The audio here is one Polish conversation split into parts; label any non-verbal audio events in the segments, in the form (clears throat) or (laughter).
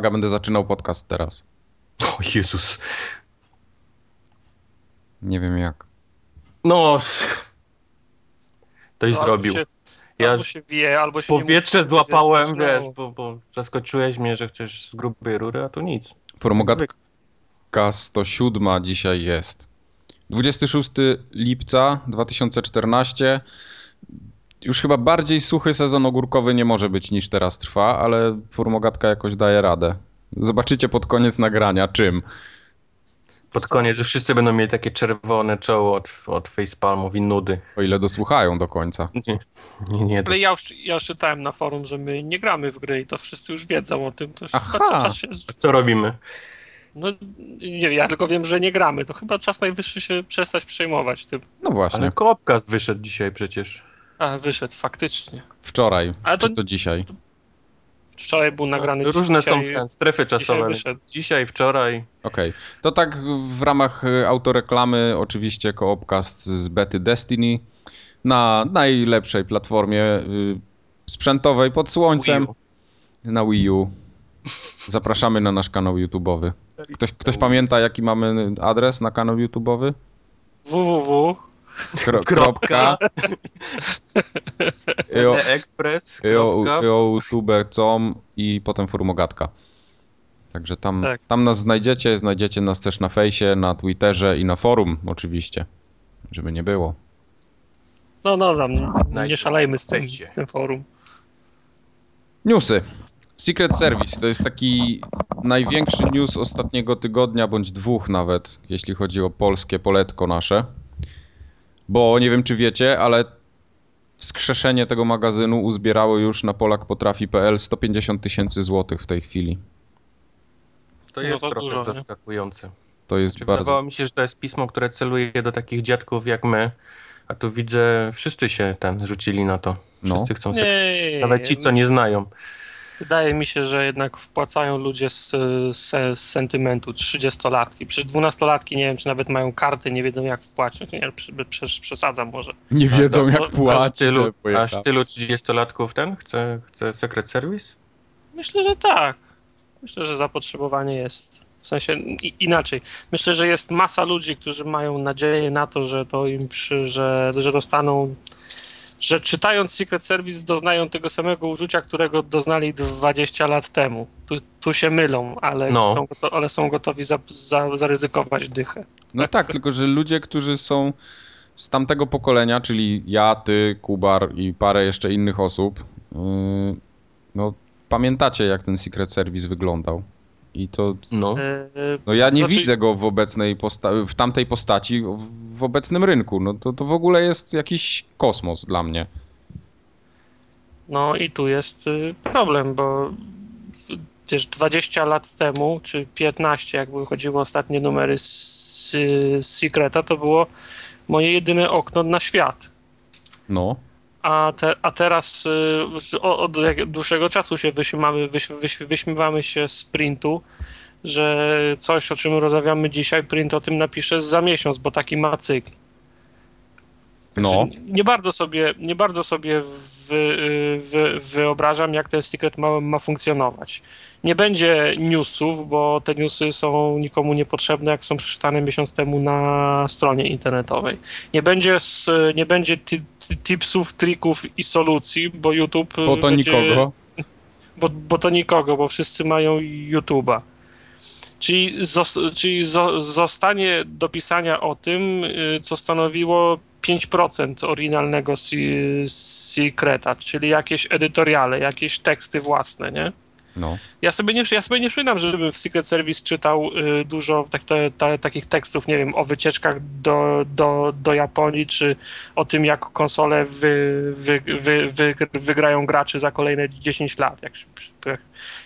uwaga, będę zaczynał podcast teraz. O Jezus. Nie wiem jak. No. Ktoś Albo zrobił. Się, Ja albo się wie, albo się powietrze mówi, złapałem, wiesz, wiesz, no. bo, bo zaskoczyłeś mnie, że chcesz z grubej rury, a tu nic. Formogatka 107 dzisiaj jest. 26 lipca 2014. Już chyba bardziej suchy sezon ogórkowy nie może być niż teraz trwa, ale formogatka jakoś daje radę. Zobaczycie pod koniec nagrania czym. Pod koniec, że wszyscy będą mieli takie czerwone czoło od, od facepalmów i nudy. O ile dosłuchają do końca. (laughs) Nie, nie, nie. Ale ja już, ja już czytałem na forum, że my nie gramy w gry i to wszyscy już wiedzą o tym. To już Aha. chyba czas się... A co robimy? No, nie wiem, ja tylko wiem, że nie gramy. To chyba czas najwyższy się przestać przejmować tym. No właśnie, Ale Koopcast wyszedł dzisiaj przecież. A, wyszedł, faktycznie. wczoraj. Ale to- Czy to dzisiaj? Wczoraj był nagrany Różne są dzisiaj... te strefy czasowe. wyszedł. Dzisiaj, dzisiaj wczoraj. Okej. To tak w ramach y, autoreklamy oczywiście Koopcast z bety Destiny na najlepszej platformie y, sprzętowej pod słońcem Wii na Wii U. Zapraszamy na nasz kanał YouTube'owy. Ktoś, ktoś pamięta jaki mamy adres na kanał YouTube'owy? www. Kro, (laughs) Kropka. Kropka. (laughs) youtube.com i potem formogatka. Także tam, Tak. tam nas znajdziecie, znajdziecie nas też na fejsie, na Twitterze i na forum oczywiście, żeby nie było. No dobra, nie Najpierw szalejmy z tym, z tym forum. Newsy. Secret Service to jest taki największy news ostatniego tygodnia, bądź dwóch nawet, jeśli chodzi o polskie poletko nasze. Bo nie wiem, czy wiecie, ale wskrzeszenie tego magazynu uzbierało już na polakpotrafi.pl 150 tysięcy złotych w tej chwili. To No jest to trochę dużo, nie? zaskakujące. To jest Czy bardzo... Wydawało mi się, że to jest pismo, które celuje do takich dziadków jak my, a tu widzę, wszyscy się ten rzucili na to. No. Wszyscy chcą sobie. Nawet ci, co nie znają. Wydaje mi się, że jednak wpłacają ludzie z, z, z sentymentu, 30-latki. Przecież 12-latki nie wiem, czy nawet mają karty, nie wiedzą jak wpłacić. Nie, przy- przesadzam może. Nie wiedzą no, jak no, Aż płacić. tylu, aż tylu 30-latków ten chce, chce Secret Service? Myślę, że tak. Myślę, że zapotrzebowanie jest. W sensie i, inaczej. Myślę, że jest masa ludzi, którzy mają nadzieję na to, że to im przy, że, że dostaną. Że czytając Secret Service doznają tego samego uczucia, którego doznali 20 lat temu. Tu, tu się mylą, ale, No. są, goto- ale są gotowi za, za, zaryzykować dychę. No tak, tylko że ludzie, którzy są z tamtego pokolenia, czyli ja, ty, Kubar i parę jeszcze innych osób, yy, no pamiętacie jak ten Secret Service wyglądał. I to, No. E, no ja nie Znaczy- widzę go w obecnej posta- w tamtej postaci, w, w obecnym rynku. No to, to w ogóle jest jakiś kosmos dla mnie. No i tu jest y, problem, bo przecież 20 lat temu, czy 15, jak wychodziły ostatnie numery z, z Secreta, to było moje jedyne okno na świat. No. A, te, a teraz y, od jak- dłuższego czasu się wyśmiewamy, wyś, wyś, wyśmiewamy się z printu, że coś, o czym rozmawiamy dzisiaj, print o tym napisze za miesiąc, bo taki ma cykl. No. Także Nie bardzo sobie, nie bardzo sobie wy, wy, wyobrażam, jak ten secret ma, ma funkcjonować. Nie będzie newsów, bo te newsy są nikomu niepotrzebne, jak są przeczytane miesiąc temu na stronie internetowej. Nie będzie, s- nie będzie ti- ti- tipsów, trików i solucji, bo YouTube. Bo to będzie, nikogo. Bo, bo to nikogo, bo wszyscy mają YouTube'a. Czyli, zos, czyli zo, zostanie do pisania o tym, y, co stanowiło 5% oryginalnego Secreta, czyli jakieś edytoriale, jakieś teksty własne, nie? No. Ja sobie nie, ja sobie nie przypominam, żebym w Secret Service czytał y, dużo tak, te, te, takich tekstów, nie wiem, o wycieczkach do, do, do Japonii, czy o tym, jak konsole wy, wy, wy, wy, wygrają graczy za kolejne 10 lat, jak, jak,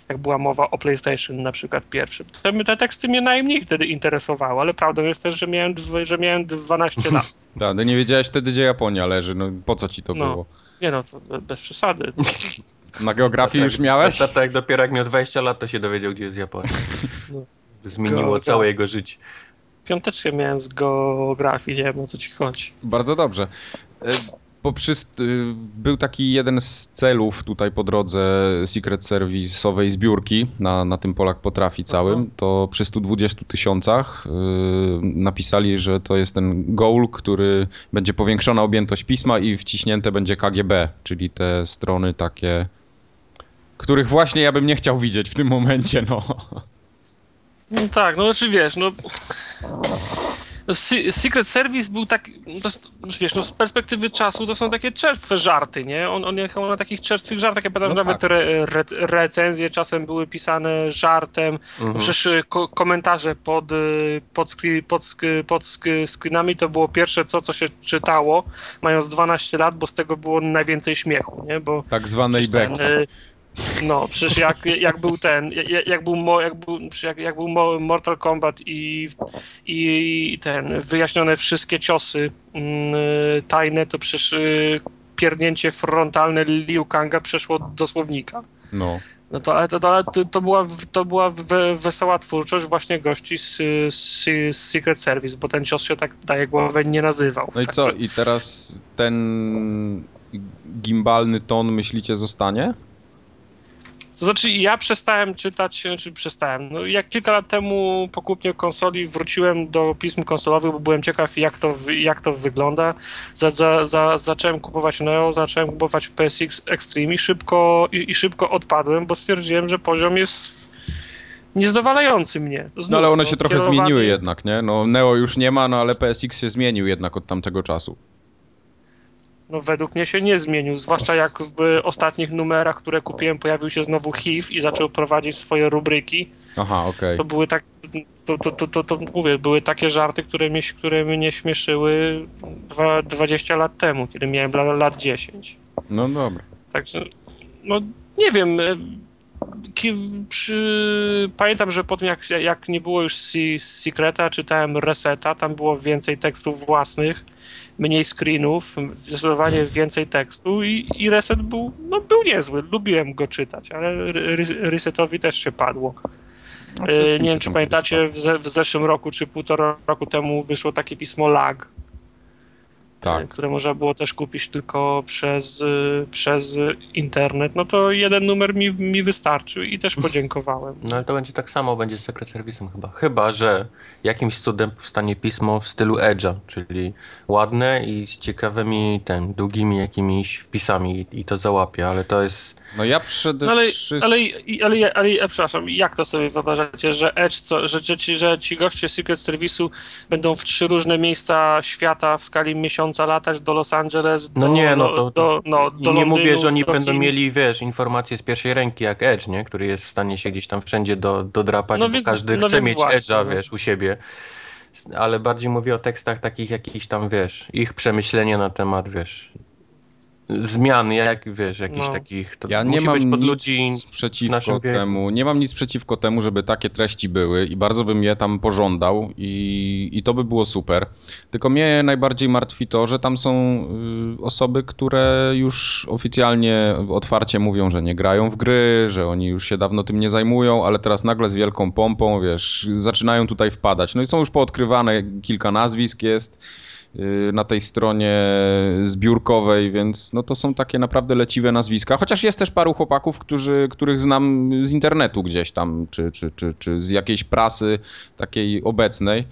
jak była mowa o PlayStation na przykład pierwszym. Te, te teksty mnie najmniej wtedy interesowały, ale prawdą jest też, że miałem, że miałem 12 lat. (laughs) No nie wiedziałeś wtedy, gdzie Japonia leży. No po co ci to No. było? Nie no, to be- bez przesady. (laughs) Na geografii Tak, już miałeś? Tata jak dopiero jak miał 20 lat, to się dowiedział, gdzie jest Japonia. (laughs) No. Zmieniło Go- całe jego życie. Piąteczkę miałem z geografii, nie wiem o co ci chodzi. Bardzo dobrze. E, poprzyst... y, był taki jeden z celów tutaj po drodze Secret Service'owej zbiórki na, na tym Polak potrafi całym, to przy 120 tysiącach y, napisali, że to jest ten goal, który będzie powiększona objętość pisma i wciśnięte będzie KGB, czyli te strony takie, których właśnie ja bym nie chciał widzieć w tym momencie, no. No tak, no znaczy wiesz, no... no Se- Secret Service był tak, jest- wiesz, no z perspektywy czasu to są takie czerstwe żarty, nie? On, on jechał na takich czerstwych żartach, ja pamiętam, No nawet tak. re, re, recenzje czasem były pisane żartem, Mhm. przecież y, ko, komentarze pod, y, pod, skri, pod, sk- pod sk- screenami to było pierwsze co, co się czytało, mając 12 lat, bo z tego było najwięcej śmiechu, nie? Bo Tak zwanej beki. No, przecież jak, jak był ten, jak, jak był, mo- jak był, jak, jak był Mo- Mortal Kombat i, i ten, wyjaśnione wszystkie ciosy mm, tajne, to przecież y, pierdnięcie frontalne Liu Kanga przeszło do słownika. No. No to, ale to, to, to była, to była we, wesoła twórczość właśnie gości z, z, z Secret Service, bo ten cios się tak daje głowę nie nazywał. No i Tak, co? I teraz ten gimbalny ton myślicie zostanie? To znaczy, ja przestałem czytać, znaczy przestałem. No, jak kilka lat temu po kupnie konsoli wróciłem do pism konsolowych, bo byłem ciekaw, jak to, jak to wygląda. Za, za, za, zacząłem kupować Neo, zacząłem kupować PSX Extreme i szybko, i, i szybko odpadłem, bo stwierdziłem, że poziom jest niezadowalający mnie. Znów, No ale one się trochę kierowany- zmieniły jednak, nie? No Neo już nie ma, no ale PSX się zmienił jednak od tamtego czasu. No według mnie się nie zmienił, zwłaszcza jak w ostatnich numerach, które kupiłem, pojawił się znowu HIV i zaczął prowadzić swoje rubryki. Aha, okej. To były tak, to, to, to, to, to mówię, były takie żarty, które mnie, które mnie śmieszyły dwa, 20 lat temu, kiedy miałem la, lat 10. No dobra. Także, no nie wiem. e, przy, pamiętam, że po tym jak, jak nie było już Secreta, czytałem Reseta, tam było więcej tekstów własnych, mniej screenów, zdecydowanie więcej tekstu i, i Reset był, no, był niezły, lubiłem go czytać, ale Resetowi też się padło. No, Nie wiem, czy pamiętacie, w, w zeszłym roku czy półtora roku temu wyszło takie pismo LAG, Tak. e, które można było też kupić tylko przez, e, przez internet. No to jeden numer mi, mi wystarczył i też (laughs) podziękowałem. No ale to będzie tak samo, będzie z Secret Service'em chyba. Chyba, że jakimś cudem powstanie pismo w stylu Edge'a, czyli ładne i z ciekawymi, ten, długimi jakimiś wpisami i, i to załapie, ale to jest... No ja przede No ale, wszystkim... ale, ale, ale, ale, ale przepraszam, jak to sobie wyobrażacie, że Edge, co, że, że, ci, że ci goście Secret Service'u będą w trzy różne miejsca świata w skali miesiąca latać do Los Angeles, No do, nie, no to, do, no, do nie mówię, Londynu, że oni będą Chin. mieli, wiesz, informacje z pierwszej ręki jak Edge, nie? Który jest w stanie się gdzieś tam wszędzie do, dodrapać, No bo więc- każdy no chce mieć właśnie, Edge'a, no. wiesz, u siebie. Ale bardziej mówię o tekstach takich jakichś tam, wiesz, ich przemyślenia na temat, wiesz, zmian, jak, wiesz, jakichś No. takich, to Ja nie musi mam być pod nic ludzi przeciwko temu. Nie mam nic przeciwko temu, żeby takie treści były i bardzo bym je tam pożądał i, i to by było super. Tylko mnie najbardziej martwi to, że tam są y, osoby, które już oficjalnie otwarcie mówią, że nie grają w gry, że oni już się dawno tym nie zajmują, ale teraz nagle z wielką pompą, wiesz, zaczynają tutaj wpadać. No i są już poodkrywane kilka nazwisk jest y, na tej stronie zbiórkowej, więc no to są takie naprawdę leciwe nazwiska. Chociaż jest też paru chłopaków, którzy, których znam z internetu gdzieś tam, czy, czy, czy, czy z jakiejś prasy takiej obecnej,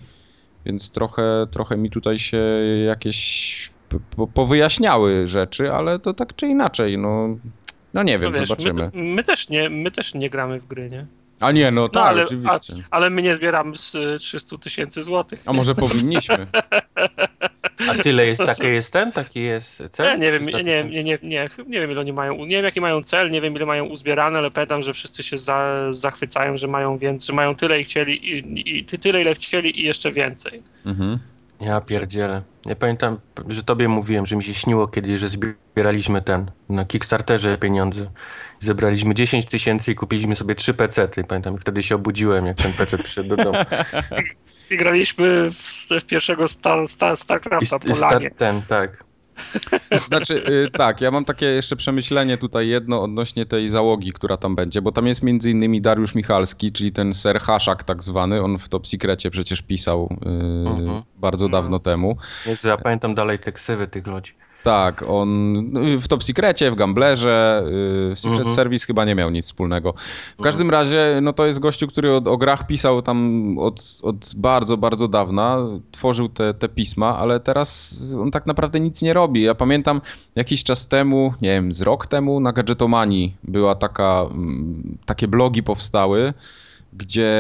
więc trochę, trochę mi tutaj się jakieś po, powyjaśniały rzeczy, ale to tak czy inaczej, no, no nie wiem, No wiesz, zobaczymy. My, my, też nie, my też nie gramy w gry, nie? A nie, no tak, ale- oczywiście. Ale my nie zbieramy z y, 300 tysięcy złotych. A może powinniśmy? (laughs) A tyle jest, taki jest ten, taki jest Ja cel? nie wiem, 300 nie, nie, nie, nie, nie, nie wiem ile oni mają, nie wiem jaki mają cel, nie wiem ile mają uzbierane, ale pamiętam, że wszyscy się za, zachwycają, że mają więcej, że mają tyle i chcieli i, i ty tyle ile chcieli i jeszcze więcej. Mhm. Ja pierdzielę. Ja pamiętam, że tobie mówiłem, że mi się śniło kiedyś, że zbieraliśmy ten, na Kickstarterze pieniądze. Zebraliśmy 10 tysięcy i kupiliśmy sobie trzy pecety. Pamiętam, wtedy się obudziłem, jak ten pecet przyszedł do domu. (laughs) I graliśmy w, w pierwszego sta, sta, I, StarCrafta st- i lanie. start ten, tak. (laughs) Znaczy, y, tak, ja mam takie jeszcze przemyślenie tutaj jedno odnośnie tej załogi, która tam będzie, bo tam jest między innymi Dariusz Michalski, czyli ten ser Haszak tak zwany, on w Top Secrecie przecież pisał y, Mhm. bardzo No. dawno temu. Jest, ja pamiętam dalej te ksywy tych ludzi. Tak, on w Top Secrecie, w Gamblerze, y, Secret Mhm. Service chyba nie miał nic wspólnego. W każdym razie, no to jest gościu, który o, o grach pisał tam od, od bardzo, bardzo dawna, tworzył te, te pisma, ale teraz on tak naprawdę nic nie robi. Ja pamiętam jakiś czas temu, nie wiem, z rok temu na Gadgetomanii była taka, mm, takie blogi powstały, gdzie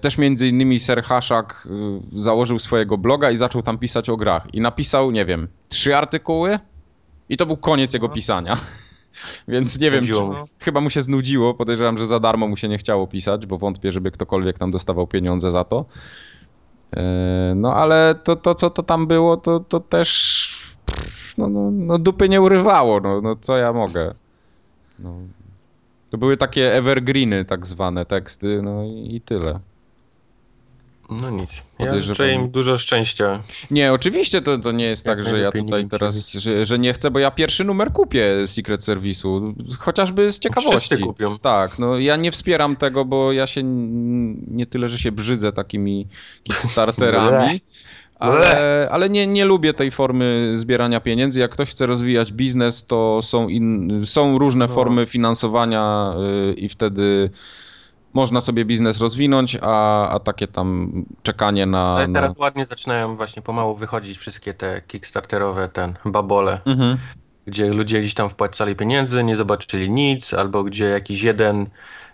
też między innymi Ser Haszak y, założył swojego bloga i zaczął tam pisać o grach. I napisał, nie wiem, trzy artykuły i to był koniec jego pisania. (laughs) Więc nie wiem, chyba mu się znudziło. Podejrzewam, że za darmo mu się nie chciało pisać, bo wątpię, żeby ktokolwiek tam dostawał pieniądze za to. E, No ale to, to co to tam było, to, to też no, no, no dupy nie urywało, no, no co ja mogę. No. To były takie evergreeny tak zwane teksty, no i, i tyle. No nic. Ja życzę im dużo szczęścia. Nie, oczywiście to, to nie jest Jak tak, że ja tutaj teraz, że, że nie chcę, bo ja pierwszy numer kupię Secret Serwisu, chociażby z ciekawości. Wszyscy kupią. Tak, no ja nie wspieram tego, bo ja się nie tyle, że się brzydzę takimi (laughs) Kickstarterami, ale, ale nie, nie lubię tej formy zbierania pieniędzy. Jak ktoś chce rozwijać biznes, to są, in, są różne No. formy finansowania y, i wtedy można sobie biznes rozwinąć, a, a takie tam czekanie na... Ale na... teraz ładnie zaczynają właśnie pomału wychodzić wszystkie te kickstarterowe, ten babole, Mhm. gdzie ludzie gdzieś tam wpłacali pieniędzy, nie zobaczyli nic, albo gdzie jakiś jeden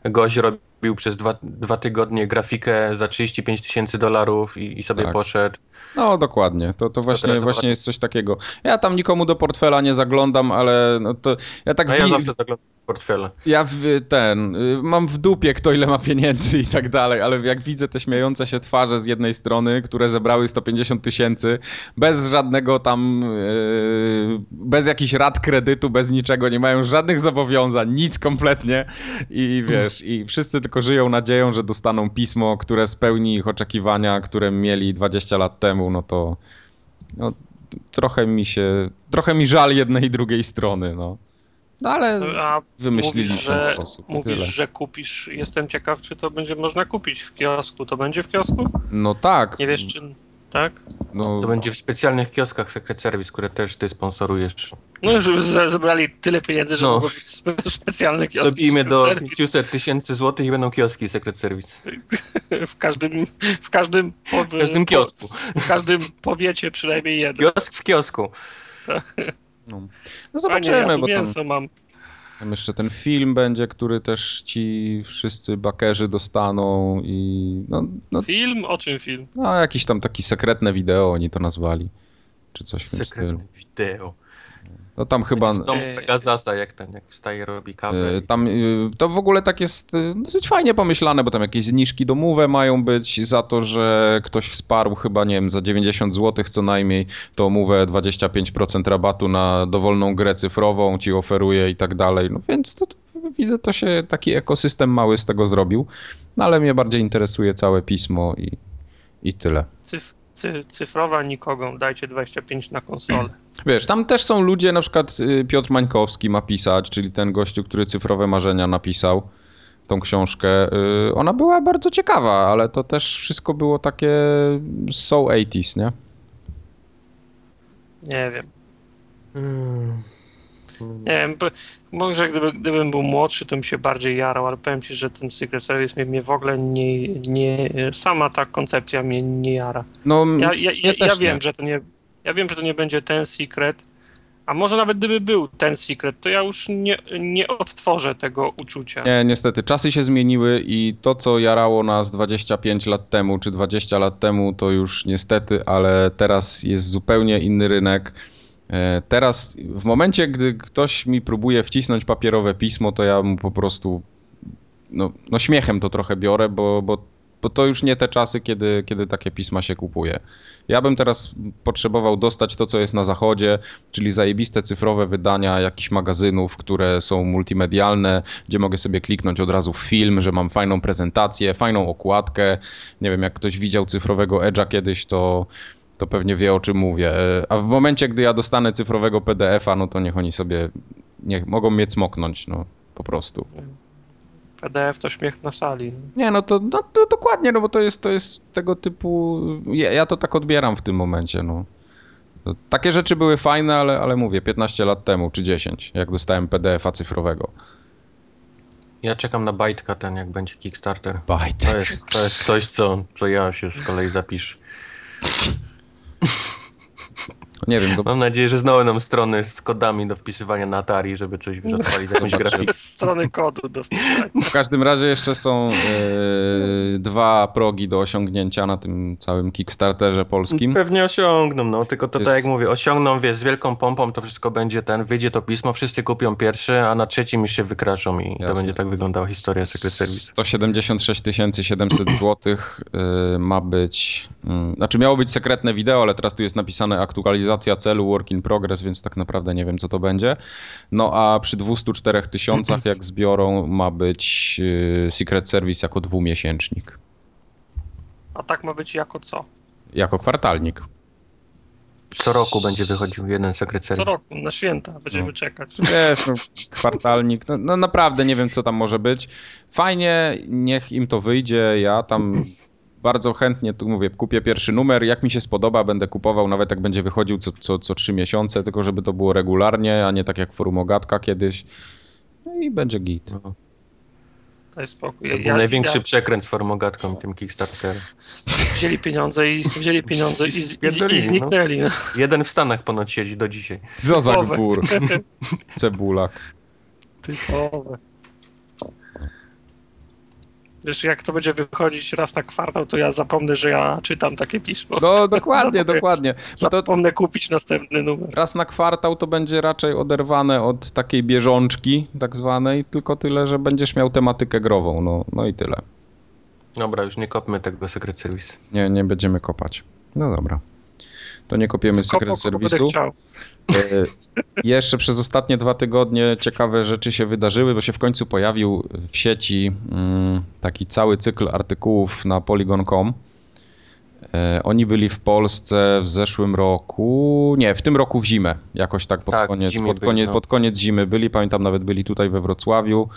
gość robił przez dwa, dwa tygodnie grafikę za 35 tysięcy dolarów i, i sobie Tak. poszedł. No dokładnie, to, to właśnie, właśnie jest coś takiego. Ja tam nikomu do portfela nie zaglądam, ale no to ja tak A ja zawsze zaglądam portfele. ja w, ten, y, mam w dupie kto ile ma pieniędzy i tak dalej, ale jak widzę te śmiejące się twarze z jednej strony, które zebrały 150 tysięcy, bez żadnego tam, y, bez jakichś rat kredytu, bez niczego, nie mają żadnych zobowiązań, nic kompletnie i wiesz, i wszyscy tylko żyją nadzieją, że dostaną pismo, które spełni ich oczekiwania, które mieli 20 lat temu, no to no, trochę mi się, trochę mi żal jednej i drugiej strony, no. No ale A wymyślili mówisz, w ten że, sposób. mówisz tyle. że kupisz. Jestem ciekaw, czy to będzie można kupić w kiosku. To będzie w kiosku? No tak. Nie wiesz, czy. Tak? No, To będzie w specjalnych kioskach Secret Service, które też ty sponsorujesz. No już ze- zebrali tyle pieniędzy, że No. mogło być spe- specjalne kioski. Dobijmy do Serii. 500 tysięcy złotych i będą kioski Secret Service. W każdym, w każdym, po, W każdym kiosku. W każdym powiecie przynajmniej jeden. Kiosk w kiosku. No. no zobaczymy, ja tu bo tam, mam. tam jeszcze ten film będzie, który też ci wszyscy bakerzy dostaną i no, no, Film? O czym film? no jakiś tam taki sekretne wideo oni to nazwali. Czy coś w tym stylu. Sekretne wideo. No tam chyba... Z domu Eee. Pegazasa, jak ten, jak wstaje, robi kawę. E, Tam e, to w ogóle tak jest e, dosyć fajnie pomyślane, bo tam jakieś zniżki domowe mają być za to, że ktoś wsparł chyba, nie wiem, za 90 zł co najmniej, to umowę 25% rabatu na dowolną grę cyfrową ci oferuje i tak dalej. No więc to, to widzę, to się taki ekosystem mały z tego zrobił, no ale mnie bardziej interesuje całe pismo i, i tyle. Cyf, cy, cyfrowa nikogo. Dajcie 25 na konsolę. Wiesz, tam też są ludzie, na przykład y, Piotr Mańkowski ma pisać, czyli ten gościu, który Cyfrowe Marzenia napisał, tą książkę. Y, Ona była bardzo ciekawa, ale to też wszystko było takie so 80s, nie? Nie wiem. Hmm. Nie wiem, może gdyby, gdybym był młodszy, to bym się bardziej jarał, ale powiem ci, że ten Secret Service mnie, mnie w ogóle nie, nie... Sama ta koncepcja mnie nie jara. No, Ja, ja, ja, ja wiem, że to nie... Ja wiem, że to nie będzie ten Secret, a może nawet gdyby był ten Secret, to ja już nie, nie odtworzę tego uczucia. Nie, niestety, czasy się zmieniły i to, co jarało nas 25 lat temu czy 20 lat temu, to już niestety, ale teraz jest zupełnie inny rynek. E, Teraz, w momencie, gdy ktoś mi próbuje wcisnąć papierowe pismo, to ja mu po prostu no, no śmiechem to trochę biorę, bo, bo, bo to już nie te czasy, kiedy, kiedy takie pisma się kupuje. Ja bym teraz potrzebował dostać to, co jest na zachodzie, czyli zajebiste cyfrowe wydania jakichś magazynów, które są multimedialne, gdzie mogę sobie kliknąć od razu film, że mam fajną prezentację, fajną okładkę. Nie wiem, jak ktoś widział cyfrowego Edge'a kiedyś, to, to pewnie wie, o czym mówię. A w momencie, gdy ja dostanę cyfrowego PDF-a, no to niech oni sobie, niech mogą mnie cmoknąć, no po prostu. PDF to śmiech na sali. Nie, no to, no, to dokładnie, no bo to jest, to jest tego typu, ja, ja to tak odbieram w tym momencie, no. Takie rzeczy były fajne, ale, ale mówię, 15 lat temu czy 10, jak dostałem PDF-a cyfrowego. Ja czekam na Bajtka ten, jak będzie Kickstarter. Bajtek. To jest, to jest coś, co, co ja się z kolei zapiszę. (laughs) Nie wiem, Mam nadzieję, że znowu nam strony z kodami do wpisywania na Atari, żeby coś wiesz, odpalić, jakąś grafikę. Strony kodu do wpisania. w każdym razie jeszcze są e, dwa progi do osiągnięcia na tym całym Kickstarterze polskim. Pewnie osiągną, no tylko to Jest- tak jak mówię, osiągną, wiesz, z wielką pompą to wszystko będzie ten, wyjdzie to pismo, wszyscy kupią pierwszy, a na trzecim już się wykraszą i to Jasne. będzie tak wyglądała historia Secret Service. 176 700 zł y, ma być, y, znaczy miało być sekretne wideo, ale teraz tu jest napisane aktualizacja celu, work in progress, więc tak naprawdę nie wiem co to będzie. No a przy 204 tysiącach jak zbiorą ma być y, Secret Service jako dwumiesięcznik, A tak ma być jako co? jako kwartalnik. Co roku będzie wychodził jeden Secret Co roku, na święta będziemy No. czekać. Wiesz, no, kwartalnik, no, no naprawdę nie wiem co tam może być. Fajnie, niech im to wyjdzie, ja tam bardzo chętnie, tu mówię, kupię pierwszy numer, jak mi się spodoba, będę kupował, nawet jak będzie wychodził co, co, co trzy miesiące, tylko żeby to było regularnie, a nie tak jak Forum Ogatka kiedyś. No i będzie git. No, Daj spokój. to był największy przekręt z formogatką tym Kickstarterem. Wzięli pieniądze i wzięli pieniądze i, z, i, i zniknęli. No. Jeden w Stanach ponoć siedzi do dzisiaj. Co za Typowe. gbur. (laughs) Cebulak. Typowe. Wiesz, jak to będzie wychodzić raz na kwartał, to ja zapomnę, że ja czytam takie pismo. No dokładnie, Zapomnę- dokładnie. No to Zapomnę kupić następny numer. raz na kwartał to będzie raczej oderwane od takiej bieżączki tak zwanej, tylko tyle, że będziesz miał tematykę grową, no, no i tyle. Dobra, już nie kopmy tego Secret Service. Nie, nie będziemy kopać. No dobra. To nie kopiemy sekret serwisu. E, Jeszcze przez ostatnie dwa tygodnie ciekawe rzeczy się wydarzyły, bo się w końcu pojawił w sieci mm, taki cały cykl artykułów na polygon.com. E, Oni byli w Polsce w zeszłym roku, nie, w tym roku w zimę, jakoś tak pod, Tak, koniec, pod, byli, koniec, no. pod koniec zimy byli, pamiętam nawet byli tutaj we Wrocławiu.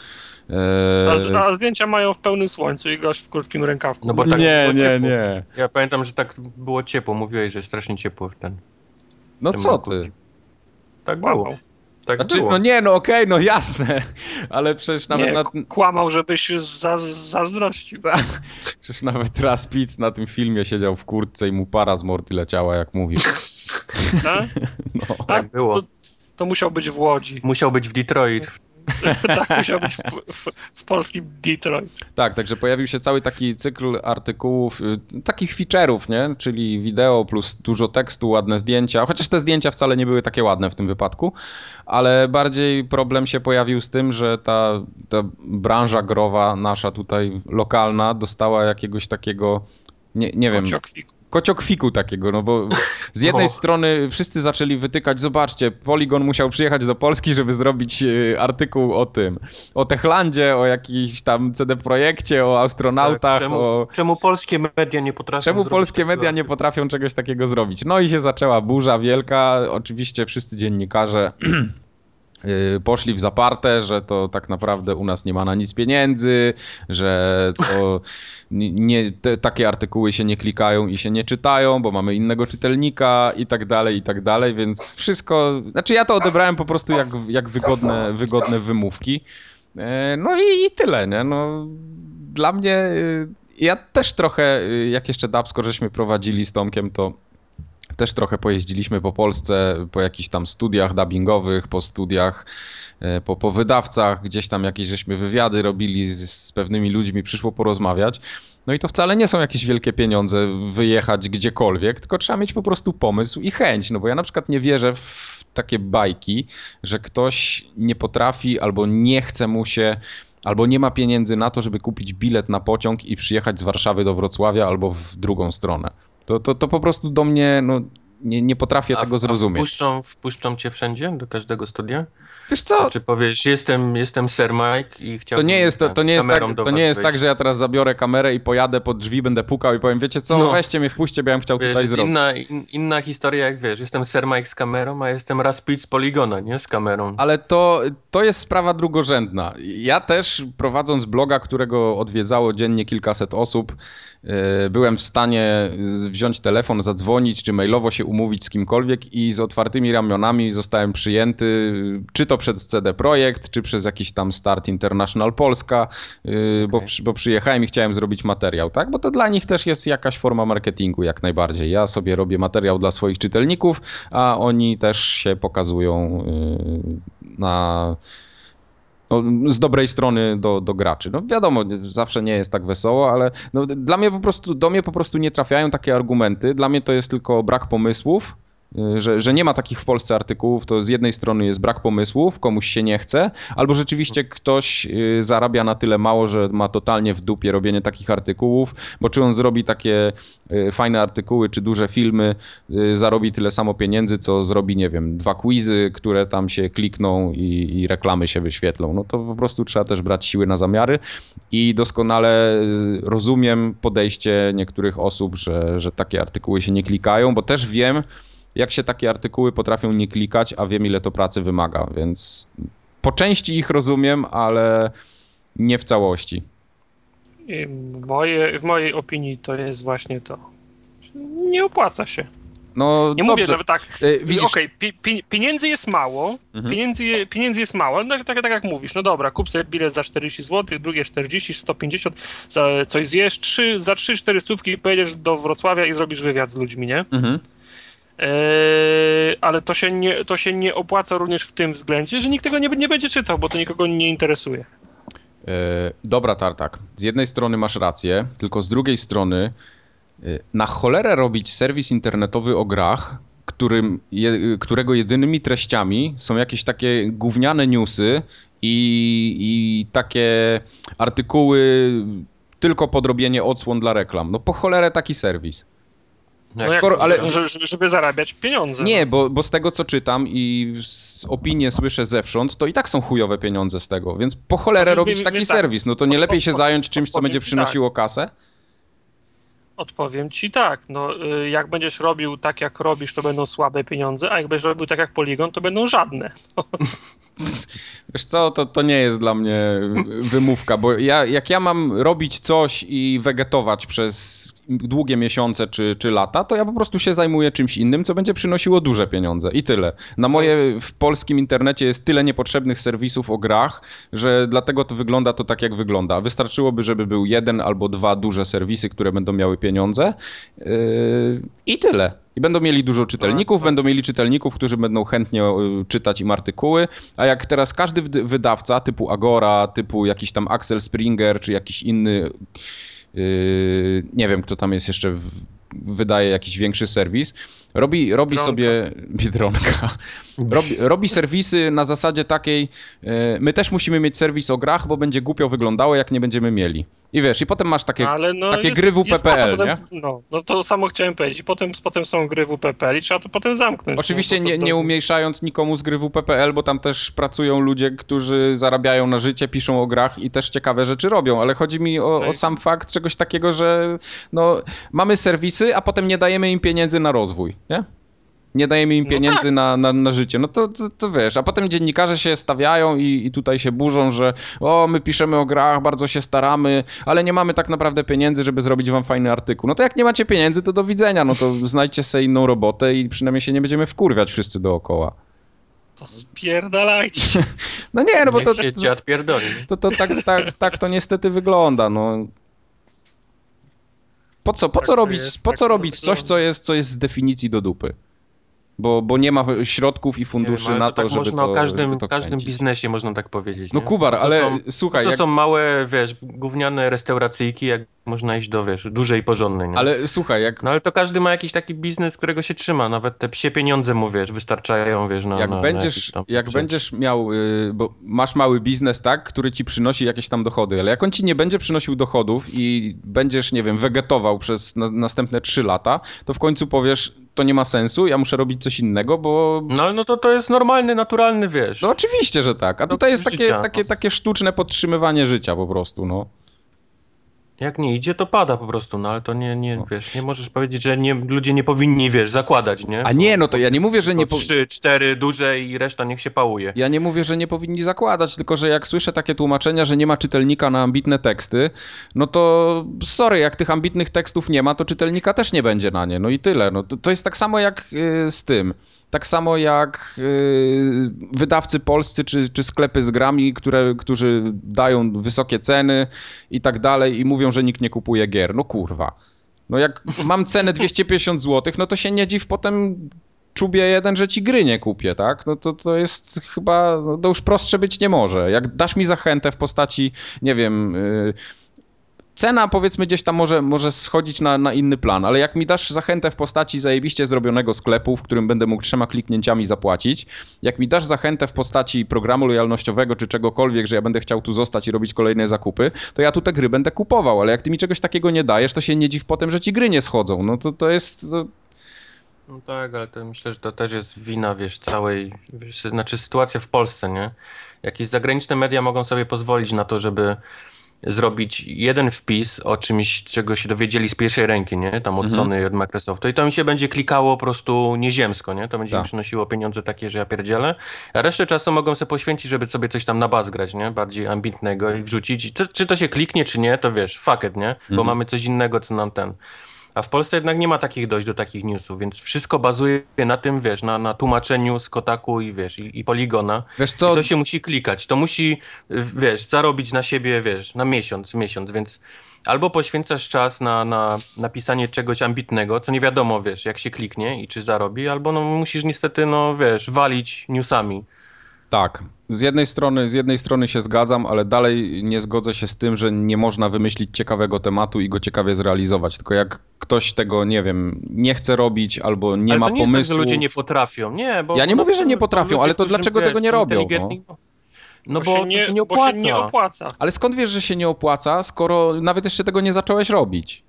E, A, a zdjęcia mają w pełnym słońcu i gość w krótkim rękawku. No bo tak nie, nie, ciepło. nie. Ja pamiętam, że tak było ciepło. Mówiłeś, że strasznie ciepło w ten. No co roku. ty? Tak było. Kłamał. Tak Znaczy, było. no nie, no okej, no jasne, (laughs) ale przecież nawet Nie, na, kłamał, żebyś za, zazdrościł. (laughs) Przecież nawet raz Pitts na tym filmie siedział w kurtce i mu para z mordy leciała, jak mówił. (laughs) Tak? No. Tak było. To, to musiał być w Łodzi. Musiał być w Detroit. (laughs) tak, musiał być w, w, w polskim Detroit. Tak, także pojawił się cały taki cykl artykułów, y, takich feature'ów, nie? Czyli wideo plus dużo tekstu, ładne zdjęcia, chociaż te zdjęcia wcale nie były takie ładne w tym wypadku, ale bardziej problem się pojawił z tym, że ta, ta branża growa nasza tutaj lokalna dostała jakiegoś takiego, nie, nie wiem. Kociokwiku takiego, no bo z jednej No. strony wszyscy zaczęli wytykać, zobaczcie, Polygon musiał przyjechać do Polski, żeby zrobić e, artykuł o tym, o Techlandzie, o jakimś tam CD Projekcie, o astronautach, czemu, o... czemu polskie media nie potrafią Czemu polskie media nie potrafią czegoś takiego zrobić? No i się zaczęła burza wielka. Oczywiście wszyscy dziennikarze (clears throat) poszli w zaparte, że to tak naprawdę u nas nie ma na nic pieniędzy, że to (laughs) nie, te, takie artykuły się nie klikają i się nie czytają, bo mamy innego czytelnika i tak dalej, i tak dalej, więc wszystko, znaczy ja to odebrałem po prostu jak, jak wygodne, wygodne wymówki. E, No i, i tyle, nie? No, dla mnie, y, ja też trochę, y, jak jeszcze Dubscore żeśmy prowadzili z Tomkiem, to też trochę pojeździliśmy po Polsce, po jakichś tam studiach dubbingowych, po studiach, e, po, po wydawcach, gdzieś tam jakieś żeśmy wywiady robili z, z pewnymi ludźmi, przyszło porozmawiać. No i to wcale nie są jakieś wielkie pieniądze wyjechać gdziekolwiek, tylko trzeba mieć po prostu pomysł i chęć. No bo ja na przykład nie wierzę w takie bajki, że ktoś nie potrafi albo nie chce mu się, albo nie ma pieniędzy na to, żeby kupić bilet na pociąg i przyjechać z Warszawy do Wrocławia albo w drugą stronę. To, to, to po prostu do mnie, no nie, nie potrafię A- tego zrozumieć. Wpuszczą, wpuszczą cię wszędzie, do każdego studia? Wiesz co, Czy powiesz, jestem, jestem Sir Mike i to chciałbym... nie jest, to, to nie jest, tak, to nie jest tak, że ja teraz zabiorę kamerę i pojadę pod drzwi, będę pukał i powiem, wiecie co, No. weźcie mnie, wpuśćcie, bo ja bym chciał Wiesz, tutaj zrobić. inna, in, inna historia, jak wiesz, jestem Sir Mike z kamerą, a jestem Raspid z Poligona, nie? Z kamerą. Ale to, to jest sprawa drugorzędna. Ja też prowadząc bloga, którego odwiedzało dziennie kilkaset osób, byłem w stanie wziąć telefon, zadzwonić, czy mailowo się umówić z kimkolwiek i z otwartymi ramionami zostałem przyjęty, czy to przez CD Projekt, czy przez jakiś tam Start International Polska, okay. bo, bo przyjechałem i chciałem zrobić materiał, tak? Bo to dla nich też jest jakaś forma marketingu jak najbardziej. Ja sobie robię materiał dla swoich czytelników, a oni też się pokazują na no, z dobrej strony do, do graczy. No wiadomo, zawsze nie jest tak wesoło, ale no, dla mnie po prostu, do mnie po prostu nie trafiają takie argumenty. Dla mnie to jest tylko brak pomysłów, że, że nie ma takich w Polsce artykułów, to z jednej strony jest brak pomysłów, komuś się nie chce, albo rzeczywiście ktoś y, zarabia na tyle mało, że ma totalnie w dupie robienie takich artykułów, bo czy on zrobi takie y, fajne artykuły, czy duże filmy, zarobi tyle samo pieniędzy, co zrobi, nie wiem, dwa quizy, które tam się klikną i, i reklamy się wyświetlą. No to po prostu trzeba też brać siły na zamiary i doskonale rozumiem podejście niektórych osób, że, że takie artykuły się nie klikają, bo też wiem, jak się takie artykuły potrafią nie klikać, a wiem ile to pracy wymaga, więc po części ich rozumiem, ale nie w całości. Moje, w mojej opinii to jest właśnie to. Nie opłaca się. No, nie dobrze. mówię, że tak. E, widzisz... Okej, okay, pi, pieniędzy jest mało, mhm. pieniędzy, pieniędzy jest mało, no, tak, tak jak mówisz, no dobra, kup sobie bilet za 40 zł, drugie 40, 150, za coś zjesz, 3, za 3-4 stówki pojedziesz do Wrocławia i zrobisz wywiad z ludźmi, nie? Mhm. Eee, ale to się, nie, to się nie opłaca również w tym względzie, że nikt tego nie, nie będzie czytał, bo to nikogo nie interesuje. Eee, dobra, Tartak. Z jednej strony masz rację, tylko z drugiej strony e, na cholerę robić serwis internetowy o grach, którym, je, którego jedynymi treściami są jakieś takie gówniane newsy i, i takie artykuły tylko podrobienie odsłon dla reklam. No po cholerę taki serwis. No Skoro, ale żeby, żeby zarabiać pieniądze. Nie, bo, bo z tego co czytam i opinie słyszę zewsząd, to i tak są chujowe pieniądze z tego, więc po cholerę no, robić taki tak, serwis. No to nie lepiej się zająć czymś, co będzie przynosiło tak. kasę? Odpowiem ci tak. No, y, jak będziesz robił tak, jak robisz, to będą słabe pieniądze, a jak będziesz robił tak, jak Polygon, to będą żadne. (laughs) Wiesz co, to, to nie jest dla mnie wymówka, bo ja, jak ja mam robić coś i wegetować przez długie miesiące czy, czy lata, to ja po prostu się zajmuję czymś innym, co będzie przynosiło duże pieniądze i tyle. Na moje w polskim internecie jest tyle niepotrzebnych serwisów o grach, że dlatego to wygląda to tak, jak wygląda. Wystarczyłoby, żeby był jeden albo dwa duże serwisy, które będą miały pieniądze yy, i tyle. I będą mieli dużo czytelników, tak, będą tak. mieli czytelników, którzy będą chętnie yy, czytać im artykuły, a jak teraz każdy wydawca typu Agora, typu jakiś tam Axel Springer, czy jakiś inny nie wiem, kto tam jest jeszcze, wydaje jakiś większy serwis. Robi, robi sobie Biedronka. Robi, robi serwisy na zasadzie takiej, yy, my też musimy mieć serwis o grach, bo będzie głupio wyglądało, jak nie będziemy mieli. I wiesz, i potem masz takie, no takie jest, gry WPPL, nie? No, no to samo chciałem powiedzieć. I potem, potem są gry WPPL i trzeba to potem zamknąć. Oczywiście no, nie, nie umniejszając nikomu z gry WPPL, bo tam też pracują ludzie, którzy zarabiają na życie, piszą o grach i też ciekawe rzeczy robią, ale chodzi mi o, o sam fakt czegoś takiego, że no, mamy serwisy, a potem nie dajemy im pieniędzy na rozwój, nie? Nie dajemy im no pieniędzy no tak. na, na, na, życie. No to, to, to, wiesz, a potem dziennikarze się stawiają i, i, tutaj się burzą, że o, my piszemy o grach, bardzo się staramy, ale nie mamy tak naprawdę pieniędzy, żeby zrobić wam fajny artykuł. No to jak nie macie pieniędzy, to do widzenia, no to (laughs) znajdźcie sobie inną robotę i przynajmniej się nie będziemy wkurwiać wszyscy dookoła. To spierdalajcie. (laughs) No nie, no bo to... to, to, to tak, tak, tak to niestety wygląda, no. Po co, po co tak robić, po tak co robić coś, co jest, co jest z definicji do dupy? Bo, bo nie ma środków i funduszy wiem, na to, tak żeby można to, o każdym, to każdym biznesie można tak powiedzieć. No nie? Kubar, ale są, słuchaj... To jak... są małe, wiesz, gówniane restauracyjki, jak można iść do, wiesz, dużej i porządnej. Nie? Ale słuchaj, jak... No ale to każdy ma jakiś taki biznes, którego się trzyma, nawet te psie pieniądze mu, wiesz, wystarczają, wiesz, na Jak na, będziesz, na jak będziesz miał, y, bo masz mały biznes, tak, który ci przynosi jakieś tam dochody, ale jak on ci nie będzie przynosił dochodów i będziesz, nie wiem, wegetował przez na, następne trzy lata, to w końcu powiesz, to nie ma sensu, ja muszę robić coś innego, bo... No, no to to jest normalny, naturalny, wiesz. No oczywiście, że tak, a tutaj jest takie, takie, takie sztuczne podtrzymywanie życia po prostu, no. Jak nie idzie, to pada po prostu, no ale to nie, nie wiesz, nie możesz powiedzieć, że nie, ludzie nie powinni, wiesz, zakładać, nie? A nie, no to ja nie mówię, że nie... Po trzy, cztery duże i reszta niech się pałuje. Ja nie mówię, że nie powinni zakładać, tylko że jak słyszę takie tłumaczenia, że nie ma czytelnika na ambitne teksty, no to sorry, jak tych ambitnych tekstów nie ma, to czytelnika też nie będzie na nie, no i tyle. No to, to jest tak samo jak yy, z tym. Tak samo jak yy, wydawcy polscy czy, czy sklepy z grami, które, którzy dają wysokie ceny i tak dalej i mówią, że nikt nie kupuje gier. No kurwa. No jak mam cenę 250 zł, no to się nie dziw potem czubie jeden, że ci gry nie kupię, tak? No to, to jest chyba, no to już prostsze być nie może. Jak dasz mi zachętę w postaci, nie wiem... Yy, cena powiedzmy gdzieś tam może, może schodzić na, na inny plan, ale jak mi dasz zachętę w postaci zajebiście zrobionego sklepu, w którym będę mógł trzema kliknięciami zapłacić, jak mi dasz zachętę w postaci programu lojalnościowego czy czegokolwiek, że ja będę chciał tu zostać i robić kolejne zakupy, to ja tu te gry będę kupował, ale jak ty mi czegoś takiego nie dajesz, to się nie dziw potem, że ci gry nie schodzą. No to, to jest... To... No tak, ale to myślę, że to też jest wina, wiesz, całej, wiesz, znaczy sytuacja w Polsce, nie? Jakieś zagraniczne media mogą sobie pozwolić na to, żeby zrobić jeden wpis o czymś, czego się dowiedzieli z pierwszej ręki, nie? Tam od mhm. Sony od Microsoftu i to mi się będzie klikało po prostu nieziemsko, nie? To będzie tak. mi przynosiło pieniądze takie, że ja pierdzielę, a resztę czasu mogą sobie poświęcić, żeby sobie coś tam na baz grać, nie? Bardziej ambitnego i wrzucić. To, czy to się kliknie, czy nie, to wiesz, fuck it, nie? Bo mhm. mamy coś innego, co nam ten... A w Polsce jednak nie ma takich dojść do takich newsów, więc wszystko bazuje na tym, wiesz, na, na tłumaczeniu z Kotaku i wiesz, i, i Poligona. Wiesz co? I to się musi klikać, to musi, wiesz, zarobić na siebie, wiesz, na miesiąc, miesiąc, więc albo poświęcasz czas na, na napisanie czegoś ambitnego, co nie wiadomo, wiesz, jak się kliknie i czy zarobi, albo no musisz niestety, no wiesz, walić newsami. Tak. Z jednej strony, z jednej strony się zgadzam, ale dalej nie zgodzę się z tym, że nie można wymyślić ciekawego tematu i go ciekawie zrealizować. Tylko jak ktoś tego, nie wiem, nie chce robić albo nie ale ma to nie pomysłu. Jest tak, że ludzie nie potrafią. Nie, bo ja nie mówię, że nie potrafią, ale to dlaczego tego nie robią? No? No bo, bo, się, nie, się nie opłaca. Się nie opłaca. Ale skąd wiesz, że się nie opłaca, skoro nawet jeszcze tego nie zacząłeś robić?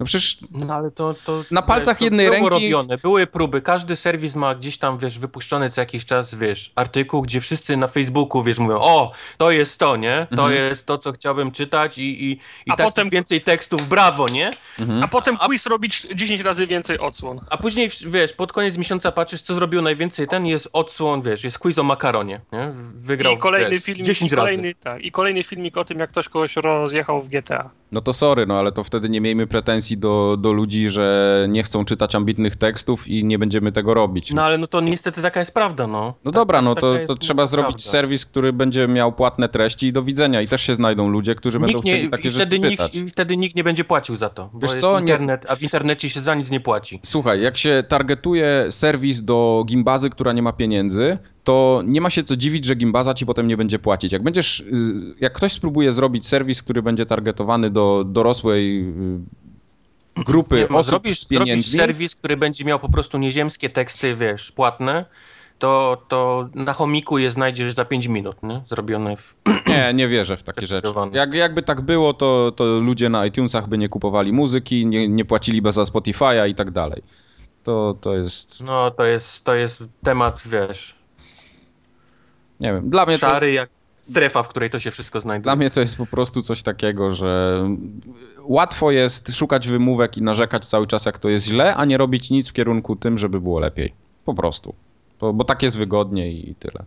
No przecież no ale to, to na palcach to jednej było ręki... robione, były próby, każdy serwis ma gdzieś tam, wiesz, wypuszczony co jakiś czas, wiesz, artykuł, gdzie wszyscy na Facebooku, wiesz, mówią, o, to jest to, nie? To mhm. jest to, co chciałbym czytać i, i, i tak potem... więcej tekstów, brawo, nie? Mhm. A potem quiz a... robić 10 razy więcej odsłon. A później, wiesz, pod koniec miesiąca patrzysz, co zrobił najwięcej, ten jest odsłon, wiesz, jest quiz o makaronie, nie? Wygrał, I kolejny wiesz, filmik, 10 i kolejny, razy. Tak, I kolejny filmik o tym, jak ktoś kogoś rozjechał w GTA. No to sorry, no ale to wtedy nie miejmy pretensji do, do ludzi, że nie chcą czytać ambitnych tekstów i nie będziemy tego robić. No ale no to niestety taka jest prawda, no. No dobra, no to, to trzeba zrobić prawda. serwis, który będzie miał płatne treści i do widzenia i też się znajdą ludzie, którzy nikt będą chcieli takie rzeczy nikt, czytać. I wtedy nikt nie będzie płacił za to, Wiesz co? internet, a w internecie się za nic nie płaci. Słuchaj, jak się targetuje serwis do gimbazy, która nie ma pieniędzy, to nie ma się co dziwić, że Gimbaza ci potem nie będzie płacić. Jak będziesz, y, jak ktoś spróbuje zrobić serwis, który będzie targetowany do dorosłej y, grupy nie, osób zrobisz, z pieniędzmi... Zrobisz serwis, który będzie miał po prostu nieziemskie teksty, wiesz, płatne, to, to na chomiku je znajdziesz za 5 minut, nie? Zrobione w... Nie, nie wierzę w takie rzeczy. Jak, jakby tak było, to, to ludzie na iTunesach by nie kupowali muzyki, nie, nie płaciliby za Spotify'a i tak dalej. To, to jest... No, to jest, to jest temat, wiesz nie wiem, dla mnie Szary jest... jak strefa, w której to się wszystko znajduje. Dla mnie to jest po prostu coś takiego, że łatwo jest szukać wymówek i narzekać cały czas, jak to jest źle, a nie robić nic w kierunku tym, żeby było lepiej. Po prostu. Bo, bo tak jest wygodnie i tyle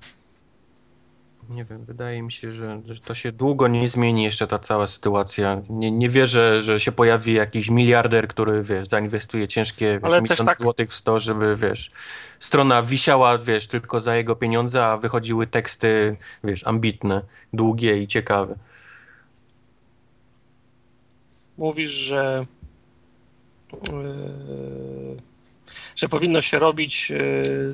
nie wiem, wydaje mi się, że, że, to się długo nie zmieni jeszcze ta cała sytuacja. Nie, nie wierzę, że się pojawi jakiś miliarder, który, wiesz, zainwestuje ciężkie wiesz, milion tak... złotych w to, żeby, wiesz, strona wisiała, wiesz, tylko za jego pieniądze, a wychodziły teksty, wiesz, ambitne, długie i ciekawe. Mówisz, że yy, że powinno się robić yy,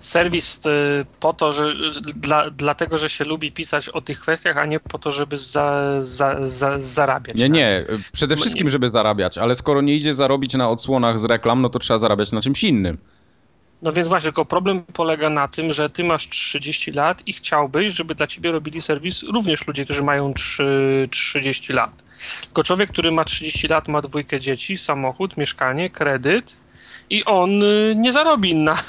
serwis y, po to, że dla, dlatego, że się lubi pisać o tych kwestiach, a nie po to, żeby za, za, za, zarabiać. Nie, nie. Przede wszystkim, żeby zarabiać, ale skoro nie idzie zarobić na odsłonach z reklam, no to trzeba zarabiać na czymś innym. No więc właśnie, tylko problem polega na tym, że ty masz 30 lat i chciałbyś, żeby dla ciebie robili serwis również ludzie, którzy mają 3, 30 lat. Tylko człowiek, który ma 30 lat, ma dwójkę dzieci, samochód, mieszkanie, kredyt, i on y, nie zarobi na, (laughs)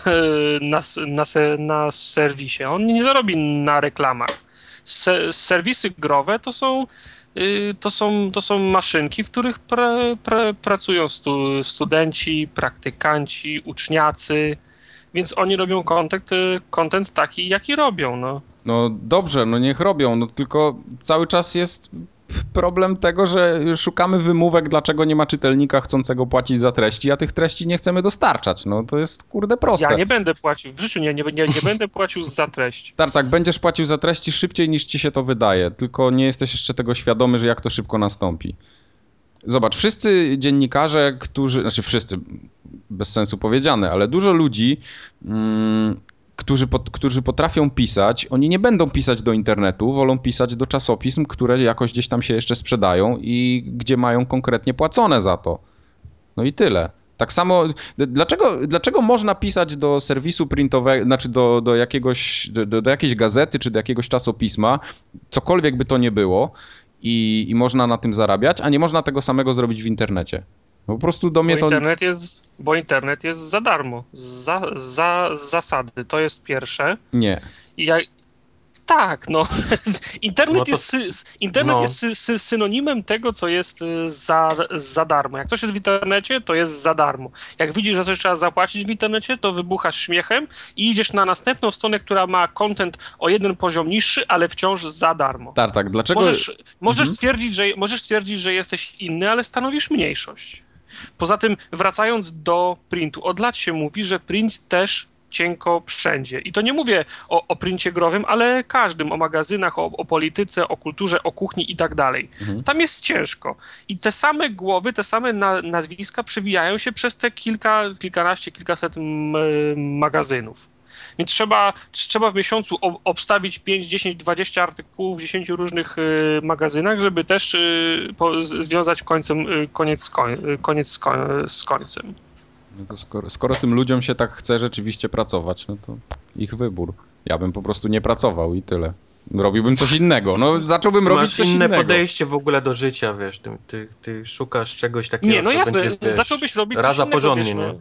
na, na, na serwisie, on nie zarobi na reklamach. Se, serwisy growe to są y, to są, to są maszynki, w których pra, pra, pracują stu, studenci, praktykanci, uczniacy, więc oni robią content, content taki, jaki robią. No. no dobrze, no niech robią, no tylko cały czas jest problem tego, że szukamy wymówek, dlaczego nie ma czytelnika chcącego płacić za treści, a tych treści nie chcemy dostarczać. No to jest kurde proste. Ja nie będę płacił, w życiu nie, nie, nie, nie będę płacił za treść. Tak, tak, będziesz płacił za treści szybciej niż ci się to wydaje, tylko nie jesteś jeszcze tego świadomy, że jak to szybko nastąpi. Zobacz, wszyscy dziennikarze, którzy, znaczy wszyscy, bez sensu powiedziane, ale dużo ludzi mm, którzy, pot, którzy potrafią pisać, oni nie będą pisać do internetu, wolą pisać do czasopism, które jakoś gdzieś tam się jeszcze sprzedają i gdzie mają konkretnie płacone za to. No i tyle. Tak samo, dlaczego, dlaczego można pisać do serwisu printowego, znaczy do, do, jakiegoś, do, do jakiejś gazety czy do jakiegoś czasopisma, cokolwiek by to nie było, i, i można na tym zarabiać, a nie można tego samego zrobić w internecie? Po prostu do mnie bo to... Internet jest, bo internet jest za darmo. Za, za zasady. To jest pierwsze. Nie. I ja, tak, no. (laughs) Internet, no to, jest, internet no. jest sy synonimem tego, co jest y, za, za darmo. Jak coś jest w internecie, to jest za darmo. Jak widzisz, że coś trzeba zapłacić w internecie, to wybuchasz śmiechem i idziesz na następną stronę, która ma content o jeden poziom niższy, ale wciąż za darmo. Tak, tak. Dlaczego... Możesz, możesz, mhm. twierdzić, że, możesz twierdzić, że jesteś inny, ale stanowisz mniejszość. Poza tym, wracając do printu, od lat się mówi, że print też cienko wszędzie. I to nie mówię o, o princie growym, ale każdym, o magazynach, o, o polityce, o kulturze, o kuchni i tak dalej. Mhm. Tam jest ciężko. I te same głowy, te same na, nazwiska przewijają się przez te kilka, kilkanaście, kilkaset magazynów. Więc trzeba, trzeba w miesiącu obstawić 5, 10, 20 artykułów w 10 różnych y, magazynach, żeby też y, związać końcem, y, koniec, z, koń, koniec z, koń, z końcem. No to skoro, skoro tym ludziom się tak chce rzeczywiście pracować, no to ich wybór. Ja bym po prostu nie pracował i tyle. Robiłbym coś innego. No, zacząłbym robić coś inne innego. podejście w ogóle do życia, wiesz. Ty, ty, ty szukasz czegoś takiego, Nie, no jasne, będzie, wiesz, zacząłbyś robić coś innego, porządnie, wiesz, no. nie?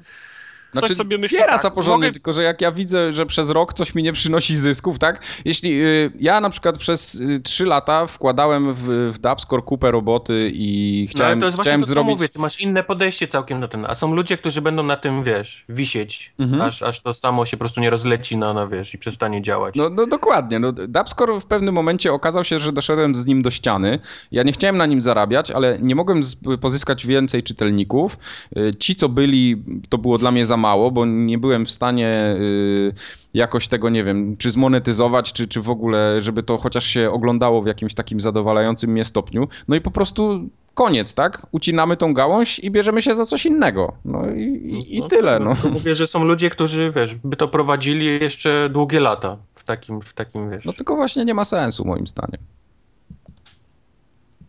Znaczy, sobie myśli, tak, porządnie, mogę... tylko że jak ja widzę, że przez rok coś mi nie przynosi zysków, tak? Jeśli y, ja na przykład przez y, 3 lata wkładałem w, w Dapscore kupę roboty i chciałem, no, ale to jest chciałem właśnie to, zrobić... mówię, ty masz inne podejście całkiem do tego, a są ludzie, którzy będą na tym, wiesz, wisieć, mhm. aż, aż to samo się po prostu nie rozleci na, na wiesz, i przestanie działać. No, no dokładnie, no Dapscore w pewnym momencie okazał się, że doszedłem z nim do ściany, ja nie chciałem na nim zarabiać, ale nie mogłem pozyskać więcej czytelników, y, ci co byli, to było dla mnie za mało, bo nie byłem w stanie y, jakoś tego, nie wiem, czy zmonetyzować, czy, czy w ogóle, żeby to chociaż się oglądało w jakimś takim zadowalającym mnie stopniu. No i po prostu koniec, tak? Ucinamy tą gałąź i bierzemy się za coś innego. No i, i, i no, tyle, no. no. Mówię, że są ludzie, którzy, wiesz, by to prowadzili jeszcze długie lata w takim, w takim, wiesz... No tylko właśnie nie ma sensu, moim zdaniem.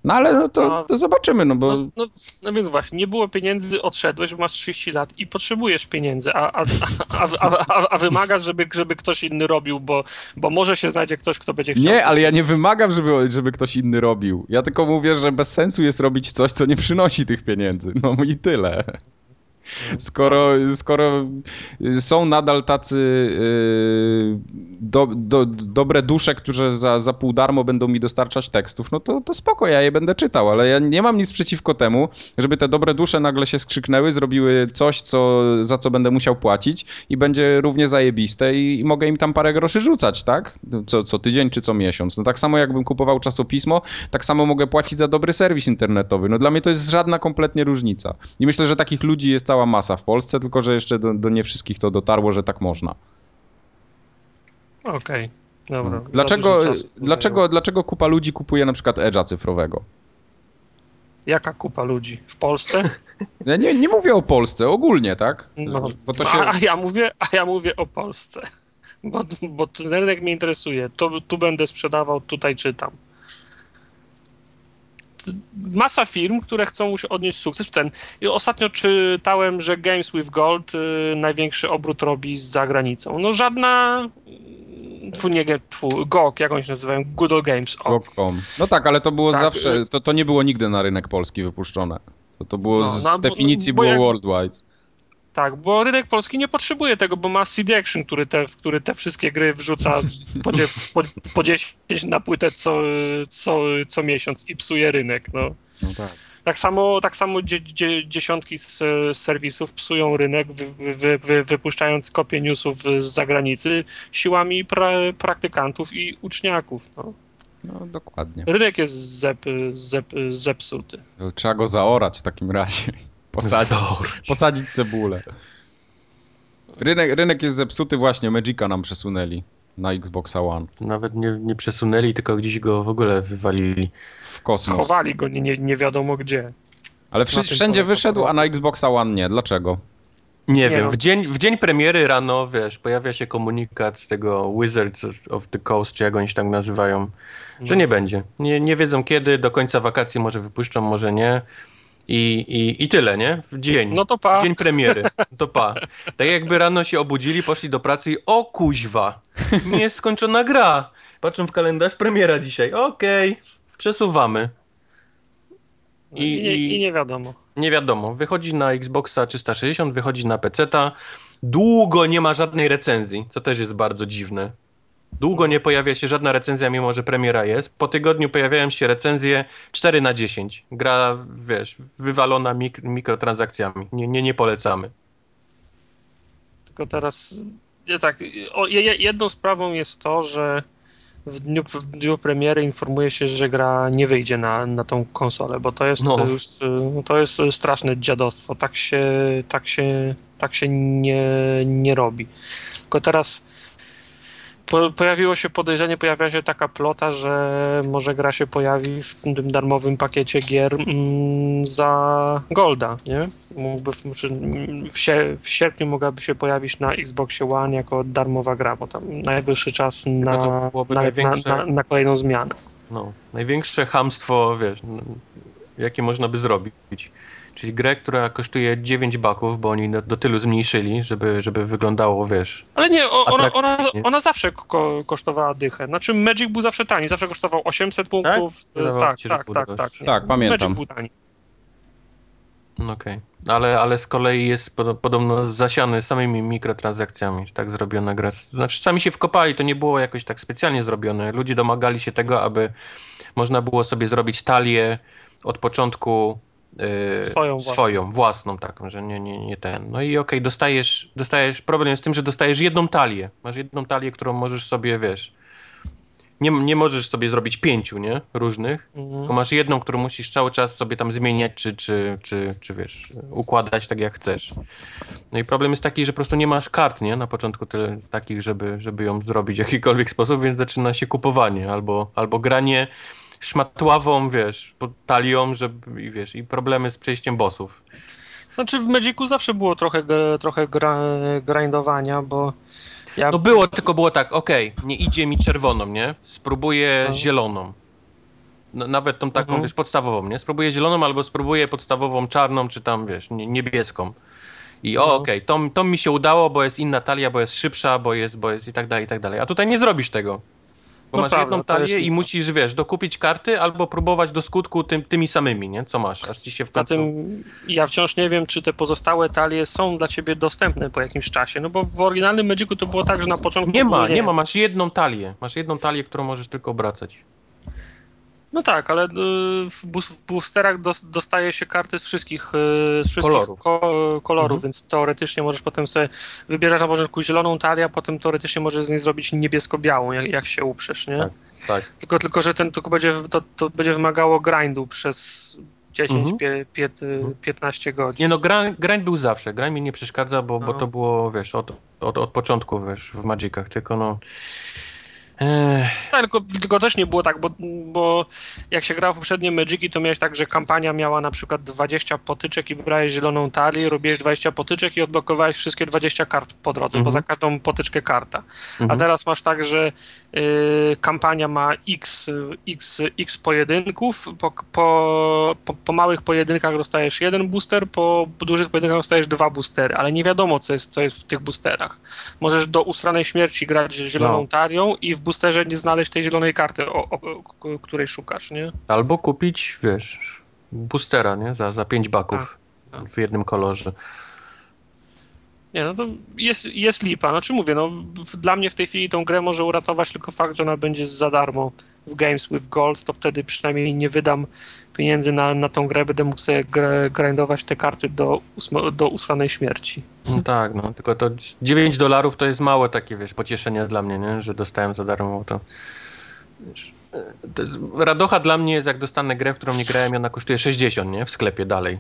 No ale no to, no. to zobaczymy, no bo... No, no, no, więc właśnie, nie było pieniędzy, odszedłeś, masz 30 lat i potrzebujesz pieniędzy, a, a, a, a, a wymagasz, żeby, żeby ktoś inny robił, bo, bo może się znajdzie ktoś, kto będzie chciał... Nie, ale ja nie wymagam, żeby, żeby ktoś inny robił. Ja tylko mówię, że bez sensu jest robić coś, co nie przynosi tych pieniędzy. No i tyle. Skoro, skoro są nadal tacy yy, do, do, dobre dusze, które za, za pół darmo będą mi dostarczać tekstów, no to, to spoko, ja je będę czytał, ale ja nie mam nic przeciwko temu, żeby te dobre dusze nagle się skrzyknęły, zrobiły coś, co, za co będę musiał płacić i będzie równie zajebiste i, i mogę im tam parę groszy rzucać, tak? Co, co tydzień czy co miesiąc. No tak samo jakbym kupował czasopismo, tak samo mogę płacić za dobry serwis internetowy. No dla mnie to jest żadna kompletnie różnica. I myślę, że takich ludzi jest cała masa w Polsce, tylko że jeszcze do, do nie wszystkich to dotarło, że tak można. Okej. Okay. Dobra. Dlaczego, dlaczego, dlaczego kupa ludzi kupuje na przykład Edge'a cyfrowego? Jaka kupa ludzi? W Polsce? (laughs) Ja nie, nie mówię o Polsce, ogólnie, tak? No, się... a, ja mówię, a ja mówię o Polsce. Bo, bo ten rynek mnie interesuje. To, tu będę sprzedawał, tutaj czytam masa firm, które chcą odnieść sukces. Ten. I ostatnio czytałem, że Games with Gold y, największy obrót robi za granicą. No żadna Tfu, nie, tfu, GOG, jak oni się nazywają? Good Old Games. GOG.com. No tak, ale to było tak. zawsze, to, to nie było nigdy na rynek polski wypuszczone. To, to było no, z, no, z definicji było jak, worldwide. Tak, bo rynek polski nie potrzebuje tego, bo ma CD Action, który te, który te wszystkie gry wrzuca po, po, po 10 na płytę co, co, co miesiąc i psuje rynek. No. No tak. Tak samo, tak samo dzie, dzie, dziesiątki z, z serwisów psują rynek, wy, wy, wy, wypuszczając kopie newsów z zagranicy siłami pra, praktykantów i uczniaków. No. No dokładnie. Rynek jest zep, zep, zepsuty. Trzeba go zaorać w takim razie. Posadzić, posadzić cebulę. Rynek, rynek jest zepsuty właśnie, Magica nam przesunęli na Xboxa One. Nawet nie, nie przesunęli, tylko gdzieś go w ogóle wywalili. W kosmos. Schowali go nie, nie, wiadomo gdzie. Ale wszy, wszędzie wyszedł, a na Xboxa One nie. Dlaczego? Nie, Nie wiem, no. w, dzień, w dzień premiery rano, wiesz, pojawia się komunikat z tego Wizards of the Coast, czy jak oni się tak nazywają, że No. nie będzie. Nie, nie wiedzą kiedy, do końca wakacji może wypuszczą, może nie. I, i, I tyle, nie? W dzień. No to pa. Dzień premiery. To pa. Tak jakby rano się obudzili, poszli do pracy i o kuźwa, nie jest skończona gra. Patrzą w kalendarz, premiera dzisiaj. Okej, przesuwamy. I, I, nie, I nie wiadomo. Nie wiadomo. Wychodzi na Xboxa 360, wychodzi na PC-ta. Długo nie ma żadnej recenzji, co też jest bardzo dziwne. Długo nie pojawia się żadna recenzja, mimo że premiera jest. Po tygodniu pojawiają się recenzje 4 na 10. Gra, wiesz, wywalona mik mikrotransakcjami. Nie, nie, nie polecamy. Tylko teraz nie, tak, o, je- je- jedną sprawą jest to, że w dniu, w dniu premiery informuje się, że gra nie wyjdzie na, na tą konsolę, bo to jest, No. to jest, to jest straszne dziadostwo. Tak się, tak się, tak się nie, nie robi. Tylko teraz po, pojawiło się podejrzenie, pojawia się taka plota, że może gra się pojawi w tym darmowym pakiecie gier mm, za Golda, nie? Mógłby, w, w, sie, w sierpniu mogłaby się pojawić na Xboxie One jako darmowa gra, bo tam najwyższy czas na, na, na, największe- na, na kolejną zmianę. No, największe hamstwo, wiesz, jakie można by zrobić. Czyli grę, która kosztuje 9 baków, bo oni do, do tylu zmniejszyli, żeby, żeby wyglądało, wiesz, Ale nie, o, ona, ona, ona zawsze ko, kosztowała dychę. Znaczy Magic był zawsze tani, zawsze kosztował 800 punktów. Tak, ci że tak, tak, tak. nie. Tak, pamiętam. Magic był tani. No Okej, ale, ale z kolei jest podo- podobno zasiany samymi mikrotransakcjami, tak zrobiona gra. Znaczy sami się wkopali, to nie było jakoś tak specjalnie zrobione. Ludzie domagali się tego, aby można było sobie zrobić talię od początku yy, Swoją własną. swoją, własną taką, że nie, nie, nie ten. No i okej, dostajesz, dostajesz, problem jest w tym, że dostajesz jedną talię. Masz jedną talię, którą możesz sobie, wiesz, nie, nie możesz sobie zrobić pięciu, nie? Różnych. Mhm. Tylko masz jedną, którą musisz cały czas sobie tam zmieniać, czy, czy, czy, czy wiesz, układać tak jak chcesz. No i problem jest taki, że po prostu nie masz kart, nie? Na początku tyle takich, żeby, żeby ją zrobić w jakikolwiek sposób, więc zaczyna się kupowanie albo, albo granie szmatławą, wiesz, pod talią, żeby, i wiesz, i problemy z przejściem bossów. Znaczy w Magicu zawsze było trochę, trochę gra, grindowania, bo ja... No było, tylko było tak, okej, nie idzie mi czerwoną, nie? Spróbuję No. zieloną. No, nawet tą taką, Mhm. wiesz, podstawową, nie? Spróbuję zieloną albo spróbuję podstawową czarną, czy tam, wiesz, nie- niebieską. I o, Mhm. okej, to, to mi się udało, bo jest inna talia, bo jest szybsza, bo jest, bo jest i tak dalej, i tak dalej. A tutaj nie zrobisz tego. Bo No masz prawda, jedną to talię i musisz, wiesz, dokupić karty albo próbować do skutku tym, tymi samymi, nie? Co masz, aż ci się w końcu... tym ja wciąż nie wiem, czy te pozostałe talie są dla ciebie dostępne po jakimś czasie, no bo w oryginalnym Magicu to było tak, że na początku... Nie ma, było, nie ma, masz jedną talię. Masz jedną talię, którą możesz tylko obracać. No tak, ale y, w, boosterach dos, dostaje się karty z wszystkich, y, z wszystkich Kolorów. Ko, kolorów, Mhm. więc teoretycznie możesz potem sobie wybierać na początku zieloną talię, a potem teoretycznie możesz z niej zrobić niebiesko-białą, jak, jak się uprzesz, nie? Tak. Tak. Tylko, tylko, że ten tylko będzie, to, to będzie wymagało grindu przez 10, Mhm. pie, pie, Mhm. 15 godzin. Nie no, grind, grind był zawsze. Grind mi nie przeszkadza, bo, bo No. to było, wiesz, od, od, od początku, wiesz, w Magicach, tylko no... Tak, tylko, tylko też nie było tak, bo, bo jak się grało w poprzednie Magiki, to miałeś tak, że kampania miała na przykład 20 potyczek i wybrałeś zieloną talię, robiłeś 20 potyczek i odblokowałeś wszystkie 20 kart po drodze, Mhm. bo za każdą potyczkę karta. A mhm. teraz masz tak, że y, kampania ma x, x, x pojedynków, po, po, po, po małych pojedynkach dostajesz jeden booster, po dużych pojedynkach dostajesz dwa boostery, ale nie wiadomo, co jest, co jest w tych boosterach. Możesz do usranej śmierci grać zieloną No. talią i w boosterze nie znaleźć tej zielonej karty, o, o, o której szukasz, nie? Albo kupić, wiesz, boostera, nie? Za, za 5 baków Tak, tak. w jednym kolorze. Nie, no to jest, jest lipa. Znaczy mówię, no dla mnie w tej chwili tą grę może uratować tylko fakt, że ona będzie za darmo w Games with Gold, to wtedy przynajmniej nie wydam pieniędzy na, na tą grę, będę mógł sobie grindować te karty do, do usranej śmierci. No tak, no tylko to 9 dolarów to jest małe takie, wiesz, pocieszenie dla mnie, nie? że dostałem za darmo to. Wiesz, jest, radocha dla mnie jest jak dostanę grę, w którą nie grałem i ona kosztuje 60, nie? W sklepie dalej.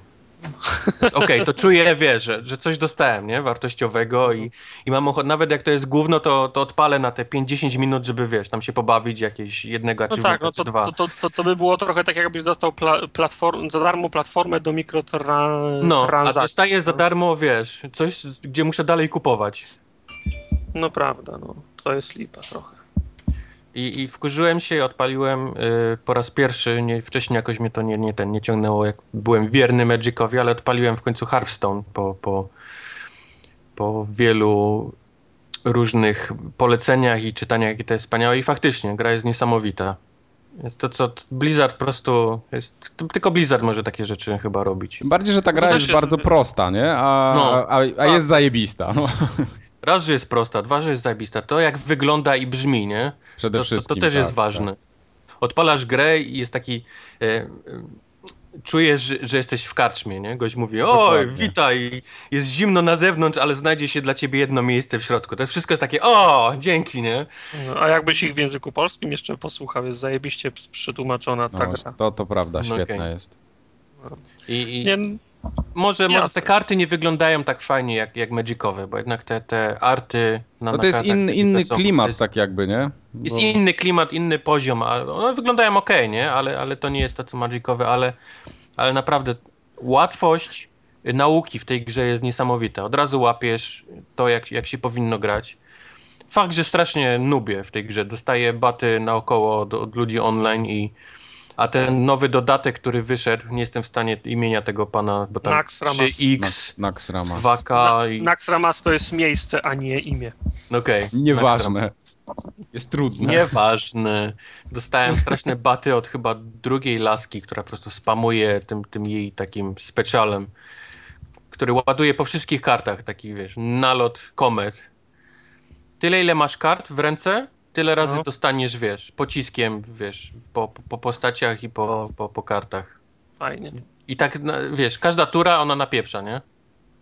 Okej, okay, to czuję, wiesz, że, że coś dostałem, nie? Wartościowego i, i mam ochotę, nawet jak to jest gówno, to, to odpalę na te 5-10 minut, żeby, wiesz, tam się pobawić jakieś jednego no tak, no to, dwa. To, to, to, by było trochę tak, jakbyś dostał pla, platform, za darmo platformę do mikrotransakcji. No, a dostaję za darmo, wiesz, coś, gdzie muszę dalej kupować. No prawda, no. To jest lipa trochę. I, I wkurzyłem się i odpaliłem y, po raz pierwszy, nie, wcześniej jakoś mnie to nie, nie, ten, nie ciągnęło, jak byłem wierny Magicowi, ale odpaliłem w końcu Hearthstone po, po, po wielu różnych poleceniach i czytaniach, jakie to jest wspaniałe i faktycznie, gra jest niesamowita. Jest to, co Blizzard po prostu. Jest, tylko Blizzard może takie rzeczy chyba robić. Bardziej, że ta gra jest, jest, bardzo prosta, nie? A, no, a, a, a jest zajebista. No. (laughs) Raz, że jest prosta, dwa, że jest zajebista. To jak wygląda i brzmi, nie? Przede to, wszystkim. To, to też tak, jest ważne. Tak. Odpalasz grę i jest taki. E, e, czujesz, że, że, jesteś w karczmie, nie? Gość mówi, oj, witaj, jest zimno na zewnątrz, ale znajdzie się dla ciebie jedno miejsce w środku. To jest wszystko takie, o, dzięki, nie? No, a jakbyś ich w języku polskim jeszcze posłuchał, jest zajebiście przetłumaczona ta no, gra. To, to prawda, no świetna okay. jest. I, i... Nie, może, może te karty nie wyglądają tak fajnie jak, jak Magicowe, bo jednak te, te arty na No to jest in, inny klimat jest, tak jakby, nie? Bo... Jest inny klimat, inny poziom, a one wyglądają ok, nie? Ale, ale to nie jest to co Magicowe, ale, ale naprawdę łatwość nauki w tej grze jest niesamowita. Od razu łapiesz to, jak, jak się powinno grać. Fakt, że strasznie nubię w tej grze. Dostaję baty naokoło od, od ludzi online i a ten nowy dodatek, który wyszedł, nie jestem w stanie imienia tego pana, bo tam Naxramas. 3X, Naxramas. 2K i... Naxramas to jest miejsce, a nie imię. Okej. Okay. Nieważne. Jest trudne. Nieważne. Dostałem straszne baty od chyba drugiej laski, która po prostu spamuje tym, tym jej takim specialem, który ładuje po wszystkich kartach, taki wiesz, nalot komet. Tyle ile masz kart w ręce, tyle razy no. dostaniesz, wiesz, pociskiem, wiesz, po, po postaciach i po, po, po kartach. Fajnie. I tak, wiesz, każda tura ona napieprza, nie?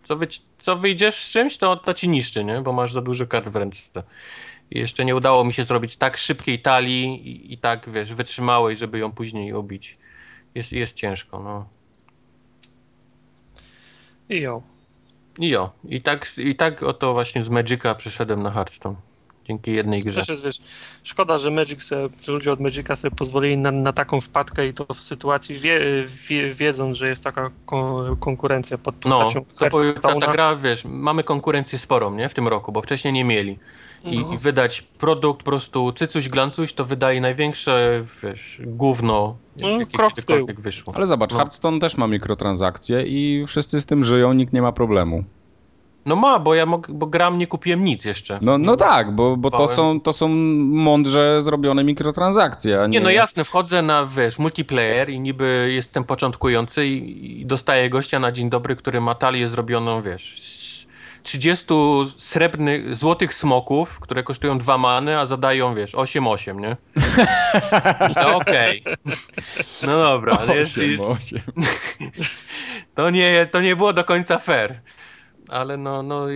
Co, wy, co wyjdziesz z czymś, to, to ci niszczy, nie? Bo masz za dużo kart w ręce. I jeszcze nie udało mi się zrobić tak szybkiej talii i, i tak, wiesz, wytrzymałej, żeby ją później obić. Jest, jest ciężko, no. I jo. I jo. I tak, I tak oto właśnie z Magica przeszedłem na Hearthstone dzięki jednej grze. Też jest, wiesz, szkoda, że Magic se, że ludzie od Magica sobie pozwolili na, na taką wpadkę i to w sytuacji wie, wie, wiedząc, że jest taka kon konkurencja pod no, postacią no, to ta gra, wiesz, mamy konkurencję sporą, nie, w tym roku, bo wcześniej nie mieli. I, no. i wydać produkt po prostu cycuś glancuś, to wydaje największe, wiesz, gówno, no, jakie krok w tył. wyszło. Ale zobacz, no. Hearthstone też ma mikrotransakcje i wszyscy z tym żyją, nikt nie ma problemu. No ma, bo ja mog, bo gram nie kupiłem nic jeszcze. No, no tak, bo, bo to, są, to są mądrze zrobione mikrotransakcje, a nie... Nie, no jasne, wchodzę na, wiesz, multiplayer i niby jestem początkujący i, i dostaję gościa na dzień dobry, który ma talię zrobioną, wiesz, 30 srebrnych, złotych smoków, które kosztują dwa many, a zadają, wiesz, 8-8, nie? (laughs) Okej. Okay. No dobra, ale jest, jest... (laughs) to, nie, to nie było do końca fair ale no, no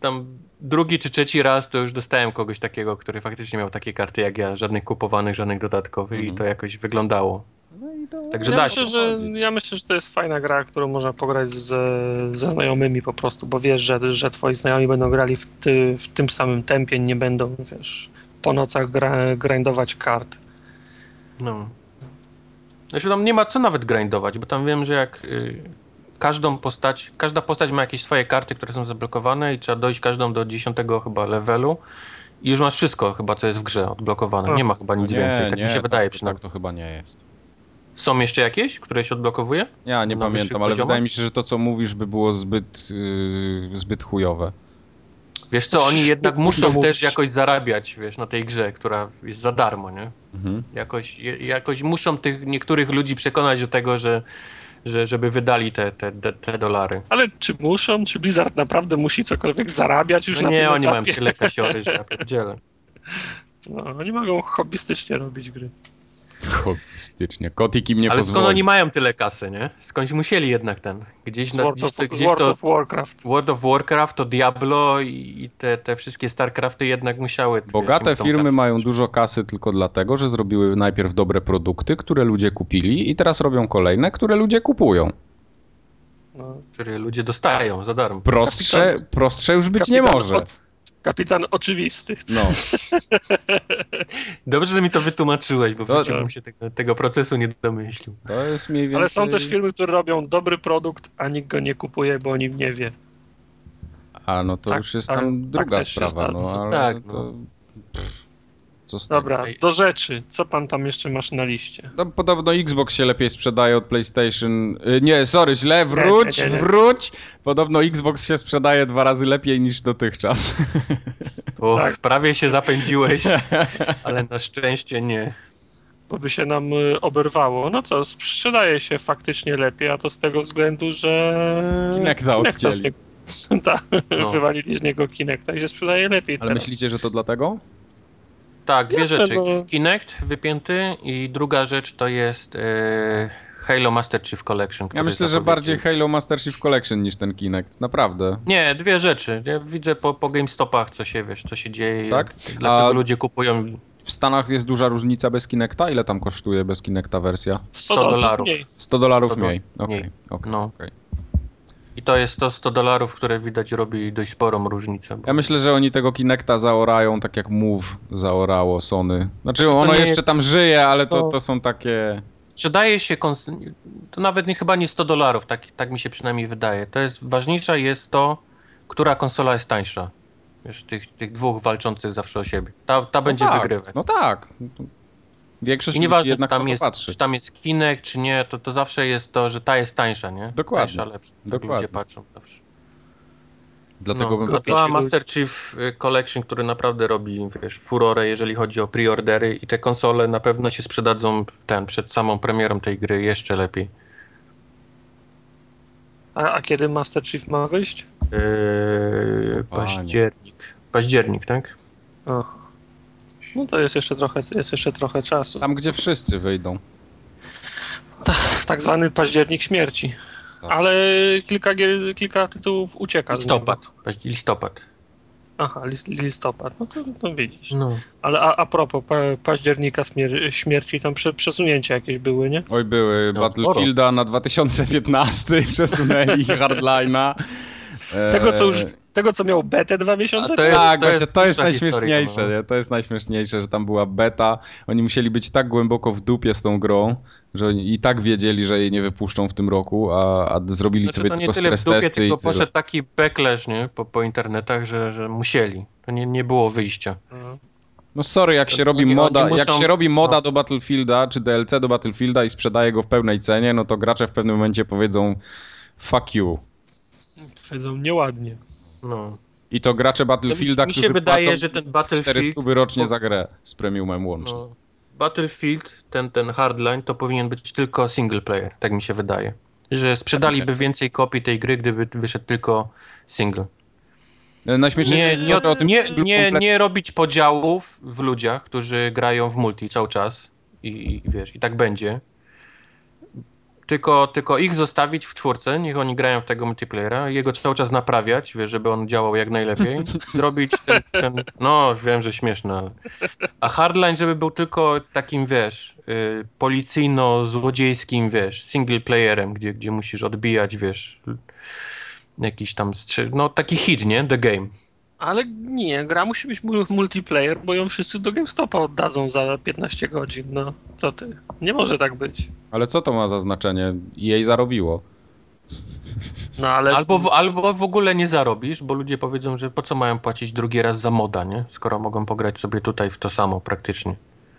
tam drugi czy trzeci raz to już dostałem kogoś takiego, który faktycznie miał takie karty jak ja, żadnych kupowanych, żadnych dodatkowych i mhm. to jakoś wyglądało. No. Także ja, myślę, że, ja myślę, że to jest fajna gra, którą można pograć z, ze znajomymi po prostu, bo wiesz, że, że twoi znajomi będą grali w, ty, w tym samym tempie, nie będą, wiesz, po nocach gra, grindować kart. No. Znaczy tam nie ma co nawet grindować, bo tam wiem, że jak y, każdą postać, każda postać ma jakieś swoje karty, które są zablokowane i trzeba dojść każdą do 10 chyba levelu i już masz wszystko chyba, co jest w grze odblokowane. Nie ma chyba nic nie, więcej, tak nie, mi się wydaje tak, przynajmniej. Tak to chyba nie jest. Są jeszcze jakieś, które się odblokowuje? Ja nie pamiętam, ale wydaje mi się, że to co mówisz by było zbyt, yy, zbyt chujowe. Wiesz co, oni jednak muszą też jakoś zarabiać, wiesz, na tej grze, która jest za darmo, nie? Mhm. Jakoś, jakoś muszą tych niektórych ludzi przekonać do tego, że że, żeby wydali te, te, te, te dolary. Ale czy muszą? Czy Blizzard naprawdę musi cokolwiek zarabiać już No na nie, tym oni mają etapie? tyle kasiory, że ja (laughs) pierdzielę. No, oni mogą hobbystycznie robić gry. Hobbystycznie. Kotik im nie Ale pozwoli. skąd oni mają tyle kasy, nie? Skądś musieli jednak ten. Gdzieś, na, World, gdzieś, to, gdzieś World to of Warcraft. World of Warcraft, to Diablo i te, te wszystkie StarCrafty jednak musiały. wiesz, Bogate tą firmy kasę mają dużo kasy tylko dlatego, że zrobiły najpierw dobre produkty, które ludzie kupili i teraz robią kolejne, które ludzie kupują. No. Które ludzie dostają za darmo. Prostsze, prostsze już być nie może. od- Kapitan oczywisty. No. (laughs) Dobrze, że mi to wytłumaczyłeś, bo No, bym się tego, tego procesu nie domyślił. To jest mniej więcej... Ale są też firmy, które robią dobry produkt, a nikt go nie kupuje, bo o nim nie wie. A no to Tak, już jest tak, tam tak druga się sprawa, no ale tak, to... no. Pff, Dobra, do rzeczy. Co pan tam jeszcze masz na liście? No, podobno Xbox się lepiej sprzedaje od PlayStation. Y, Nie, sorry, źle, wróć, nie, nie. wróć. Podobno Xbox się sprzedaje dwa razy lepiej niż dotychczas. (laughs) O, Tak. prawie się zapędziłeś, (laughs) ale na szczęście nie. Bo by się nam y, oberwało. No co, sprzedaje się faktycznie lepiej, a to z tego względu, że... Kinecta Kinecta z odcięli. niego- (laughs) Tak, No. wywalili z niego Kinecta i się sprzedaje lepiej Ale teraz. myślicie, że to dlatego? Tak, dwie Jasne, rzeczy. no. Kinect wypięty i druga rzecz to jest e, Halo Master Chief Collection. Ja myślę, że bardziej Halo Master Chief Collection niż ten Kinect. Naprawdę. Nie, dwie rzeczy. Ja widzę po, po GameStopach, co się, wiesz, co się dzieje. Tak? Dlaczego A- ludzie kupują W Stanach jest duża różnica bez Kinecta? Ile tam kosztuje bez Kinecta wersja? 100 dolarów. dolarów mniej. 100 dolarów 100 mniej. Okej, mniej. okej, No. okej. I to jest to 100 dolarów, które widać robi dość sporą różnicę. Bo... Ja myślę, że oni tego Kinecta zaorają tak jak Move zaorało Sony. Znaczy ono nie jeszcze tam żyje, ale to, to- są takie... Sprzedaje się, kons- to nawet nie, chyba nie 100 dolarów, tak, tak mi się przynajmniej wydaje. To jest, ważniejsze jest to, która konsola jest tańsza. Wiesz, tych, tych dwóch walczących zawsze o siebie. Ta, ta będzie no tak, wygrywać. No tak. Większość I nieważne, czy tam, to jest, patrzy. czy tam jest Kinect, czy nie, to, to zawsze jest to, że ta jest tańsza, nie? Dokładnie. Tańsza, lepsza. Tak Dokładnie. ludzie patrzą zawsze. Dlatego no, bym... a dwa Master Chief y, Collection, który naprawdę robi, wiesz, furorę, jeżeli chodzi o preordery i te konsole na pewno się sprzedadzą ten, przed samą premierą tej gry jeszcze lepiej. A, a kiedy Master Chief ma wyjść? Yy, Panie. październik. Październik, tak? Aha. No to jest jeszcze trochę, jest jeszcze trochę czasu. Tam, gdzie wszyscy wyjdą. Tak zwany październik śmierci. Tak. Ale kilka, kilka tytułów ucieka. Listopad. niego. Paź- Listopad. Aha, lis- listopad. No to, no widzisz. No. Ale a, a propos pa, października śmier- śmierci, tam prze, przesunięcia jakieś były, nie? Oj, były No, Battlefielda na 2015, (laughs) przesunęli Hardline'a. E, Tego, co już, tego, co miał betę dwa miesiące A to temu? jest- tak, właśnie, to jest najśmieszniejsze, historia, no. nie? To jest najśmieszniejsze, że tam była beta. Oni musieli być tak głęboko w dupie z tą grą, że oni i tak wiedzieli, że jej nie wypuszczą w tym roku, a, a zrobili Znaczy, sobie to nie tylko tyle w dupie, tylko poszedł taki backlash, nie? Po, po internetach, że, że musieli. To nie, nie było wyjścia. No. No sorry, jak To się robi moda, oni jak muszą- się robi moda no. do Battlefielda, czy DLC do Battlefielda i sprzedaje go w pełnej cenie, no to gracze w pewnym momencie powiedzą fuck you. Powiedzą nieładnie. No. I to gracze Battlefielda, mi się którzy wydaje, płacą że ten 400 Battlefield, rocznie po- za grę z premiumem łącznie. no, Battlefield, ten, ten hardline, to powinien być tylko single player, tak mi się wydaje. Że sprzedaliby więcej kopii tej gry, gdyby wyszedł tylko single. E, Najśmieszniejsze Nie, nie, to, o tym nie, nie, nie robić podziałów w ludziach, którzy grają w multi cały czas i, i wiesz, i tak będzie. Tylko, tylko ich zostawić w czwórce, niech oni grają w tego multiplayera, jego cały czas naprawiać, wiesz, żeby on działał jak najlepiej. (laughs) Zrobić ten, ten no wiem, że śmieszne, ale... A Hardline, żeby był tylko takim, wiesz, y, policyjno-złodziejskim, wiesz, single playerem, gdzie, gdzie musisz odbijać, wiesz, jakiś tam strzy... no taki hit, nie? The Game. Ale nie, gra musi być mul- multiplayer, bo ją wszyscy do GameStopa oddadzą za 15 godzin. No, co ty? Nie może tak być. Ale co to ma za znaczenie? Jej zarobiło. No ale Albo w, albo w ogóle nie zarobisz, bo ludzie powiedzą, że po co mają płacić drugi raz za moda, nie? Skoro mogą pograć sobie tutaj w to samo praktycznie.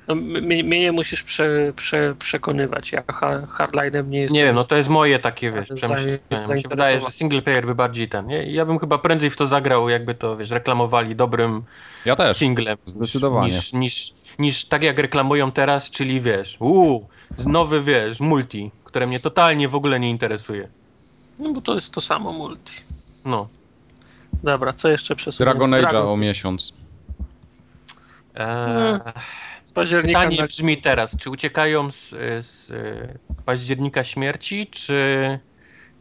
No, mnie, mnie nie musisz prze, prze, przekonywać. Ja ha- hardlinem nie jestem. Nie wiem, no to jest moje takie, wiesz, przemyślenie. Mi się wydaje, że single player by bardziej ten, nie? Ja bym chyba prędzej w to zagrał, jakby to, wiesz, reklamowali dobrym Ja też. singlem. Zdecydowanie. Niż, niż, niż tak jak reklamują teraz, czyli wiesz, uuu, nowy, wiesz, multi, które mnie totalnie w ogóle nie interesuje. No bo to jest to samo multi. No. Dobra, co jeszcze przesunąć? Dragon Age'a Dragon- o miesiąc. Eee, Z października pytanie na... brzmi teraz, czy uciekają z, z października śmierci, czy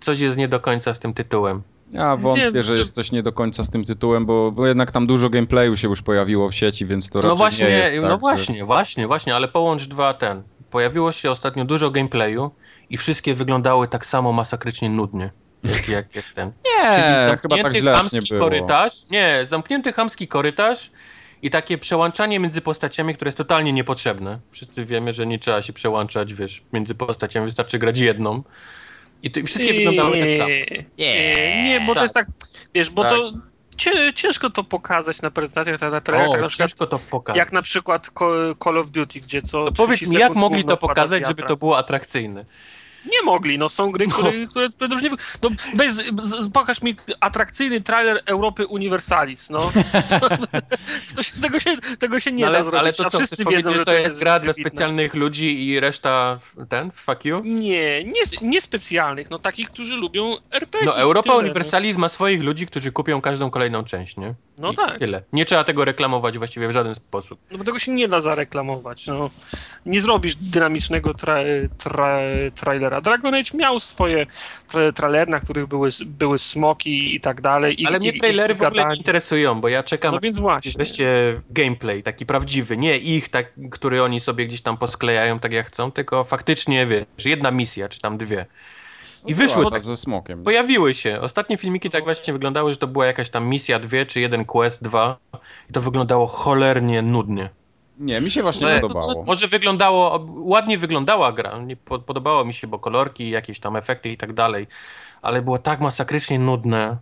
coś jest nie do końca z tym tytułem? Ja wątpię, Nie, że czy- jest coś nie do końca z tym tytułem, bo, bo jednak tam dużo gameplayu się już pojawiło w sieci, więc to raczej No właśnie, nie jest tak, no że- właśnie, właśnie, właśnie, ale połącz dwa ten. Pojawiło się ostatnio dużo gameplayu i wszystkie wyglądały tak samo masakrycznie nudnie. Jak, jak, jak ten. (laughs) Nie, chyba tak źle nie chamski było. korytarz. Nie, zamknięty chamski korytarz i takie przełączanie między postaciami, które jest totalnie niepotrzebne. Wszyscy wiemy, że nie trzeba się przełączać, wiesz, między postaciami, wystarczy grać jedną. I, to, i wszystkie wyglądały tak samo. Nie, nie, bo to Tak. jest tak, wiesz, bo Tak. to cie, ciężko to pokazać na prezentacjach, na trailerach, O, na przykład, ciężko to pokazać. jak na przykład Call of Duty, gdzie co To powiedz 30 mi, jak mogli to pokazać, wiatra. żeby to było atrakcyjne? Nie mogli, no są gry, które, które, które już nie... No weź, pokaż mi atrakcyjny trailer Europy Universalis, no. (laughs) to się, tego, się, tego się nie No ale, da zrobić, ale to co, wszyscy wiedzą, że to jest gra dla specjalnych ludzi i reszta ten, fuck you? Nie, nie, nie specjalnych, no takich, którzy lubią RPG. No Europa tyle, Universalis ma swoich ludzi, którzy kupią każdą kolejną część, nie? No I tak. Tyle. Nie trzeba tego reklamować właściwie w żaden sposób. No bo tego się nie da zareklamować. No. Nie zrobisz dynamicznego tra tra trailera. Dragon Age miał swoje tra trailery, na których były, były smoki i tak dalej. I, Ale mnie i, trailery i w ogóle gadanie. nie interesują, bo ja czekam No więc właśnie. wreszcie gameplay, taki prawdziwy, nie ich, tak, który oni sobie gdzieś tam posklejają tak jak chcą, tylko faktycznie, wiesz, jedna misja, czy tam dwie. I No wyszły tak, ze smokiem. pojawiły się. Ostatnie filmiki tak właśnie wyglądały, że to była jakaś tam misja dwie, czy jeden quest, dwa. I to wyglądało cholernie nudnie. Nie, mi się właśnie No, podobało. Może wyglądało, ładnie wyglądała gra, nie po- podobało mi się, bo kolorki, jakieś tam efekty i tak dalej, ale było tak masakrycznie nudne.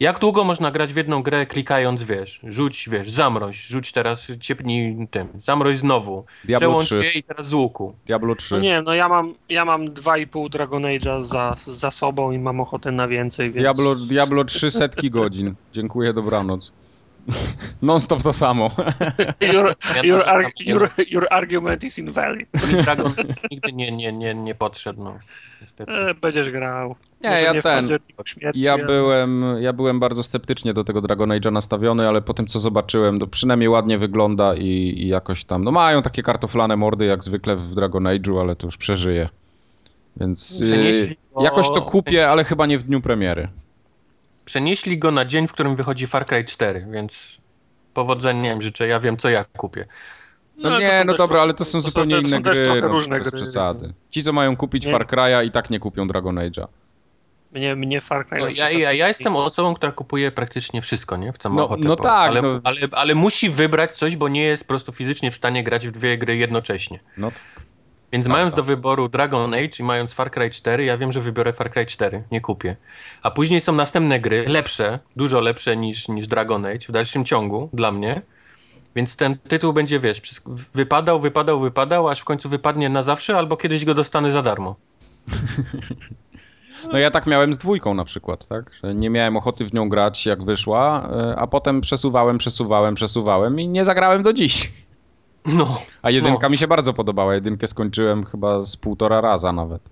Jak długo można grać w jedną grę klikając, wiesz, rzuć, wiesz, zamroź, rzuć teraz, ciepnij tym, zamroź znowu, Diablo przełącz 3. się i teraz z łuku. Diablo 3. No nie no ja mam, ja mam 2,5 Dragon Age'a za, za sobą i mam ochotę na więcej, więc... Diablo, Diablo 3 setki godzin. Dziękuję, dobranoc. Non-stop to samo. Your, your, to ar znam. your, your argument is invalid. Dragon nigdy nie, nie, nie, nie podszedł, no, niestety. E, będziesz grał. Nie, Może ja w ten- śmierci, Ja ale- byłem, ja byłem bardzo sceptycznie do tego Dragon Age'a nastawiony, ale po tym co zobaczyłem, to przynajmniej ładnie wygląda i, i jakoś tam, no mają takie kartoflane mordy jak zwykle w Dragon Age'u, ale to już przeżyję. Więc yy, jakoś to kupię, ale chyba nie w dniu premiery. Przenieśli go na dzień, w którym wychodzi Far Cry 4, więc powodzenia im życzę, ja wiem co ja kupię. No, to nie, są no dobra, ale to są zupełnie to są inne też gry, trochę no, różne bez gry. przesady. Ci, co mają kupić Nie. Far Cry'a i tak nie kupią Dragon Age'a. Mnie, mnie Far Cry No, ja, ja, ja jestem osobą, która kupuje praktycznie wszystko, nie? W co ma No- ochotę no po- tak, ale, no. ale, ale musi wybrać coś, bo nie jest po prostu fizycznie w stanie grać w dwie gry jednocześnie. No Więc Tak, mając tak. do wyboru Dragon Age i mając Far Cry 4, ja wiem, że wybiorę Far Cry 4, nie kupię. A później są następne gry, lepsze, dużo lepsze niż, niż Dragon Age w dalszym ciągu dla mnie. Więc ten tytuł będzie, wiesz, wypadał, wypadał, wypadał, aż w końcu wypadnie na zawsze, albo kiedyś go dostanę za darmo. No ja tak miałem z dwójką na przykład, tak? Że nie miałem ochoty w nią grać jak wyszła, y, a potem przesuwałem, przesuwałem, przesuwałem i nie zagrałem do dziś. No. A jedynka No. mi się bardzo podobała. Jedynkę skończyłem chyba z półtora raza nawet.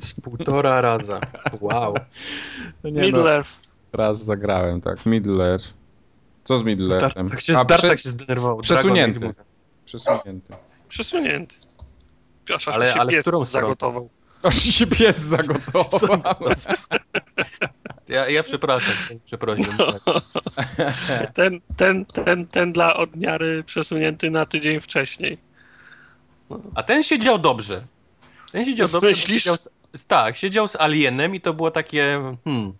Z półtora raza. Wow. Nie, Middle no, raz zagrałem, tak. Middle Earth. Co z Middle Tak, tak się, A, prze- się zdenerwował. przesunięty. Age. Przesunięty. Przesunięty. Aż, Ale- się ale pies którą zagotował. Aż się pies zagotował. (laughs) Ja, ja przepraszam, przepraszam. Tak. (laughs) Ten, ten, ten, ten dla odmiary przesunięty na tydzień wcześniej. A ten siedział dobrze. Ten siedział dobrze. Myślisz? Siedział z, tak, siedział z Alienem i to było takie, hmm,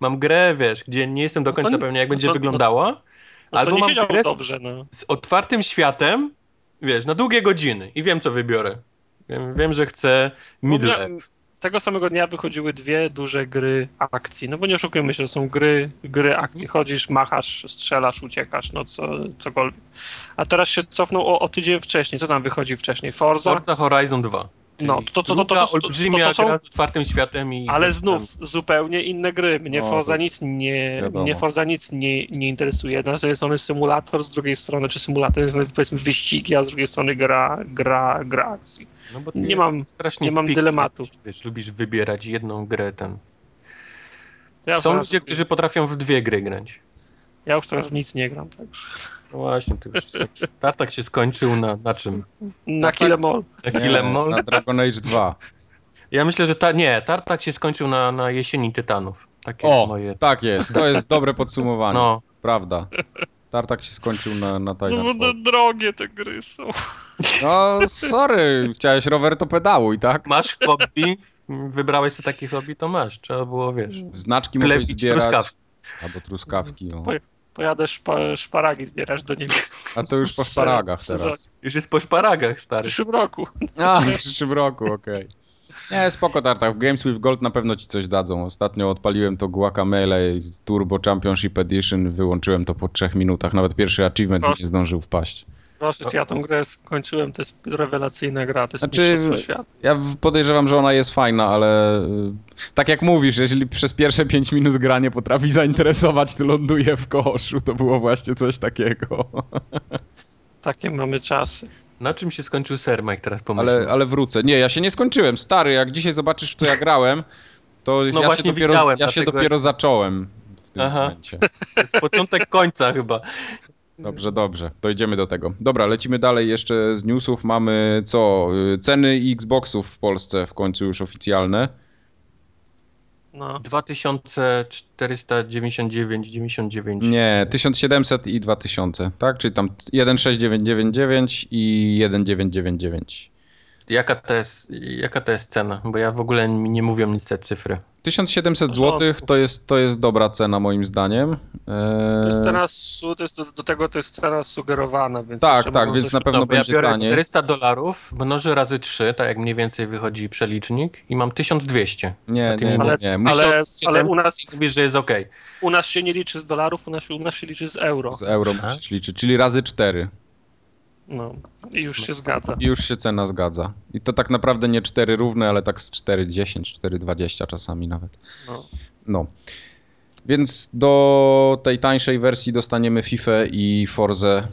mam grę, wiesz, gdzie nie jestem do No to końca pewien, jak no będzie to- wyglądała. No to Albo nie mam siedział grę dobrze, no. z otwartym światem, wiesz, na długie godziny i wiem, co wybiorę. Wiem, wiem że chcę Middle. Tak tego samego dnia wychodziły dwie duże gry akcji. No bo nie oszukujmy się, to są gry, gry akcji. Chodzisz, machasz, strzelasz, uciekasz, no co, cokolwiek. A teraz się cofnął o, o tydzień wcześniej. Co tam wychodzi wcześniej? Forza? Forza Horizon 2. Czyli No, to- to- to- to- to- to- to- olbrzymia to są- gra z otwartym światem i... Ale znów zupełnie inne gry. Mnie No, Forza to nic nie, wiadomo. mnie Forza nic nie, nie interesuje. Z jednej strony symulator, z drugiej strony, czy symulator, z jednej strony powiedzmy wyścigi, a z drugiej strony gra, gra, gra akcji. No bo ty nie mam- strasznie nie mam picky dylematu. jesteś, Wiesz, lubisz wybierać jedną grę, ten... Ja Są ludzie, którzy potrafią w dwie gry grać. Ja już teraz nic nie gram, także. No właśnie, to już (laughs) Tartak się skończył na, na czym? Na Kill Em All. Na Nie, Kill Em All? Na Dragon Age 2. Ja myślę, że ta, nie, Tartak się skończył na, na jesieni Tytanów. Takie O, jest moje... tak jest. To jest dobre podsumowanie. No, Prawda. Tartak się skończył na, na No bo Titanfall. no, drogie te gry są. No, sorry. Chciałeś rower, to pedałuj, tak? masz hobby, wybrałeś sobie takie hobby, to masz. Trzeba było, wiesz, Znaczki mogłeś zbierać. truskawki. Albo truskawki. No. Pojadę szpa, szparagi zbierać do Niemiec A to już po szparagach teraz. Już jest po szparagach, w stary. przyszłym roku. A, w przyszłym roku, okej. Nie, spoko Tartak. W Games with Gold na pewno ci coś dadzą. Ostatnio odpaliłem to Guacamele Turbo Championship Edition. Wyłączyłem to po trzech minutach. Nawet pierwszy achievement Proszę. nie zdążył wpaść. Proszę ja tą grę skończyłem, to jest rewelacyjna gra, to jest Znaczy, mistrzostwo świata. Ja podejrzewam, że ona jest fajna, ale y, tak jak mówisz, jeżeli przez pierwsze 5 minut gra nie potrafi zainteresować, to ląduje w koszu. To było właśnie coś takiego. (laughs) Takie mamy czasy. Na czym się skończył ser, Mike, teraz pomyślał? Ale, ale wrócę. Nie, ja się nie skończyłem. Stary, jak dzisiaj zobaczysz, co ja grałem, to ja, się No właśnie dopiero, widziałem, ja się dlatego dopiero zacząłem w tym Aha. momencie. To jest początek końca chyba. Dobrze, dobrze. Dojdziemy do tego. Dobra, lecimy dalej jeszcze z newsów. Mamy co? Y, Ceny Xboxów w Polsce w końcu już oficjalne. No. 2499, 99. Nie, 1700 i 2000, tak? Czyli tam 16999 i 1999. Jaka to jest, jaka to jest cena? Bo ja w ogóle mi nie mówią nic te cyfry. 1700 No, zł to jest, to jest dobra cena moim zdaniem. To jest Eee, cena, to jest do, do tego to jest cena sugerowana, więc Tak, tak, więc na pewno No, ja będzie biorę taniej. 400 dolarów, mnożę razy 3, tak jak mniej więcej wychodzi przelicznik i mam 1200. Nie, nie, nie, Ale- nie. Ale, 1700 ale u nas, mówisz, że jest ok. u nas się nie liczy z dolarów, u nas, u nas się liczy z euro. z euro musisz liczyć, czyli razy 4. No. I już się zgadza. I już się cena zgadza. I to tak naprawdę nie 4 równe, ale tak z 4,10, 4,20 czasami nawet. No. No. Więc do tej tańszej wersji dostaniemy FIFA i Forza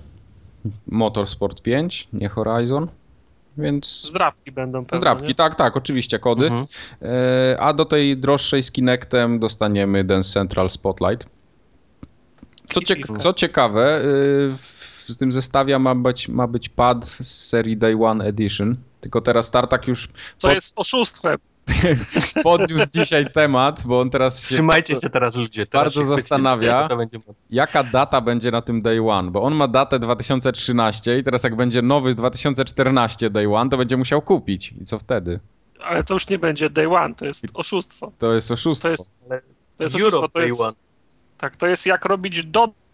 Motorsport 5, nie Horizon. Więc Zdrabki będą pewnie, zdrabki, nie? tak, tak, oczywiście kody. Mhm. E, A do tej droższej z Kinectem dostaniemy Dance Central Spotlight. Co, ciek- co ciekawe, y, w w tym zestawie ma być, ma być pad z serii Day One Edition. Tylko teraz Tartak już Co pod- jest oszustwem. (laughs) podniósł dzisiaj temat, bo on teraz się Trzymajcie się teraz ludzie. Teraz bardzo zastanawia. Będzie... jaka data będzie na tym Day One, bo on ma datę 2013 i teraz jak będzie nowy 2014 Day One, to będzie musiał kupić. I co wtedy? Ale to już nie będzie day one, to jest oszustwo. To jest oszustwo. To jest, to jest oszustwo. To Day jest, One. tak, to jest jak robić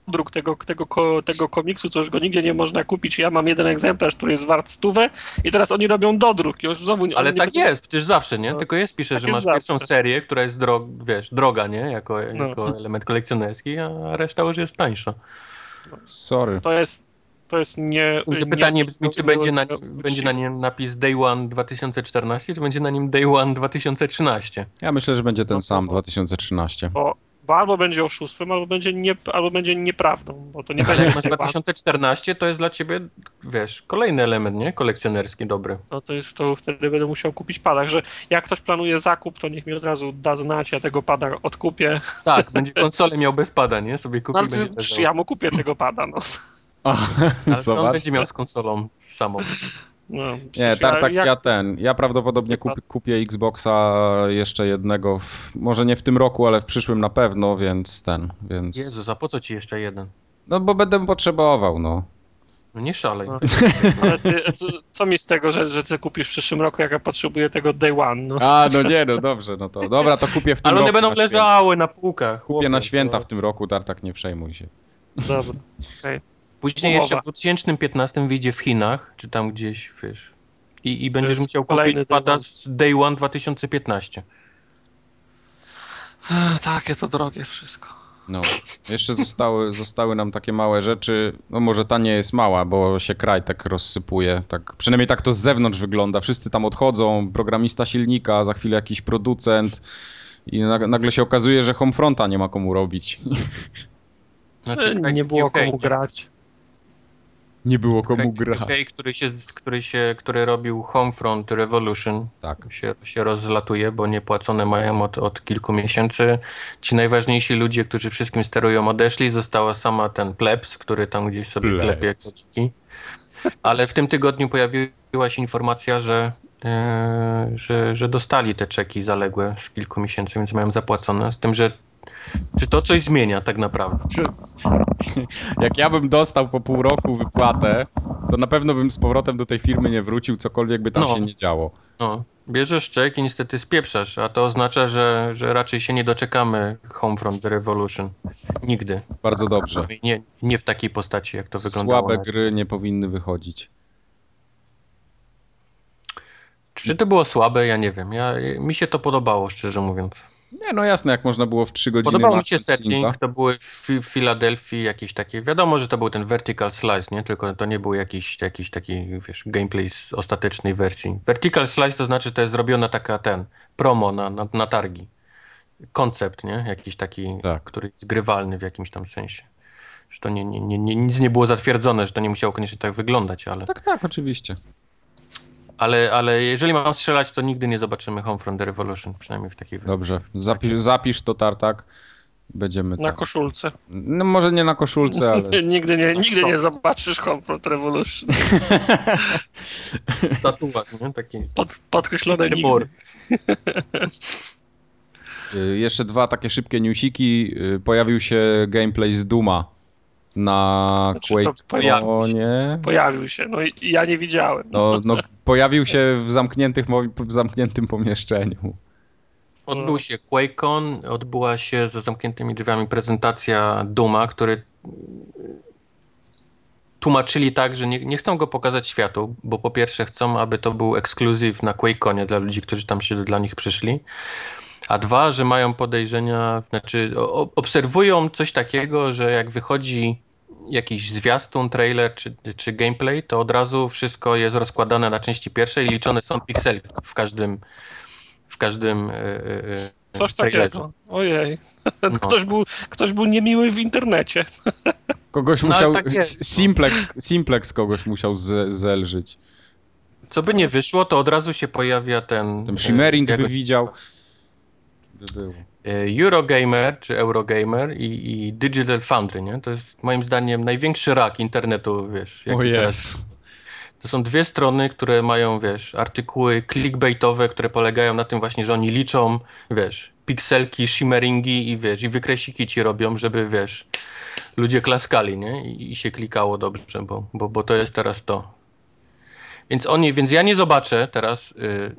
dodruk tego, tego, tego komiksu, co już go nigdzie nie można kupić. Ja mam jeden egzemplarz, który jest wart stówę i teraz oni robią dodruk. Już znowu nie- Ale tak nie jest, przecież zawsze, nie? No. Tylko jest, pisze, Tak że jest masz pierwszą serię, która jest drog, wiesz, droga, nie? Jako, No. jako element kolekcjonerski, a reszta już jest tańsza. Sorry. To jest, to jest nie... Że nie- pytanie brzmi, czy będzie na, będzie na nim napis Day One 2014, czy będzie na nim Day One 2013? Ja myślę, że będzie ten No, sam bo- 2013. Bo, bo albo będzie oszustwem, albo będzie, nie, albo będzie nieprawdą, bo to nie Ale będzie (laughs) jak masz day one. 2014, to jest dla ciebie, wiesz, kolejny element, nie? Kolekcjonerski dobry. no to już to wtedy będę musiał kupić pada. Także jak ktoś planuje zakup, to niech mi od razu da znać, ja tego pada odkupię. Tak, będzie konsolę miał bez pada, nie? Sobie kupi No, ale będzie ja mu kupię tego pada, no. (laughs) Ale (laughs) on Zobacz. będzie miał z konsolą samą. No Nie, Tartak, ja, jak- ten. Ja prawdopodobnie kup, kupię Xboxa jeszcze jednego. W, może nie w tym roku, ale w przyszłym na pewno, więc ten. Więc. Jezus, a po co ci jeszcze jeden? No bo będę potrzebował, no. No nie szalej. No. Ale ty, co, co mi z tego, że, że ty kupisz w przyszłym roku, jak ja potrzebuję tego day one, no. A, no nie, no dobrze, no to. Dobra, to kupię w tym Ale roku. one będą na leżały na półkach. Kupię na święta to- w tym roku, Tartak, nie przejmuj się. Dobra. Później Umowa. jeszcze w 2015 wyjdzie w Chinach, czy tam gdzieś, wiesz, I, i będziesz musiał kupić pada z Day One 2015. Ech, Takie to drogie wszystko. No. Jeszcze zostały, zostały nam takie małe rzeczy. No może ta nie jest mała, bo się kraj tak rozsypuje. Tak, przynajmniej tak to z zewnątrz wygląda. Wszyscy tam odchodzą, programista silnika, za chwilę jakiś producent. I nag- nagle się okazuje, że Homefronta nie ma komu robić. Znaczy, nie było UK, komu grać. Nie było komu grać. UK, który, się, który, się, który robił Homefront Revolution, Tak. się, się rozlatuje, bo niepłacone mają od, od kilku miesięcy. Ci najważniejsi ludzie, którzy wszystkim sterują, odeszli. Została sama ten plebs, który tam gdzieś sobie Plebs. klepie kociki. Ale w tym tygodniu pojawiła się informacja, że, e, że, że dostali te czeki zaległe z kilku miesięcy, więc mają zapłacone. Z tym, że czy to coś zmienia tak naprawdę? Jak ja bym dostał po pół roku wypłatę, to na pewno bym z powrotem do tej firmy nie wrócił, cokolwiek by tam No. się nie działo. No, bierzesz czek i niestety spieprzasz, a to oznacza, że, że raczej się nie doczekamy Homefront The Revolution. Nigdy. Bardzo dobrze. Nie, nie w takiej postaci, jak to wyglądało. Słabe gry nie powinny wychodzić. Czy to było słabe? Ja nie wiem. Ja, mi się to podobało, szczerze mówiąc. Nie, no jasne, jak można było w 3 godziny Podobał mi się setting, to były w Fi- w Filadelfii jakieś takie, wiadomo, że to był ten vertical slice, nie? Tylko to nie był jakiś, jakiś taki, wiesz, gameplay z ostatecznej wersji. Vertical slice to znaczy, to jest zrobiona taka, ten, promo na, na, na targi. Koncept, nie? Jakiś taki, Tak. który jest grywalny w jakimś tam sensie. Że to nie, nie, nie, nic nie było zatwierdzone, że to nie musiało koniecznie tak wyglądać, ale, Tak, tak, oczywiście. Ale, ale jeżeli mam strzelać, to nigdy nie zobaczymy Homefront The Revolution, przynajmniej w takiej wersji. Dobrze. Zapisz, zapisz to tartak. Będziemy Na tam. koszulce. No może nie na koszulce, (laughs) ale. nigdy nie, nigdy nie zobaczysz Homefront Revolution. (laughs) Tatuaż, nie? Taki Pod, podkreślone nigdy. Mor. (laughs) Y, Jeszcze dwa takie szybkie newsiki. Y, Pojawił się gameplay z Duma na Znaczy. Pojawił się, no i ja nie widziałem. No, no, pojawił się w, zamkniętych, w zamkniętym pomieszczeniu. Odbył się QuakeCon, odbyła się za zamkniętymi drzwiami prezentacja Duma, który tłumaczyli tak, że nie, nie chcą go pokazać światu, bo po pierwsze chcą, aby to był ekskluzyw na QuakeConie dla ludzi, którzy tam się dla nich przyszli, a dwa, że mają podejrzenia, znaczy o, obserwują coś takiego, że jak wychodzi jakiś zwiastun, trailer czy, czy gameplay, to od razu wszystko jest rozkładane na części pierwszej i liczone są pikseli w każdym w każdym e, Coś trailerze. takiego. Ojej. (laughs) No. Ktoś, był, ktoś był niemiły w internecie. (laughs) Kogoś No, musiał. tak jest. Simplex, Simplex kogoś musiał z, zelżyć. Co by nie wyszło, to od razu się pojawia ten. Ten shimmering jakoś- by widział. By było. e, Eurogamer czy Eurogamer i, i Digital Foundry, nie? To jest moim zdaniem największy rak internetu, wiesz. O jaki teraz. jest. To są dwie strony, które mają, wiesz, artykuły clickbaitowe, które polegają na tym właśnie, że oni liczą, wiesz, pikselki, shimmeringi i wiesz, i wykresiki ci robią, żeby, wiesz, ludzie klaskali, nie? I, i się klikało dobrze, bo, bo, bo to jest teraz to. Więc oni, więc ja nie zobaczę teraz y,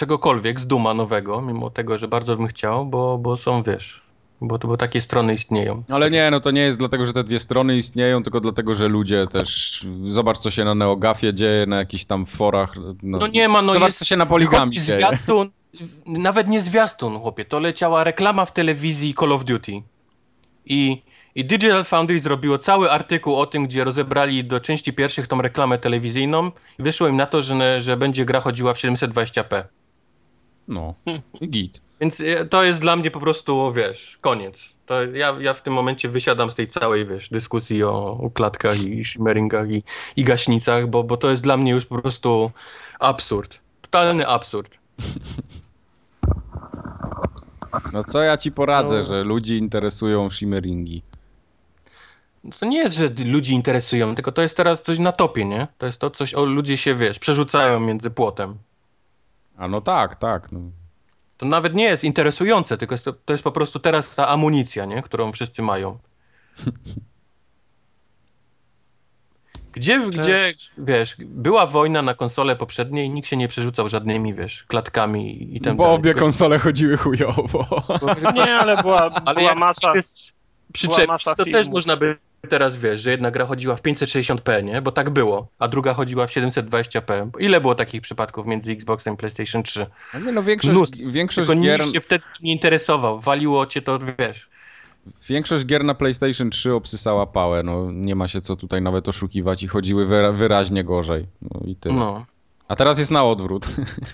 czegokolwiek z Duma nowego, mimo tego, że bardzo bym chciał, bo, bo są, wiesz, bo, bo takie strony istnieją. Ale nie, no to nie jest dlatego, że te dwie strony istnieją, tylko dlatego, że ludzie też. Zobacz, co się na NeoGafie dzieje, na jakichś tam forach. No, No nie ma, no Zobacz, jest, co się na poligami wychodzi dzieje. zwiastun, nawet nie zwiastun, chłopie, to leciała reklama w telewizji Call of Duty. I, I Digital Foundry zrobiło cały artykuł o tym, gdzie rozebrali do części pierwszych tą reklamę telewizyjną i wyszło im na to, że, że będzie gra chodziła w 720p. No, i git. Więc e, to jest dla mnie po prostu, wiesz, koniec. To ja, ja w tym momencie wysiadam z tej całej, wiesz, dyskusji o, o klatkach i shimmeringach i, i gaśnicach, bo, bo to jest dla mnie już po prostu absurd. Totalny absurd. No co ja ci poradzę, No. że ludzi interesują shimmeringi. To nie jest, że ludzi interesują, tylko to jest teraz coś na topie, nie? To jest to coś, o ludzie się, wiesz, przerzucają między płotem. A no tak, tak. No. To nawet nie jest interesujące, tylko jest to, to jest po prostu teraz ta amunicja, nie? Którą wszyscy mają. (laughs) Gdzie, gdzie, wiesz, była wojna na konsole poprzedniej i nikt się nie przerzucał żadnymi, wiesz, klatkami i tam Bo dalej. obie Tylko- konsole chodziły chujowo. Nie, ale była, Ale była jak masa. przyczepić, masa to też można by teraz wiesz, że jedna gra chodziła w 560p, nie? Bo tak było, a druga chodziła w 720p. Ile było takich przypadków między Xboxem i PlayStation 3? No nie, no większość, Mnóstwo. większość, Tylko gier, nikt się wtedy nie interesował, waliło cię to, wiesz. większość gier na PlayStation 3 obsysała pałę, no nie ma się co tutaj nawet oszukiwać i chodziły wyra wyraźnie gorzej. No i tyle. No. A teraz jest na odwrót.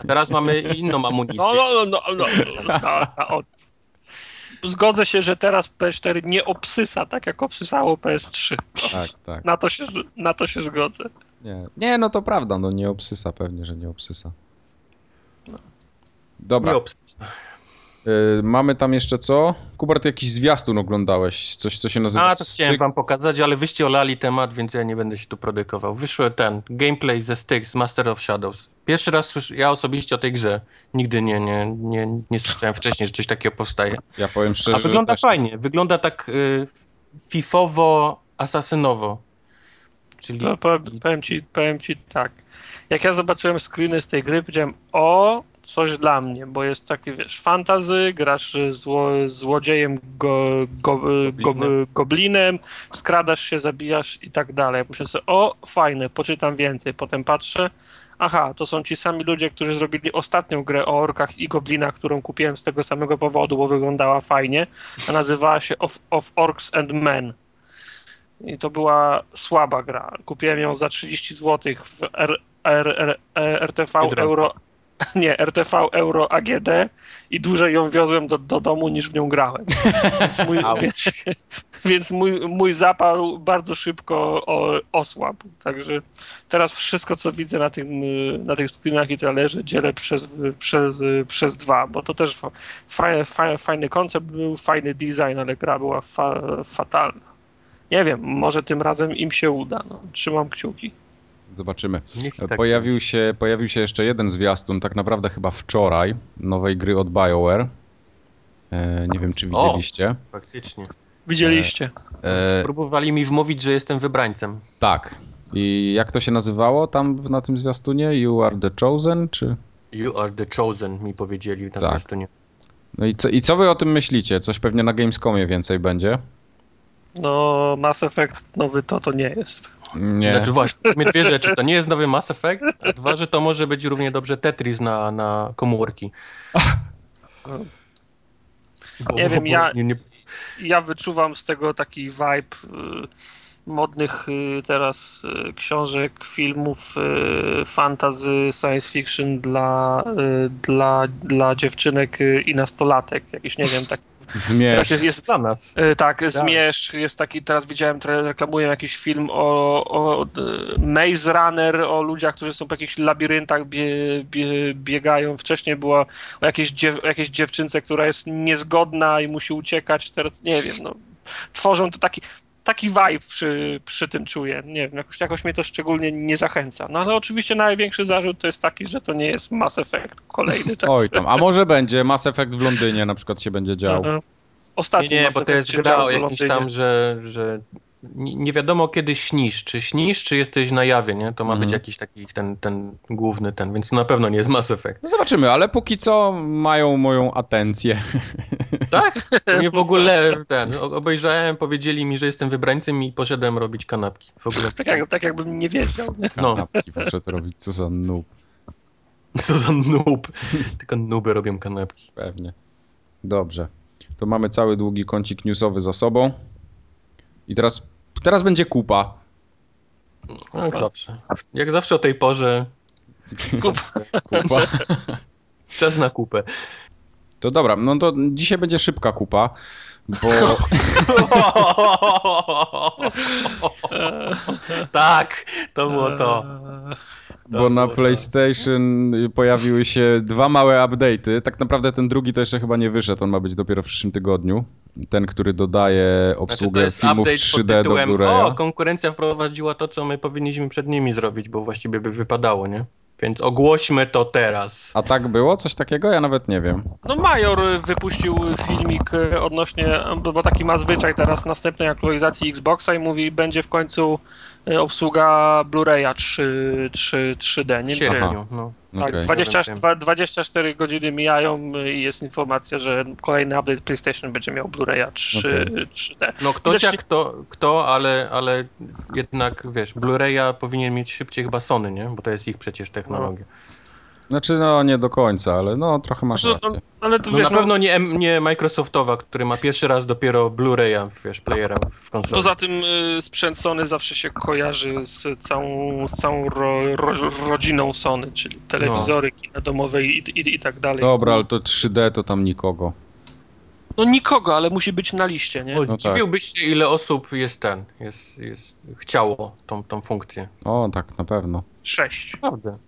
A teraz mamy inną amunicję. No, no, no, no, no, no, no, no. Zgodzę się, że teraz PS4 nie obsysa tak, jak obsysało PS3. tak, tak. Na to się, na to się zgodzę. Nie, nie, no to prawda, no nie obsysa, pewnie, że nie obsysa. Dobra, Nie obs- y, mamy tam jeszcze co? Kubert, jakiś zwiastun oglądałeś, coś co się nazywa... A, to chciałem wam pokazać, ale wyście olali temat, więc ja nie będę się tu prodykował. Wyszły ten gameplay ze Styx, Master of Shadows. Pierwszy raz słyszę, ja osobiście o tej grze nigdy nie, nie, nie, nie słyszałem wcześniej, że coś takiego powstaje. Ja powiem szczerze, A wygląda też... fajnie, wygląda tak y, fifowo, asasynowo. Czyli To powiem, powiem, ci, powiem ci tak. Jak ja zobaczyłem screeny z tej gry, powiedziałem, o, coś dla mnie, bo jest taki, wiesz, fantazy, grasz zło, złodziejem, go, go, go, Goblinem. skradasz się, zabijasz i tak dalej. Myślę sobie, o, fajne, poczytam więcej. Potem patrzę, aha, to są ci sami ludzie, którzy zrobili ostatnią grę o orkach i goblinach, którą kupiłem z tego samego powodu, bo wyglądała fajnie, a nazywała się Of, of Orcs and Men. I to była słaba gra. Kupiłem ją za 30 zł w RTV Biedronka. Euro. (laughs) Nie, RTV Euro AGD i dłużej ją wiozłem do, do domu niż w nią grałem. Więc mój, (laughs) więc, więc mój, mój zapał bardzo szybko osłabł. Także teraz wszystko, co widzę na, tym, na tych screenach i trailerze, dzielę przez, przez, przez dwa, bo to też fa, fa, fa, fajny koncept był, fajny design, ale gra była fa, fatalna. Nie wiem, może tym razem im się uda. No, trzymam kciuki. Zobaczymy. tak Pojawił się, pojawił się jeszcze jeden zwiastun, tak naprawdę chyba wczoraj, nowej gry od BioWare. E, nie wiem, czy O! widzieliście. faktycznie. Widzieliście? E, Próbowali mi wmówić, że jestem wybrańcem. tak. I jak to się nazywało tam na tym zwiastunie? You are the chosen, czy... You are the chosen, mi powiedzieli na Tak. zwiastunie. No i co, i co wy o tym myślicie? Coś pewnie na Gamescomie więcej będzie? No, Mass Effect nowy to to nie jest. Nie. Znaczy właśnie, dwie rzeczy. To nie jest nowy Mass Effect, a dwa, że to może być równie dobrze Tetris na, na komórki. Bo- Nie wiem, bo- ja- Nie, nie, Ja wyczuwam z tego taki vibe y, modnych y, teraz y, książek, filmów, y, fantasy, science fiction dla, dla, dla dziewczynek i nastolatek. Jakiś, nie wiem, tak. (laughs) Zmierz. Teraz jest, jest dla nas. y, tak, Zmierzch, jest taki, teraz widziałem, reklamują jakiś film o, o Maze Runner, o ludziach, którzy są po jakichś labiryntach, bie, bie, biegają. Wcześniej było o jakiejś, dziew, o jakiejś dziewczynce, która jest niezgodna i musi uciekać. Teraz nie wiem, no. Tworzą to taki, taki vibe przy, przy tym czuję. Nie wiem, jakoś, jakoś mnie to szczególnie nie zachęca. No ale oczywiście największy zarzut to jest taki, że to nie jest Mass Effect kolejny. (laughs) Tak? Oj tam, a może będzie Mass Effect w Londynie na przykład się będzie dział. Aha. Nie, Ostatni nie, Mass bo to jest się gra dział o w jakiś tam, że, że nie nie wiadomo kiedy śnisz. Czy śnisz, czy jesteś na jawie, nie? To ma Mhm. być jakiś taki ten, ten główny ten, więc na pewno nie jest Mass Effect. No zobaczymy, ale póki co mają moją atencję. Tak? (laughs) Mnie w ogóle ten, obejrzałem, powiedzieli mi, że jestem wybrańcem i poszedłem robić kanapki. W ogóle. Tak, jak, tak jakbym nie wiedział. Nie? No, Kanapki poszedł robić, co za noob, co za noob. Tylko nooby robią kanapki. pewnie. Dobrze, to mamy cały długi kącik newsowy za sobą. I teraz, teraz będzie kupa. Jak zawsze. Jak zawsze o tej porze Kup. kupa. (laughs) czas na kupę. To dobra, no to dzisiaj będzie szybka kupa, bo (laughs) tak, to było to. Bo na to. PlayStation pojawiły się dwa małe update'y. Tak naprawdę ten drugi to jeszcze chyba nie wyszedł, on ma być dopiero w przyszłym tygodniu. Ten, który dodaje Znaczy, obsługę jest filmów update pod 3D do tytułem, O, Blu-raya. konkurencja wprowadziła to, co my powinniśmy przed nimi zrobić, bo właściwie by wypadało, nie? Więc ogłośmy to teraz. A tak było? Coś takiego? Ja nawet nie wiem. No Major wypuścił filmik e, odnośnie, bo taki ma zwyczaj teraz następnej aktualizacji Xboxa i mówi, będzie w końcu obsługa Blu-raya 3, 3, 3D. W Nie, sierpniu, no. tak, Okej. 20, Wiem, wiem. dwa- 24 godziny mijają y, i jest informacja, że kolejny update PlayStation będzie miał Blu-raya 3, 3D. No ktoś jak kto, kto ale, ale jednak wiesz, Blu-raya powinien mieć szybciej chyba Sony, nie? Bo to jest ich przecież technologia. Znaczy, no nie do końca, ale no trochę masz No, no, rację. ale to No wiesz, na pewno nie, nie Microsoftowa, który ma pierwszy raz dopiero Blu-raya, wiesz, playera w konsoli. Poza tym y, sprzęt Sony zawsze się kojarzy z całą, z całą ro, ro, rodziną Sony, czyli telewizory, kina domowe i, i, i tak dalej. Dobra, ale to 3D to tam nikogo. No nikogo, ale musi być na liście, nie? O, tak. zdziwiłbyś się, ile osób jest ten, jest, jest, chciało tą, tą funkcję. O, tak, na pewno. Sześć. Naprawdę.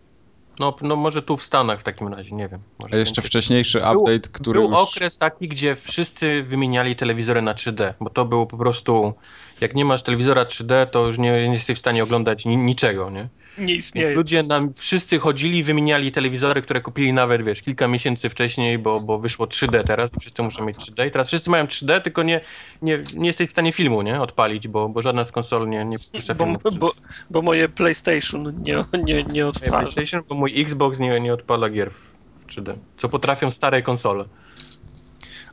No, no może tu w Stanach w takim razie, nie wiem. Może A jeszcze wcześniejszy Był- update, który Był już... okres taki, gdzie wszyscy wymieniali telewizory na 3D, bo to było po prostu, jak nie masz telewizora 3D, to już nie, nie jesteś w stanie oglądać ni niczego, nie? Nie Więc istnieje. ludzie nam wszyscy chodzili, wymieniali telewizory, które kupili nawet, wiesz, kilka miesięcy wcześniej, bo, bo wyszło 3D teraz, wszyscy muszą mieć 3D i teraz wszyscy mają 3D, tylko nie, nie, nie jesteś w stanie filmu, nie, odpalić, bo, bo żadna z konsol nie, nie puszcza Bo, filmu. bo, bo moje PlayStation nie, nie, nie odtwarza. PlayStation, bo mój Xbox nie, nie odpala gier w 3D, co potrafią stare konsole.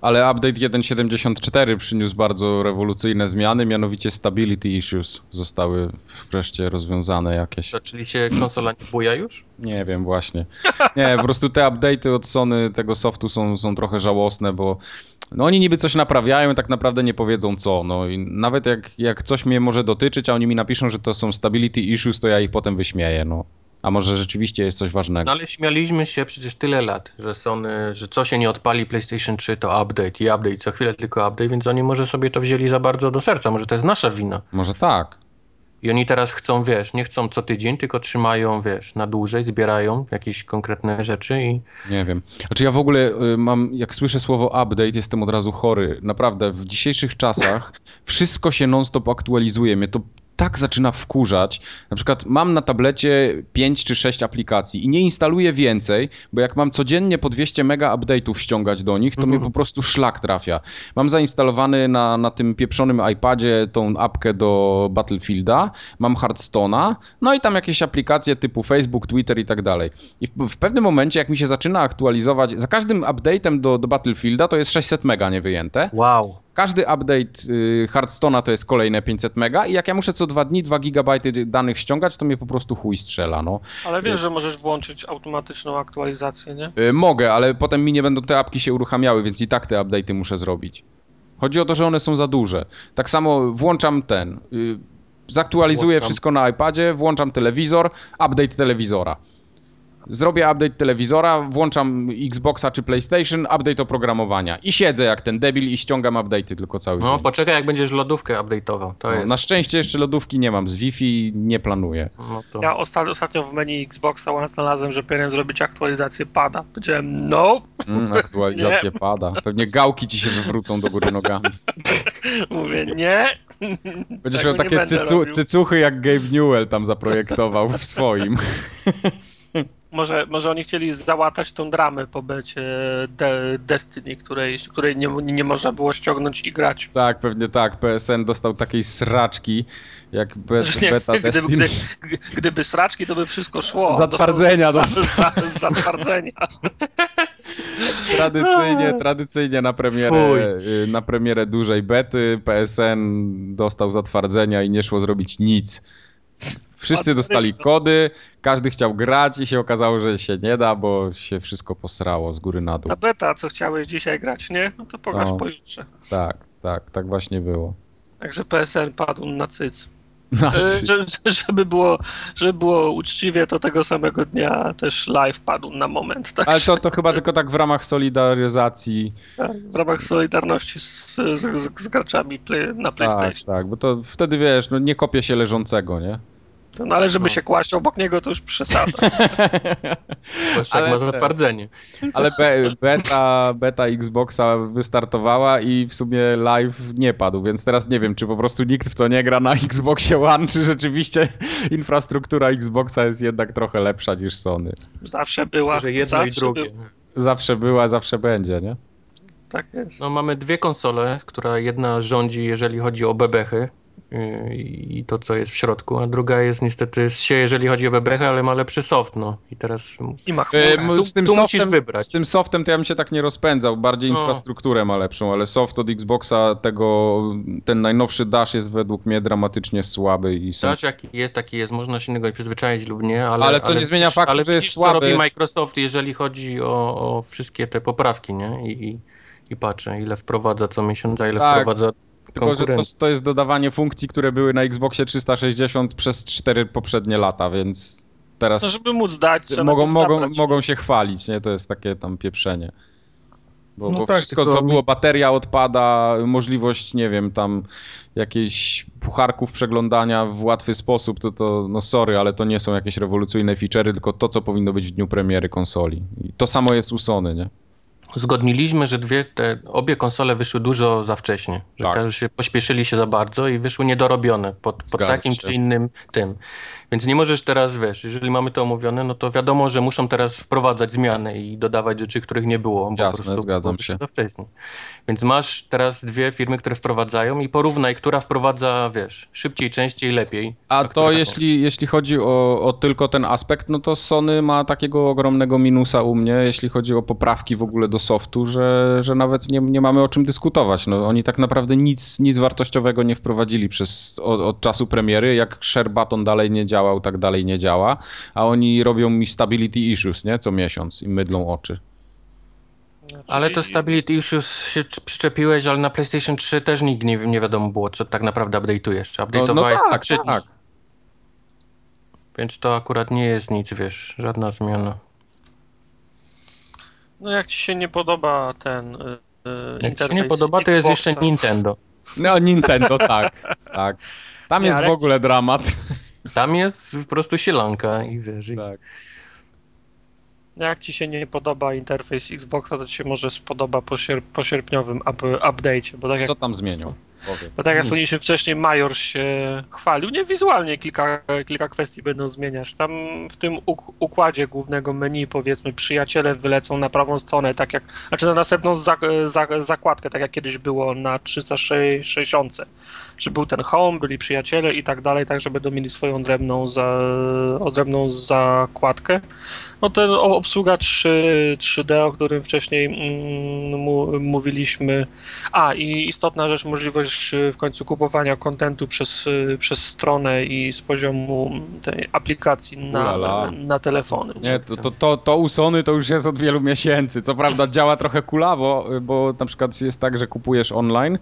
Ale update 1.74 przyniósł bardzo rewolucyjne zmiany, mianowicie stability issues zostały wreszcie rozwiązane jakieś. To, czyli się konsola nie buja już? Nie wiem właśnie. Nie, po prostu te update'y od Sony tego softu są, są trochę żałosne, bo no oni niby coś naprawiają, tak naprawdę nie powiedzą co. No i nawet jak, jak coś mnie może dotyczyć, a oni mi napiszą, że to są stability issues, to ja ich potem wyśmieję, no. A może rzeczywiście jest coś ważnego. No ale śmialiśmy się przecież tyle lat, że Sony, że co się nie odpali PlayStation 3 to update i update, co chwilę tylko update, więc oni może sobie to wzięli za bardzo do serca, może to jest nasza wina. Może tak. I oni teraz chcą, wiesz, nie chcą co tydzień, tylko trzymają, wiesz, na dłużej, zbierają jakieś konkretne rzeczy i Nie wiem. Znaczy ja w ogóle y, mam, jak słyszę słowo update, jestem od razu chory. Naprawdę, w dzisiejszych czasach wszystko się non-stop aktualizuje. Mnie to tak zaczyna wkurzać. Na przykład mam na tablecie 5 czy 6 aplikacji i nie instaluję więcej, bo jak mam codziennie po 200 mega update'ów ściągać do nich, to mnie po prostu szlak trafia. Mam zainstalowany na, na tym pieprzonym iPadzie tą apkę do Battlefielda, mam Hearthstone'a, no i tam jakieś aplikacje typu Facebook, Twitter i tak dalej. I w, w pewnym momencie, jak mi się zaczyna aktualizować, za każdym update'em do, do Battlefielda to jest 600 mega niewyjęte. wow. Każdy update y, Hearthstone'a to jest kolejne 500 mega i jak ja muszę co dwa dni 2 gigabajty danych ściągać, to mnie po prostu chuj strzela, no. Ale wiesz, że możesz włączyć automatyczną aktualizację, nie? Y, mogę, ale potem mi nie będą te apki się uruchamiały, więc i tak te update'y muszę zrobić. Chodzi o to, że one są za duże. Tak samo włączam ten, y, zaktualizuję Włączam. wszystko na iPadzie, włączam telewizor, update telewizora. Zrobię update telewizora, włączam Xboxa czy PlayStation, update oprogramowania. I siedzę jak ten debil i ściągam update'y tylko cały No dzień. poczekaj jak będziesz lodówkę update'ował, No, jest. na szczęście jeszcze lodówki nie mam z Wi-Fi, nie planuję. No to... Ja osta ostatnio w menu Xboxa One znalazłem, że powinienem zrobić aktualizację pada. Powiedziałem no, Mm, aktualizacja pada. Pewnie gałki ci się wywrócą do góry nogami. (laughs) mówię nie. Będziesz miał takie cycu, robił. cycuchy jak Gabe Newell tam zaprojektował w swoim. (laughs) Może, może oni chcieli załatać tą dramę po becie De Destiny, której, której nie, nie można było ściągnąć i grać. Tak, pewnie tak. PSN dostał takiej sraczki jak be, Że nie, beta gdyby, Destiny. gdy, gdyby sraczki, to by wszystko szło. Zatwardzenia To są- dostał. za, za, Zatwardzenia. (laughs) Tradycyjnie, tradycyjnie na premierę, Fuj. y, na premierę dużej bety PSN dostał zatwardzenia i nie szło zrobić nic. Wszyscy dostali kody, każdy chciał grać i się okazało, że się nie da, bo się wszystko posrało z góry na dół. Ta beta, co chciałeś dzisiaj grać, nie? No to pograsz No. pojutrze. Tak, tak, tak właśnie było. Także PSN padł na cyc. Na E, że, żeby, było, żeby było uczciwie, to tego samego dnia też live padł na moment. Tak, Ale to, to chyba tylko tak w ramach solidaryzacji. w ramach solidarności z, z, z, graczami na Tak, PlayStation. tak, bo to wtedy wiesz, no nie kopie się leżącego, nie? No ale żeby No. się kłaść obok niego, to już przesada. (laughs) Zwłaszcza jak ma zatwardzenie. Ale be, beta, beta Xboxa wystartowała i w sumie live nie padł, więc teraz nie wiem, czy po prostu nikt w to nie gra na Xboxie One, czy rzeczywiście infrastruktura Xboxa jest jednak trochę lepsza niż Sony. Zawsze była. Że jedno zawsze i drugie. Był, Zawsze była, zawsze będzie, nie? tak jest. No mamy dwie konsole, która jedna rządzi, jeżeli chodzi o bebechy. I to, co jest w środku, a druga jest niestety się, jeżeli chodzi o bebechę, ale ma lepszy soft, no. I teraz I ma E, chmurę. tu, z tym tu musisz softem- wybrać. Z tym softem to ja bym się tak nie rozpędzał, bardziej No. infrastrukturę ma lepszą, ale soft od Xboxa tego, ten najnowszy Dash jest według mnie dramatycznie słaby i. Dash jaki jest, taki jest, można się niego przyzwyczaić lub nie, ale... Ale co nie zmienia faktu, ale że jest słaby. co robi Microsoft, jeżeli chodzi o, o wszystkie te poprawki, nie? I, i, I patrzę, ile wprowadza co miesiąc, a ile Tak, wprowadza Tylko, że to, to jest dodawanie funkcji, które były na Xboxie 360 przez cztery poprzednie lata, więc teraz No, żeby móc dać, trzeba mogą, mogą, mogą się chwalić, nie? To jest takie tam pieprzenie. Bo, No bo tak, wszystko, co mi- było, bateria odpada, możliwość, nie wiem, tam jakiejś pucharków przeglądania w łatwy sposób, to, to no sorry, ale to nie są jakieś rewolucyjne feature'y, tylko to, co powinno być w dniu premiery konsoli. I to samo jest u Sony, nie? Uzgodniliśmy, że dwie te, obie konsole wyszły dużo za wcześnie. Że Tak. się pośpieszyli się za bardzo i wyszły niedorobione pod, pod takim się. czy innym tym. Więc nie możesz teraz, wiesz, jeżeli mamy to omówione, no to wiadomo, że muszą teraz wprowadzać zmiany i dodawać rzeczy, których nie było. Bo Jasne, po prostu zgadzam się. Za wcześnie. Więc masz teraz dwie firmy, które wprowadzają i porównaj, która wprowadza, wiesz, szybciej, częściej, lepiej. A która to taką. jeśli, jeśli chodzi o, o tylko ten aspekt, no to Sony ma takiego ogromnego minusa u mnie, jeśli chodzi o poprawki w ogóle do softu, że, że nawet nie, nie mamy o czym dyskutować. No, oni tak naprawdę nic, nic wartościowego nie wprowadzili przez, od, od czasu premiery. Jak share button dalej nie działał, tak dalej nie działa. A oni robią mi stability issues, nie? Co miesiąc i mydlą oczy. Ale to Stability Issues się przy- przyczepiłeś, ale na PlayStation 3 też nikt nie, nie wiadomo było, co tak naprawdę update'ujesz. No, Update'owałeś no co tak, trzy dni. tak. Więc to akurat nie jest nic, wiesz, żadna zmiana. No jak ci się nie podoba ten y, y, Jak ci się nie podoba, to jest Xboxa, jeszcze Nintendo. No Nintendo, tak, tak. Tam Nie, jest ale- w ogóle dramat. Tam jest po prostu sielanka i wiesz, Tak. Jak ci się nie podoba interfejs Xboxa, to ci się może spodoba po, sier po sierpniowym up update'cie, bo tak jak Co tam zmienią? Powiedz. Bo tak jak wspomnieliśmy wcześniej, Major się chwalił. Nie wizualnie kilka, kilka kwestii będą zmieniać. Tam w tym uk- układzie głównego menu, powiedzmy, przyjaciele wylecą na prawą stronę, tak jak, znaczy na następną zak- za- zakładkę, tak jak kiedyś było na 360. Że był ten home, byli przyjaciele i tak dalej, tak, że będą mieli swoją odrębną, za, odrębną zakładkę. No ten obsługa 3, 3D, o którym wcześniej mm, mu, mówiliśmy. A i istotna rzecz, możliwość y, w końcu kupowania kontentu przez, y, przez stronę i z poziomu tej aplikacji na, Ulala. na telefony. Nie, to, to, to, to u Sony to już jest od wielu miesięcy. Co prawda działa trochę kulawo, bo na przykład jest tak, że kupujesz online.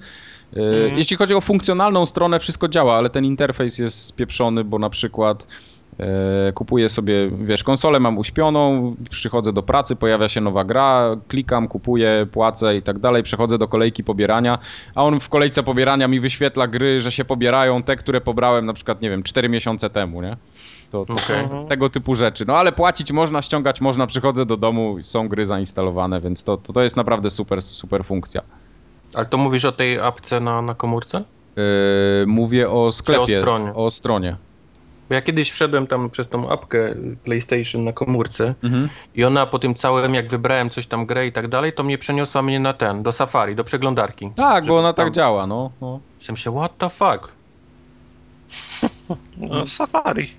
Mhm. Jeśli chodzi o funkcjonalną stronę, wszystko działa, ale ten interfejs jest spieprzony, bo na przykład kupuję sobie, wiesz, konsolę mam uśpioną, przychodzę do pracy, pojawia się nowa gra, klikam, kupuję, płacę i tak dalej, przechodzę do kolejki pobierania, a on w kolejce pobierania mi wyświetla gry, że się pobierają te, które pobrałem na przykład, nie wiem, 4 miesiące temu, nie? To, to. Mhm. tego typu rzeczy. No ale płacić można, ściągać można, przychodzę do domu, są gry zainstalowane, więc to, to, to jest naprawdę super, super funkcja. Ale to mówisz o tej apce na, na komórce? Yy, mówię o sklepie, o stronie? O stronie. Bo ja kiedyś wszedłem tam przez tą apkę PlayStation na komórce Mhm. i ona po tym całym, jak wybrałem coś tam grę i tak dalej, to mnie przeniosła mnie na ten, do Safari, do przeglądarki. Tak, bo ona tak tam- działa, no. no. Myślałem się, what the fuck? (laughs) No, Safari.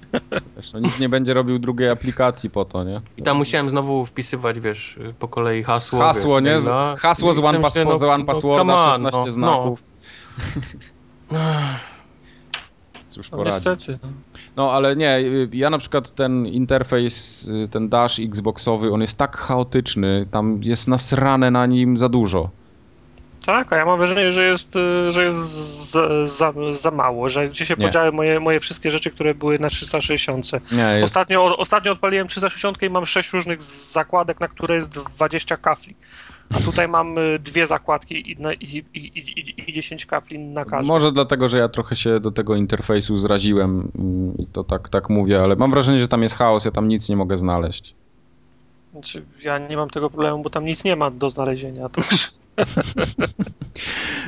Wiesz, no, nikt nie będzie robił drugiej aplikacji po to, nie? I tam musiałem znowu wpisywać, wiesz, po kolei hasło. Hasło, wiesz, nie? Z- maila. hasło z One, Password, się, z One Passworda, on, 16 no, znaków. (laughs) Cóż No, poradzić. niestety. no. No ale nie, ja na przykład ten interfejs, y, ten dash Xboxowy, on jest tak chaotyczny, tam jest nasrane na nim za dużo. Tak, a ja mam wrażenie, że jest, y, że jest za, za, za mało, że gdzie się Nie. podziały moje, moje wszystkie rzeczy, które były na 360. Nie, jest... Ostatnio, ostatnio odpaliłem 360 i mam 6 różnych zakładek, na które jest 20 kafli. A tutaj mam y, dwie zakładki i, i, i, i, i 10 kafli na każdą. Może dlatego, że ja trochę się do tego interfejsu zraziłem mm, i to tak, tak mówię, ale mam wrażenie, że tam jest chaos, ja tam nic nie mogę znaleźć. Znaczy, ja nie mam tego problemu, bo tam nic nie ma do znalezienia. To.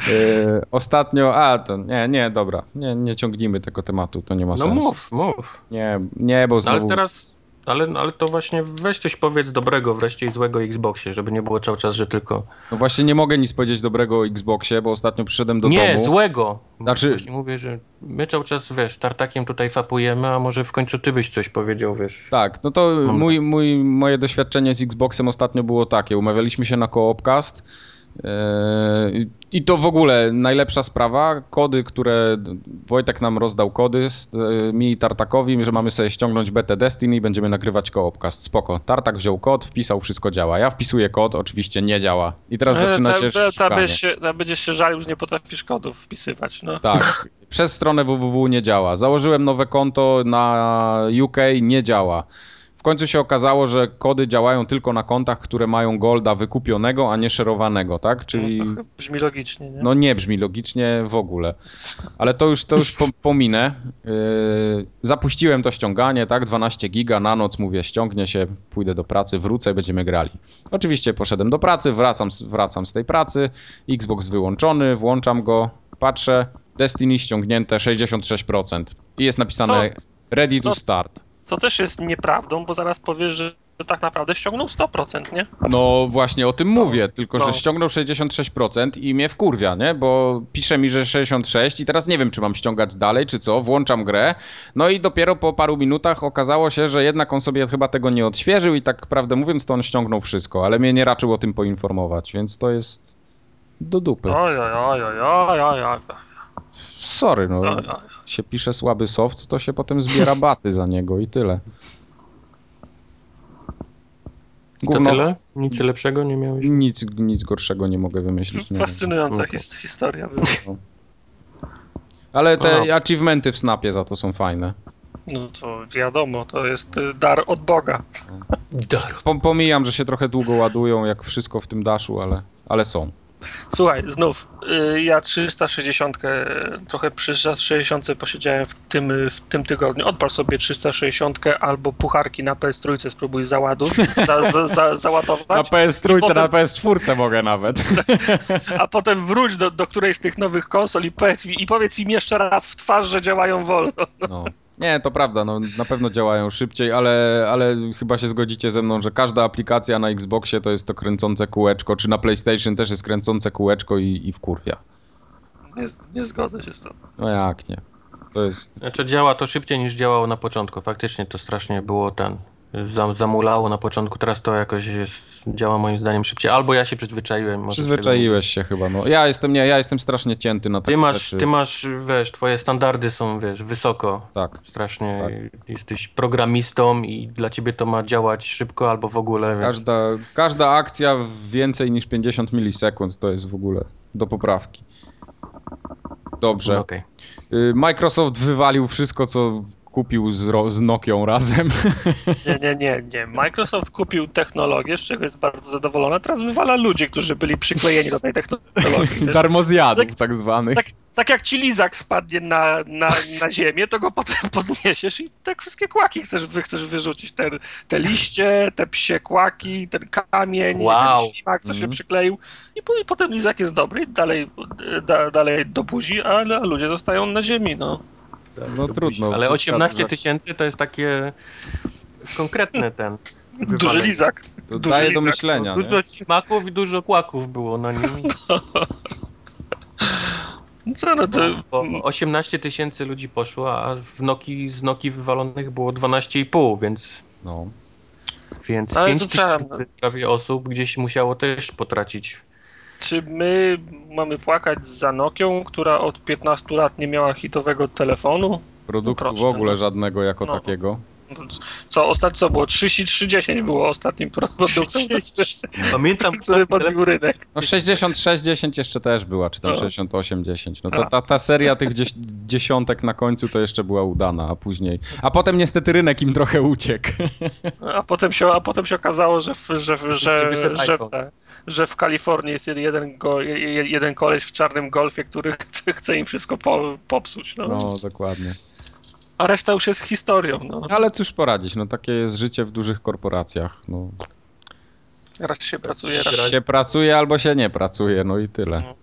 Yy, (laughs) ostatnio, a to nie, nie, dobra, nie, nie ciągnijmy tego tematu, to nie ma No sensu. mów, mów. Nie, nie, bo No znowu... ale teraz ale, ale to właśnie weź coś powiedz dobrego wreszcie i złego Xboxie, żeby nie było cały czas, że tylko... No właśnie nie mogę nic powiedzieć dobrego o Xboxie, bo ostatnio przyszedłem do nie, domu. złego! Znaczy- Właśnie mówię, że my cały czas, wiesz, tartakiem tutaj fapujemy, a może w końcu ty byś coś powiedział, wiesz. Tak, no to mój, mój, moje doświadczenie z Xboxem ostatnio było takie. Umawialiśmy się na Coopcast yy, i to w ogóle najlepsza sprawa. Kody, które Wojtek nam rozdał kody z, yy, mi i Tartakowi, że mamy sobie ściągnąć betę Destiny i będziemy nagrywać Coopcast. Spoko. Tartak wziął kod, wpisał, wszystko działa. Ja wpisuję kod, oczywiście nie działa. I teraz zaczyna się E, ta, ta, ta, szukanie. będziesz się, ta będziesz się żalił, że nie potrafisz kodów wpisywać. No. Tak. Przez stronę www nie działa. Założyłem nowe konto na UK, nie działa. W końcu się okazało, że kody działają tylko na kontach, które mają golda wykupionego, a nie szerowanego, tak? Czyli No, brzmi logicznie, nie? no nie brzmi logicznie w ogóle. Ale to już, to już po, pominę. Yy, zapuściłem to ściąganie, tak? 12 giga na noc, mówię, ściągnie się, pójdę do pracy, wrócę i będziemy grali. Oczywiście poszedłem do pracy, wracam, z- wracam z tej pracy, Xbox wyłączony, włączam go, patrzę, Destiny ściągnięte 66% i jest napisane ready to Co? start. Co też jest nieprawdą, bo zaraz powiesz, że, że tak naprawdę ściągnął 100%, nie? No właśnie o tym mówię, tylko no. że ściągnął 66% i mnie wkurwia, nie? Bo pisze mi, że 66 i teraz nie wiem, czy mam ściągać dalej, czy co, włączam grę. No i dopiero po paru minutach okazało się, że jednak on sobie chyba tego nie odświeżył i tak prawdę mówiąc, to on ściągnął wszystko, ale mnie nie raczył o tym poinformować, więc to jest do dupy. Oj, oj, oj, oj, oj, oj, oj, Sorry, no. oj, oj. Się pisze słaby soft, to się potem zbiera (laughs) baty za niego i tyle. I to tyle? Nic lepszego nie miałeś? Nic, nic gorszego nie mogę wymyślić. nie. Fascynująca Spoko. his, historia (laughs) była. Ale te A. achievementy w Snapie za to są fajne. No to wiadomo, to jest y, dar od Boga. Dar. Po- Pomijam, że się trochę długo ładują, jak wszystko w tym daszu, ale, ale są. Słuchaj, znów, y, ja 360, trochę przy 60 posiedziałem w tym, w tym tygodniu. Odpal sobie 360 albo pucharki na PS3, spróbuj załaduj, za, za, za, załadować, PS3, I potem- na PS4 mogę nawet. (laughs) a potem wróć do, do którejś z tych nowych konsol i powiedz, i powiedz im jeszcze raz w twarz, że działają wolno. No. Nie, to prawda, no, na pewno działają szybciej, ale, ale chyba się zgodzicie ze mną, że każda aplikacja na Xboxie to jest to kręcące kółeczko, czy na PlayStation też jest kręcące kółeczko i, i wkurwia. Nie, nie zgodzę się z tym. No jak nie? To jest... Znaczy działa to szybciej niż działało na początku. Faktycznie to strasznie było ten. Zam, zamulało na początku, teraz to jakoś jest, działa moim zdaniem szybciej. Albo ja się przyzwyczaiłem. może Przyzwyczaiłeś się chyba, no. Ja jestem, nie, ja jestem strasznie cięty na takie Ty masz, rzeczy. ty masz, wiesz, twoje standardy są, wiesz, wysoko. Tak. Strasznie jesteś programistą i dla ciebie to ma działać szybko albo w ogóle. Wiesz. Każda, każda akcja więcej niż 50 milisekund to jest w ogóle do poprawki. Dobrze. No, okej. Y, Microsoft wywalił wszystko, co kupił z, z Nokią razem. (laughs) Nie, nie, nie, nie. Microsoft kupił technologię, z czego jest bardzo zadowolona. Teraz wywala ludzi, którzy byli przyklejeni do tej technologii. (laughs) Darmozjadów Tak- tak zwanych. tak, tak jak ci lizak spadnie na, na, na ziemię, to go potem (laughs) podniesiesz i tak wszystkie kłaki chcesz, chcesz wyrzucić. Te, te liście, te psie kłaki, ten kamień, Wow. ten ślimak, co się Mhm. przykleił. I, po- I potem lizak jest dobry dalej, da, dalej do buzi, ale ludzie zostają na ziemi, no. No trudno. Ale 18 To tysięcy to jest takie konkretne ten. Duży wywalenie. lizak. To duży daje do lizak. myślenia. nie? Dużo ślimaków i dużo kłaków było na nim. (laughs) Co no to... Bo 18 tysięcy ludzi poszło, a w Noki, z Noki wywalonych było 12,5, więc, No. więc Ale 5 to trzeba- tysięcy prawie osób gdzieś musiało też potracić. Czy my mamy płakać za Nokią, która od 15 lat nie miała hitowego telefonu? Produktu Proszę, w ogóle żadnego jako No. takiego. No Co ostatnio co było? 3310 było ostatnim produktem, (laughs) Pamiętam, (laughs) który podbił rynek. No 6610 jeszcze też była, czy tam No. 6810. No to Tak. ta, ta seria tych dziesiątek na końcu to jeszcze była udana, a później. A potem niestety rynek im trochę uciekł. A potem się, a potem się okazało, że w, że, że, że, że. Że w Kalifornii jest jeden, go, je- jeden koleś w czarnym golfie, który (laughs) chce, im wszystko po, popsuć. No. No dokładnie. A reszta już jest historią. No. Ale cóż poradzić, no takie jest życie w dużych korporacjach. No, Raz się pracuje, raz się pracuje albo się nie pracuje, no i tyle. No.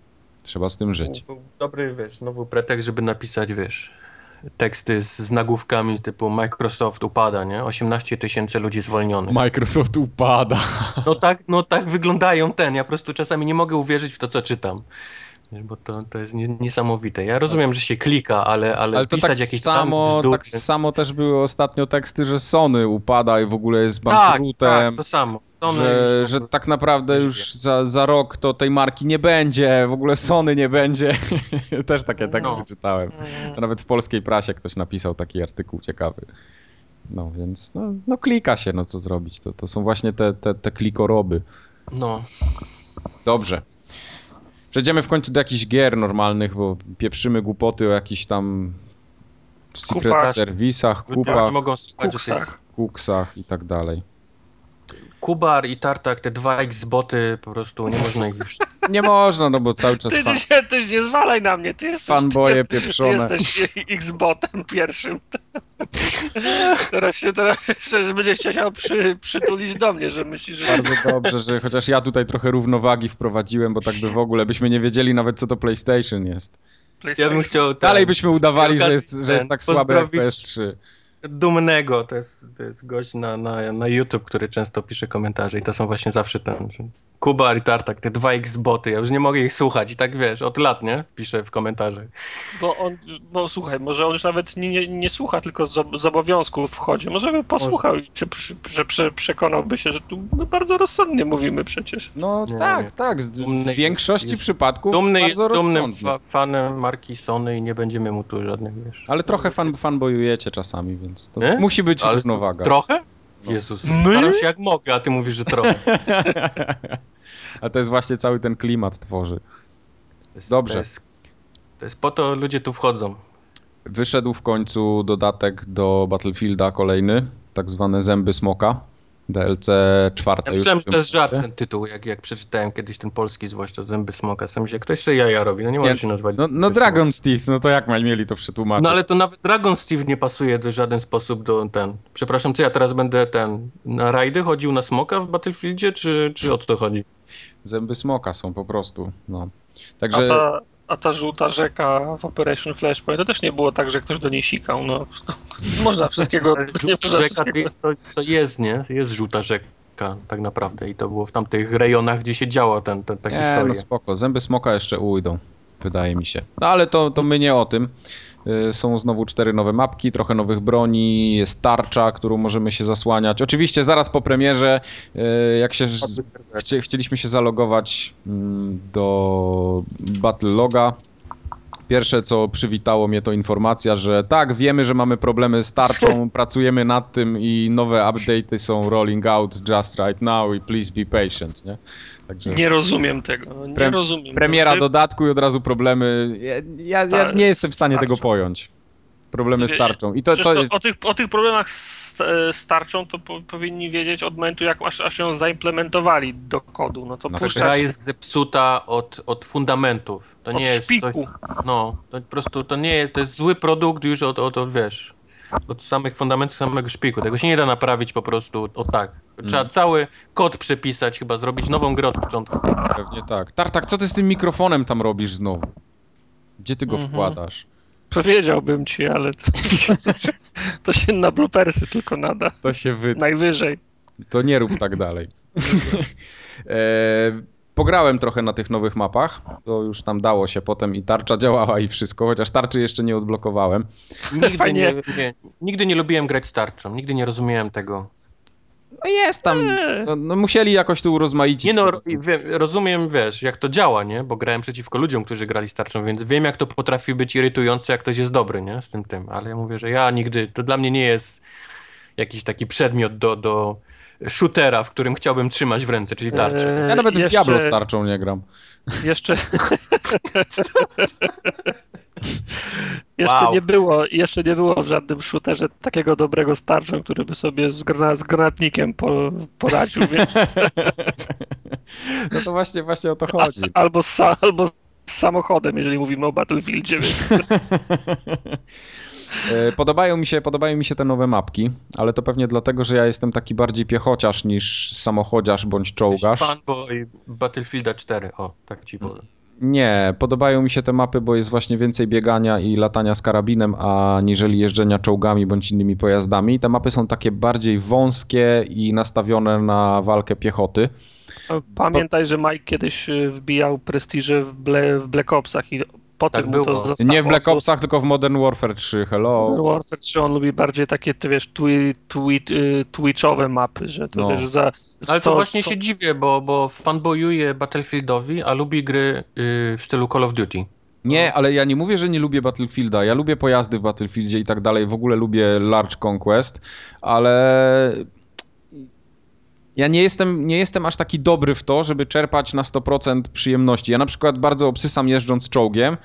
Trzeba z tym żyć. Był dobry, wiesz, znowu pretekst, żeby napisać, wiesz, teksty z, z nagłówkami typu Microsoft upada, nie? 18 tysięcy ludzi zwolnionych. Microsoft upada. No tak, no tak wyglądają ten. Ja po prostu czasami nie mogę uwierzyć w to, co czytam. Bo to, to jest nie, niesamowite. Ja rozumiem, że się klika, ale, ale, Ale to pisać tak jakieś samo, tam tak samo też były ostatnio teksty, że Sony upada i w ogóle jest tak, bankrutem. tak, to samo. Sony że, już- że tak naprawdę już za, za rok to tej marki nie będzie, w ogóle Sony nie będzie. (laughs) Też takie teksty No. czytałem. Mm. Nawet w polskiej prasie ktoś napisał taki artykuł ciekawy. No więc, no, no klika się, no co zrobić. To, to są właśnie te, te, te klikoroby. No, Dobrze. Przejdziemy w końcu do jakichś gier normalnych, bo pieprzymy głupoty o jakichś tam secret Kupach. serwisach, kupach, mogą słuchać o tych Kuksach. kuksach i tak dalej. Kubar i Tartak, te dwa X-boty, po prostu nie można ich już... Nie można, no bo cały czas Ty, fan, ty, się, ty się nie zwalaj na mnie, ty jesteś, fanboje ty, pieprzone. ty jesteś X-botem pierwszym. Teraz się teraz będzie chciał przy, przytulić do mnie, że myślisz, że... Bardzo dobrze, że chociaż ja tutaj trochę równowagi wprowadziłem, bo tak by w ogóle byśmy nie wiedzieli nawet co to PlayStation jest. Ja bym chciał... ten- Dalej byśmy udawali, że jest, że jest tak słabe jak pozdrowić- PS3. Dumnego, to jest, to jest gość na, na, na YouTube, który często pisze komentarze i to są właśnie zawsze ten... że Kubar i Tartak, te dwa X-boty, ja już nie mogę ich słuchać i tak wiesz, od lat, nie? Piszę w komentarzach. Bo on, bo słuchaj, może on już nawet nie, nie, nie słucha, tylko z, z obowiązku wchodzi. Może by posłuchał i że prze, przekonałby się, że tu my bardzo rozsądnie mówimy przecież. No Nie, tak, nie. tak. z- Dumny W większości jest- przypadków Dumny jest bardzo dumnym rozsądnie. fa fanem marki Sony i nie będziemy mu tu żadnych, wiesz... Ale trochę fan, fanboyujecie czasami, więc to Nie? musi być Ale równowaga. Trochę? No. Jezus, My? staram się jak mogę, a ty mówisz, że trochę. (laughs) A to jest właśnie cały ten klimat tworzy. To jest- Dobrze. To jest, to jest po to ludzie tu wchodzą. Wyszedł w końcu dodatek do Battlefielda kolejny, tak zwane Zęby Smoka. DLC czwarte. Ja myślałem, że to jest żart ten tytuł, jak, jak przeczytałem kiedyś ten polski, zwłaszcza Zęby Smoka. Sam się ktoś sobie jaja robi, no nie może się nazwać. No, no Zęby Dragon's Teeth, no to jak mieli to przetłumaczyć? No ale to nawet Dragon Steve nie pasuje w żaden sposób do ten. Przepraszam, co ja teraz będę ten na rajdy chodził na smoka w Battlefieldzie, czy, czy o co to chodzi? Zęby Smoka są po prostu, no. A Także ta, a ta żółta rzeka w Operation Flashpoint to też nie było tak, że ktoś do niej sikał. No, (laughs) można wszystkiego. Żółta rzeka to, to jest, nie? Jest żółta rzeka tak naprawdę i to było w tamtych rejonach, gdzie się działa ten, ten, ta nie, historia. no spoko. Zęby Smoka jeszcze ujdą, wydaje mi się. No ale to, to my nie o tym. Y, Są znowu cztery nowe mapki, trochę nowych broni, jest tarcza, którą możemy się zasłaniać. Oczywiście zaraz po premierze, y, jak się chcie, chcieliśmy się zalogować mm, do Battle Loga. Pierwsze, co przywitało mnie, to informacja, że tak, wiemy, że mamy problemy z tarczą, (laughs) pracujemy nad tym i nowe update'y są rolling out just right now i please be patient, nie? Także Nie rozumiem tego. no, Nie Pre- rozumiem. premiera Ty- dodatku i od razu problemy. Ja, ja, ja nie jestem w stanie starczą. tego pojąć. Problemy z Ty- tarczą. I to, to, to, o, tych, o tych problemach e, z tarczą to po, powinni wiedzieć od momentu, jak aż, aż ją zaimplementowali do kodu. No to No Ta puszczać gra jest zepsuta od, od fundamentów. To od nie jest coś, szpiku. No, to po prostu to nie jest, to jest zły produkt już od, od, od wiesz, od samych fundamentów, samego szpiku. Tego się nie da naprawić po prostu o tak. Trzeba Mm. cały kod przepisać, chyba zrobić nową grę od początku. pewnie tak. Tartak, co ty z tym mikrofonem tam robisz znowu? Gdzie ty go Mhm. wkładasz? Powiedziałbym ci, ale to, to się na bloopersy tylko nada. To się wy... Najwyżej. To nie rób tak dalej. (laughs) (laughs) e, pograłem trochę na tych nowych mapach. To już tam dało się potem i tarcza działała i wszystko, chociaż tarczy jeszcze nie odblokowałem. Nigdy nie, nie, nigdy nie lubiłem grać z tarczą, nigdy nie rozumiałem tego. No jest tam. Eee. No, no musieli jakoś tu urozmaicić. Nie no, ro- i wie, rozumiem, wiesz, jak to działa, nie? Bo grałem przeciwko ludziom, którzy grali z tarczą, więc wiem, jak to potrafi być irytujące, jak ktoś jest dobry, nie? Z tym tym. Ale ja mówię, że ja nigdy, to dla mnie nie jest jakiś taki przedmiot do, do shootera, w którym chciałbym trzymać w ręce, czyli tarczę. Eee, Ja nawet w jeszcze- Diablo z tarczą nie gram. (laughs) Jeszcze. (laughs) jeszcze Wow. nie było, jeszcze nie było w żadnym shooterze takiego dobrego starczą, który by sobie z, grana, z granatnikiem po, poradził, (laughs) więc No to właśnie, właśnie o to chodzi. albo z, sa- albo z samochodem, jeżeli mówimy o Battlefieldzie, więc Podobają mi, się, podobają mi się te nowe mapki, ale to pewnie dlatego, że ja jestem taki bardziej piechociarz niż samochodziarz bądź czołgarz. Fanboy Battlefielda 4, o, tak ci powiem. Nie, podobają mi się te mapy, bo jest właśnie więcej biegania i latania z karabinem, aniżeli jeżdżenia czołgami bądź innymi pojazdami. Te mapy są takie bardziej wąskie i nastawione na walkę piechoty. Pamiętaj, że Mike kiedyś y, wbijał prestiże w, Ble, w Black Opsach i potem Tak to było. zostało. Nie w Black Opsach, tylko w Modern Warfare 3, hello. Modern Warfare 3 on lubi bardziej takie, ty wiesz, twi, twi, y, twitchowe mapy, że to No. wiesz, za... Ale to co- właśnie co- się dziwię, bo, bo fanboyuje Battlefieldowi, a lubi gry y, w stylu Call of Duty. Nie, ale ja nie mówię, że nie lubię Battlefielda. Ja lubię pojazdy w Battlefieldzie i tak dalej. W ogóle lubię Large Conquest, ale ja nie jestem, nie jestem aż taki dobry w to, żeby czerpać na 100% przyjemności. Ja na przykład bardzo obsysam jeżdżąc czołgiem,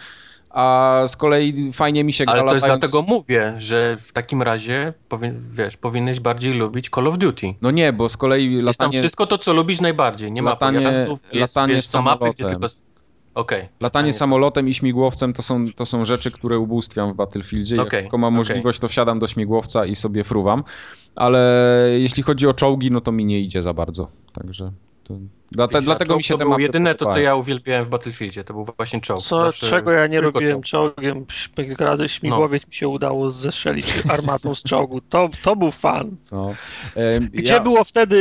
a z kolei fajnie mi się gra Ale to jest latając- dlatego mówię, że w takim razie powi- wiesz, powinieneś bardziej lubić Call of Duty. No nie, bo z kolei Jest tam latanie, wszystko to, co lubisz najbardziej. Nie ma Latanie- pojazdów, jest, latanie wiesz, mapy, tylko... Okej. latanie samolotem i śmigłowcem to są, to są rzeczy, które ubóstwiam w Battlefieldzie. Jak Okej, tylko mam okej. możliwość, to wsiadam do śmigłowca i sobie fruwam. Ale jeśli chodzi o czołgi, no to mi nie idzie za bardzo. Także to, dlatego czołg mi się to było jedyne to, co ja uwielbiałem w Battlefieldzie, to był właśnie czołg. Co, Zawsze czego ja nie robiłem czołg. czołgiem, szpyk razy śmigłowiec mi się udało zestrzelić armatą z czołgu. To, to był fan. No. Em, Gdzie ja- było wtedy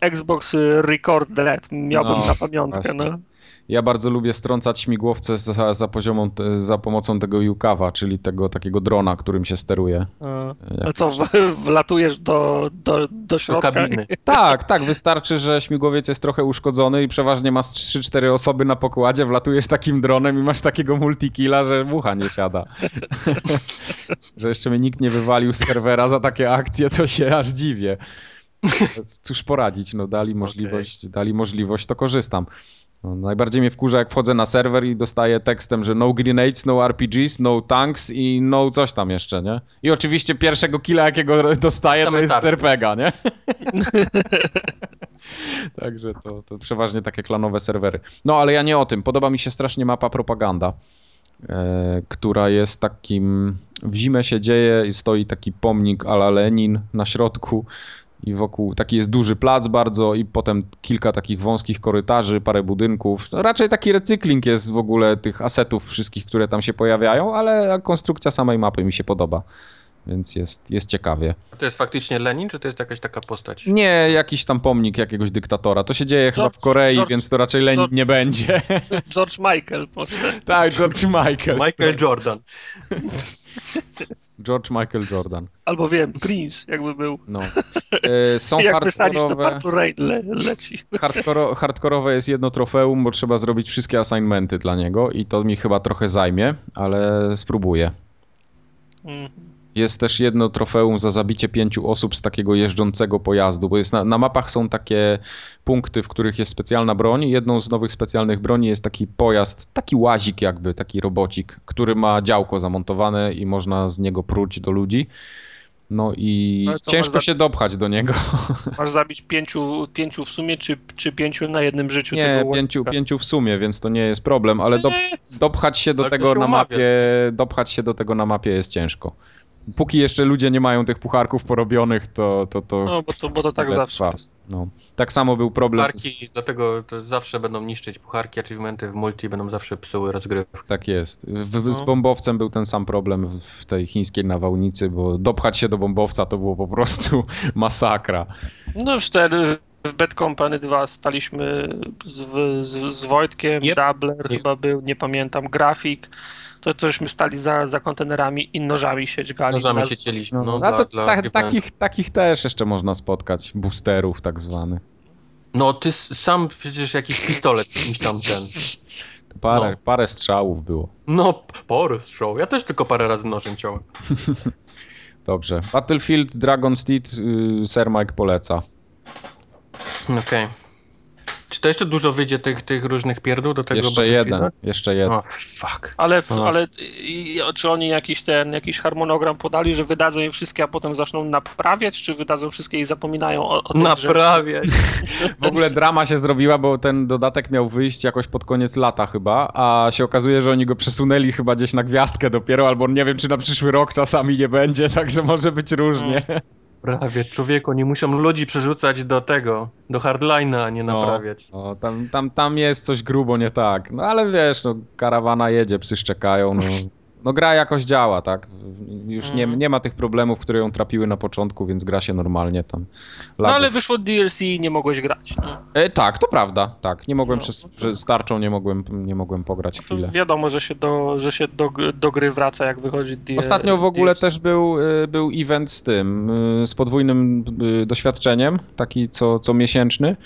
e, Xbox Record Red? Miałbym No, na pamiątkę, właśnie. no. Ja bardzo lubię strącać śmigłowce za, za, poziomą, za pomocą tego Jukawa, czyli tego takiego drona, którym się steruje. A, Ale co, w, wlatujesz do, do, do Do środka? kabiny. (laughs) Tak, tak, wystarczy, że śmigłowiec jest trochę uszkodzony i przeważnie masz 3-4 osoby na pokładzie, wlatujesz takim dronem i masz takiego multikilla, że mucha nie siada. (laughs) że jeszcze mnie nikt nie wywalił z serwera za takie akcje, to się aż dziwię. (laughs) Cóż poradzić, no dali możliwość, dali możliwość, to korzystam. No, najbardziej mnie wkurza, jak wchodzę na serwer i dostaję tekstem, że no grenades, no RPGs, no tanks i no coś tam jeszcze, nie? I oczywiście pierwszego killa, jakiego (laughs) dostaję, to jest z. RPGa, nie? (laughs) Także to, to przeważnie takie klanowe serwery. No ale ja nie o tym. Podoba mi się strasznie mapa propaganda, e, która jest takim. W zimę się dzieje i stoi taki pomnik ala Lenin na środku. I wokół taki jest duży plac bardzo, i potem kilka takich wąskich korytarzy, parę budynków. No, raczej taki recykling jest w ogóle tych asetów wszystkich, które tam się pojawiają, ale konstrukcja samej mapy mi się podoba. Więc jest, jest ciekawie. To jest faktycznie Lenin, czy to jest jakaś taka postać? Nie, jakiś tam pomnik jakiegoś dyktatora. To się dzieje chyba w George- Korei, George- więc to raczej Lenin George- nie będzie. (laughs) George Michael poszedł. tak, George Michael. Michael Jordan. (laughs) George Michael Jordan. Albo wiem, Prince jakby był. No. (laughs) E, Są Jak hardkorowe. Rain le, leci. (laughs) Hardkoro, hardkorowe jest jedno trofeum, bo trzeba zrobić wszystkie assignmenty dla niego i to mi chyba trochę zajmie, ale spróbuję. Mm. Jest też jedno trofeum za zabicie pięciu osób z takiego jeżdżącego pojazdu, bo jest na, na mapach są takie punkty, w których jest specjalna broń. Jedną z nowych specjalnych broni jest taki pojazd, taki łazik jakby, taki robocik, który ma działko zamontowane i można z niego pruć do ludzi. No i No ciężko się dopchać do niego. (laughs) Masz zabić pięciu, pięciu w sumie, czy, czy pięciu na jednym życiu Nie, tego pięciu, pięciu w sumie, więc to nie jest problem, ale do, dopchać się do Ale tego się na mapie, dopchać się do tego na mapie jest ciężko. Póki jeszcze ludzie nie mają tych pucharków porobionych, to to, to No, bo to, bo to tak zawsze trwa. jest. No. Tak samo był problem Pucharki, z, dlatego to zawsze będą niszczyć pucharki, achievementy w multi będą zawsze psuły rozgrywkę. tak jest. W, Z No. bombowcem był ten sam problem w- w tej chińskiej nawałnicy, bo dopchać się do bombowca to było po prostu (laughs) masakra. No już wtedy w Bad Company 2 staliśmy z, z, z Wojtkiem, Yep. Dabler Yep. chyba był, nie pamiętam, grafik. To tośmy stali za, za kontenerami i nożami się dźgali. Nożami Na- się cieliśmy. No, No, a dla, to, dla ta, achievementu. takich, takich też jeszcze można spotkać, boosterów tak zwanych. no ty sam przecież jakiś pistolet z kimś tam ten. Parę, No. parę strzałów było. No, pory strzał. Ja też tylko parę razy nożem ciąłem. (laughs) Dobrze. Battlefield Dragon's Teeth y, Sir Mike poleca. Okej. Czy to jeszcze dużo wyjdzie tych, tych różnych pierdół do tego Jeszcze jeden, jeszcze jeden. O, fuck. Ale, No. ale i, czy oni jakiś ten, jakiś harmonogram podali, że wydadzą je wszystkie, a potem zaczną naprawiać, czy wydadzą wszystkie i zapominają o, o grze? Naprawiać. W ogóle drama się zrobiła, bo ten dodatek miał wyjść jakoś pod koniec lata chyba, a się okazuje, że oni go przesunęli chyba gdzieś na gwiazdkę dopiero, albo nie wiem, czy na przyszły rok czasami nie będzie, (laughs) także może być różnie. Prawie, człowieku, nie muszą ludzi przerzucać do tego, do hardline'a, a nie No. naprawiać. No, tam, tam, tam jest coś grubo nie tak. No ale wiesz, no karawana jedzie, psy szczekają, no, (laughs) no gra jakoś działa, tak? Już nie, Mhm. nie ma tych problemów, które ją trapiły na początku, więc gra się normalnie tam. No ale wyszło DLC i nie mogłeś grać. No. E, tak, to prawda, tak. Nie mogłem No, przez, no przez starczą, nie mogłem, nie mogłem pograć To chwilę. wiadomo, że się, do, że się do, do gry wraca, jak wychodzi D- Ostatnio w ogóle DLC. też był, y, był event z tym, y, z podwójnym y, doświadczeniem, taki co, co miesięczny